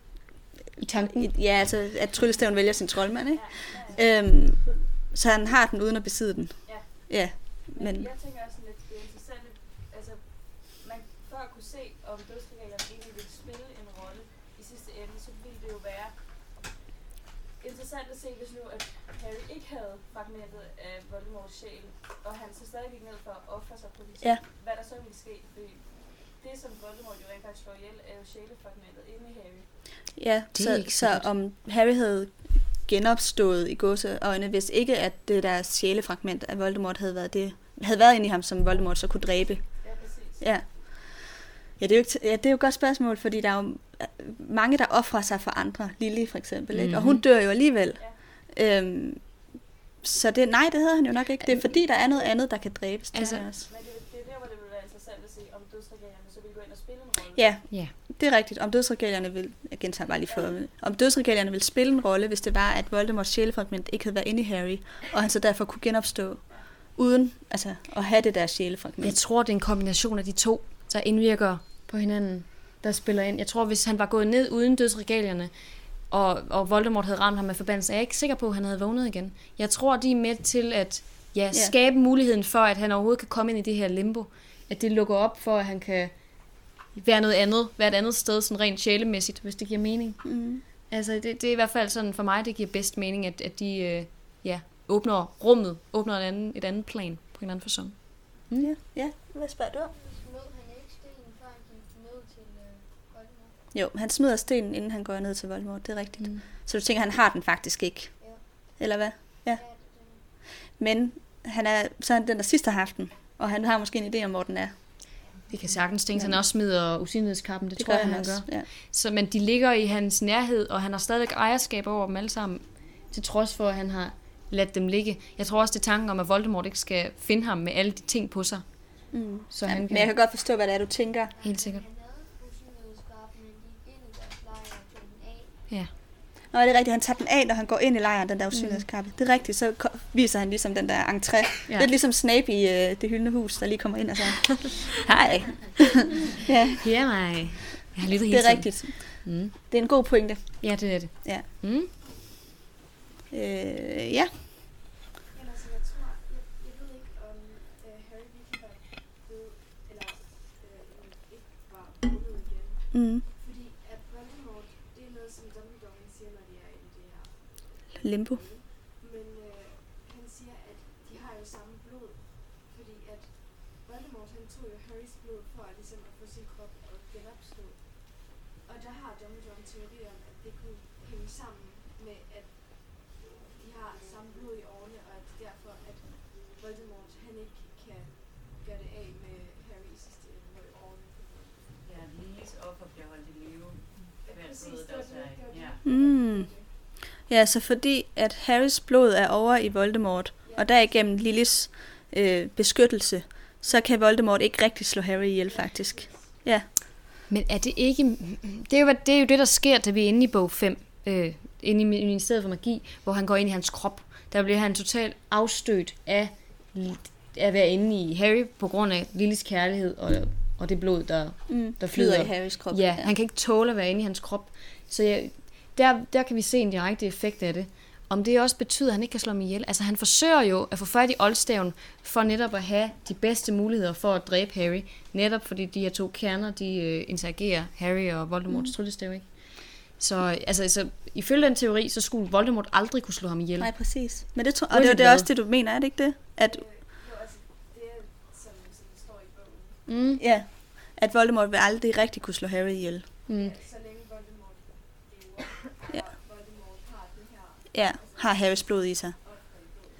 I tanken? I, ja, altså at tryllestaven vælger sin troldmand, ikke? Øhm, så han har den uden at besidde den. Ja. Ja, Men, men... jeg tænker også sådan lidt, det er interessant, at- altså, man, for at kunne se, om dødsregalierne egentlig vil spille en rolle i sidste ende, så ville det jo være interessant at se, hvis nu, at Harry ikke havde fragmentet af Voldemorts sjæl, og han så stadig gik ned for at ofre sig på det, Ja. hvad der så ville ske. Fordi det, som Voldemort jo rent faktisk slår ihjel, er jo sjælefragmentet inde i Harry. Ja, Det så, ikke så om Harry havde genopstået i gåseøjne, hvis ikke at det der sjælefragment af Voldemort havde været det, havde været inde i ham, som Voldemort så kunne dræbe. Ja, præcis. Ja. Ja, det er jo, ikke, t- ja, det er jo et godt spørgsmål, fordi der er jo øh, mange, der offrer sig for andre. Lily for eksempel, ikke? Og hun Mhm. dør jo alligevel. Øhm, så det, nej, det hedder han jo nok ikke. Det er fordi, der er noget andet, der kan dræbes. Altså- også. Men det, det er der, hvor det ville være interessant at se, om dødsregalierne så ville gå ind og spille en rolle. Ja, Ja. det er rigtigt. Om dødsregalierne vil, jeg gentager bare lige for, om dødsregalierne vil spille en rolle, hvis det var, at Voldemorts sjælefragment ikke havde været inde i Harry, og han så derfor kunne genopstå, uden altså, at have det der sjælefragment. Jeg tror, det er en kombination af de to, der indvirker på hinanden, der spiller ind. Jeg tror, hvis han var gået ned uden dødsregalierne, og, og Voldemort havde ramt ham med forbandelse, er jeg ikke sikker på, at han havde vågnet igen. Jeg tror, de er med til at ja, skabe muligheden for, at han overhovedet kan komme ind i det her limbo. At det lukker op for, at han kan være noget andet, være et andet sted, sådan rent sjælemæssigt, hvis det giver mening. Mm. Altså, det, det er i hvert fald sådan, for mig, det giver bedst mening, at, at de øh, ja, åbner rummet, åbner et andet, et andet plan på en anden fasong. Mm. Ja. ja, hvad spørger du om? Smed han ikke stenen, før han gik ned til øh, Voldemort? Jo, han smider stenen, inden han går ned til Voldemort, det er rigtigt. Mm. Så du tænker, han har den faktisk ikke? Ja. Eller hvad? Ja. Ja, Men han er så er han den, der sidst har haft den, og han har måske en idé om, hvor den er. Det kan sagtens tænke, at han også smider usynlighedskappen. Det, det tror jeg, han, gør. Ja. Så, men de ligger i hans nærhed, og han har stadigvæk ejerskab over dem alle sammen, til trods for, at han har ladt dem ligge. Jeg tror også, det er tanken om, at Voldemort ikke skal finde ham med alle de ting på sig. Mm. Så ja, han Men kan... jeg kan godt forstå, hvad det er, du tænker. Helt sikkert. han havde usynlighedsskaben, men gik ind i deres lejr og tog den af. Ja. Nå, det er rigtigt. Han tager den af, når han går ind i lejren, den der usynlighedskappe. Det er rigtigt. Så viser han ligesom den der entré. Ja. Lidt ligesom Snape i øh, det hyldende hus, der lige kommer ind og så... Hej. ja, Ja, mig. Jeg har lyttet det er rigtigt. Mm. Det er en god pointe. Ja, det er det. Ja. Mm. Øh, ja. Men Limbo. Men øh, han siger, at de har jo samme blod. Fordi at Voldemort, han tog jo Harrys blod for at, ligesom, at få sin krop at genopstå. Og der har Dumbledore en teori om, at det kunne hænge hænge sammen med, at de har samme blod i årene, og at derfor, at Voldemort, han ikke kan gøre det af med Harry i sidste ende med årene. Ja, Lillys offer bliver holdt i live. Ja, Hvert præcis, blod, det der var også det, er- det var ja. det. Mm. Ja, så fordi at Harrys blod er over i Voldemort, og derigennem Lillys øh, beskyttelse, så kan Voldemort ikke rigtig slå Harry ihjel, faktisk. Ja. Men er det ikke... Det er jo, det, er jo det, der sker, da vi er inde i bog 5, øh, inde i Ministeriet for Magi, hvor han går ind i hans krop. Der bliver han totalt afstødt af at være inde i Harry på grund af Lillys kærlighed og, og det blod, der, Mm, der flyder flyder. i Harrys krop, Ja, ja. han kan ikke tåle at være inde i hans krop. Så jeg, der, der kan vi se en direkte effekt af det. Om det også betyder, at han ikke kan slå ham ihjel. Altså han forsøger jo at få fat i oldstaven, for netop at have de bedste muligheder for at dræbe Harry. Netop fordi de her to kerner, de øh, interagerer, Harry og Voldemorts Mm. tryllestav, ikke? Så altså, altså, ifølge den teori, så skulle Voldemort aldrig kunne slå ham ihjel. Nej, præcis. Men det tror, og det, det er også det, du mener, er det ikke det? At, Jo, altså, det er, som, som det står i bogen. Mm. ja, at Voldemort vil aldrig rigtig kunne slå Harry ihjel. Mm. Så længe Voldemort lever, Ja. og Voldemort har den her Ja, har Harrys blod i sig.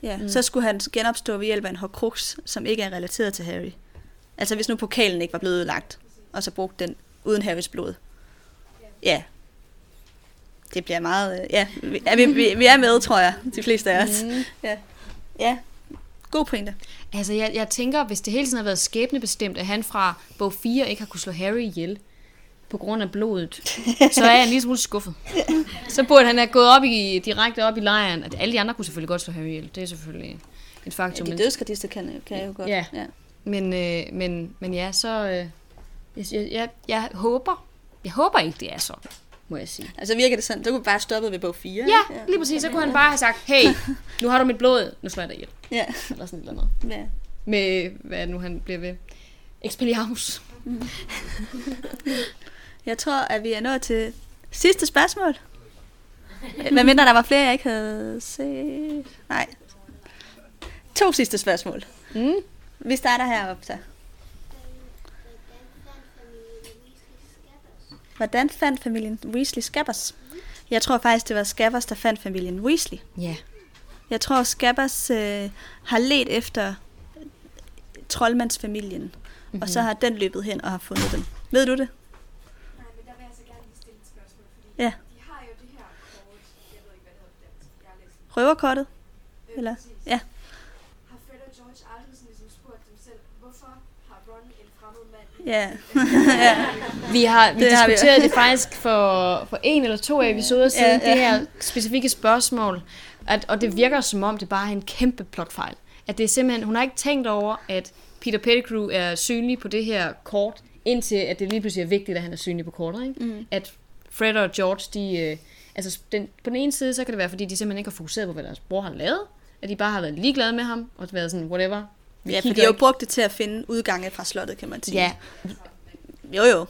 Ja, Mm. så skulle han genopstå ved hjælp af en Horcrux, som ikke er relateret til Harry. Altså hvis nu pokalen ikke var blevet ødelagt, og så brugt den uden Harrys blod. Ja. Det bliver meget... øh, Ja, vi, ja, vi, vi, vi er med, tror jeg, de fleste af os. Mm. Ja. ja. God pointe. Altså, jeg, jeg tænker, hvis det hele tiden har været skæbnebestemt, at han fra bog 4 ikke har kunne slå Harry ihjel på grund af blodet, så er jeg en lille smule skuffet. Så burde han have gået op i, direkte op i lejren. At alle de andre kunne selvfølgelig godt slå Harry ihjel. Det er selvfølgelig et Ja, faktum. de men- dødskardister kan, kan jo godt. Ja. ja. Men, øh, men, men ja, så... Øh, jeg, jeg, jeg, jeg håber... Jeg håber ikke, det er sådan, må jeg sige. Altså virker det sådan, så kunne bare stoppe ved bog 4. Ja, lige præcis. Så kunne han bare have sagt, hey, nu har du mit blod, nu slår jeg dig ihjel. Ja. Eller sådan et eller andet. Ja. Med, hvad nu han bliver ved. Expelliarmus. Jeg tror, at vi er nået til sidste spørgsmål. Hvad mindre der var flere, jeg ikke havde set. Nej. To sidste spørgsmål. Mm. Vi starter heroppe, så. Hvordan fandt familien Weasley Scabbers? Jeg tror faktisk, det var Scabbers, der fandt familien Weasley. Ja. Jeg tror, Scabbers øh, har let efter troldmandsfamilien, mm-hmm. og så har den løbet hen og har fundet dem. Ved du det? Nej, men der vil jeg så gerne lige stille et spørgsmål, fordi Ja. de har jo det her kort, jeg ved ikke, hvad det hedder på dansk, jeg har læst. Røverkortet? Øh, Eller? præcis. Ja. Har Fred og George aldrig sådan ligesom spurgt dem selv, hvorfor har Ron en fremmed mand? Ja. ja. Vi har, vi Det har vi. diskuterede det faktisk for, for en eller to episoder siden, Ja, ja. det her specifikke spørgsmål. At, og det virker som om, det bare er en kæmpe plotfejl. At det er simpelthen, hun har ikke tænkt over, at Peter Pettigrew er synlig på det her kort, indtil at det lige pludselig er vigtigt, at han er synlig på kortet. Ikke? Mm. At Fred og George, de, øh, altså den, på den ene side, så kan det være, fordi de simpelthen ikke har fokuseret på, hvad deres bror har lavet. At de bare har været ligeglade med ham, og været sådan, whatever. Vi Ja, for de har jo brugt det til at finde udgange fra slottet, kan man sige. Ja. Jo, jo.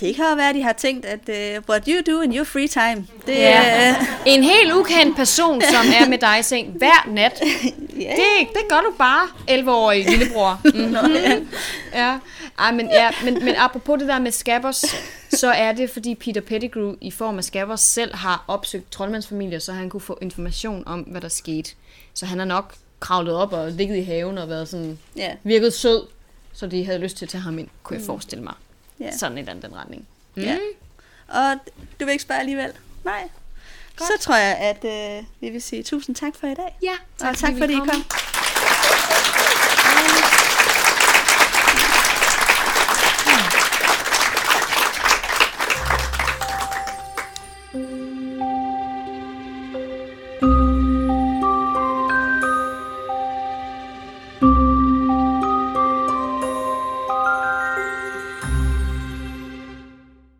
Det kan jo være, at de har tænkt, at uh, what you do in your free time, det Ja. er... En helt ukendt person, som er med dig i seng hver nat. Ja. Det, det gør du bare, 11-årig lillebror. Mm-hmm. ja. Ej, men, ja, men, men apropos det der med Scabbers, så er det, fordi Peter Pettigrew i form af Scabbers selv har opsøgt troldmandsfamilier, så han kunne få information om, hvad der skete. Så han har nok kravlet op og ligget i haven og været sådan, Ja. virket sød, så de havde lyst til at tage ham ind, kunne jeg Mm. forestille mig. Ja. Sådan et eller den retning. Mm. Ja. Og du vil ikke spørge alligevel? Nej. Godt. Så tror jeg, at uh, vi vil sige tusind tak for i dag. Ja, tak, og tak fordi I kom. kom.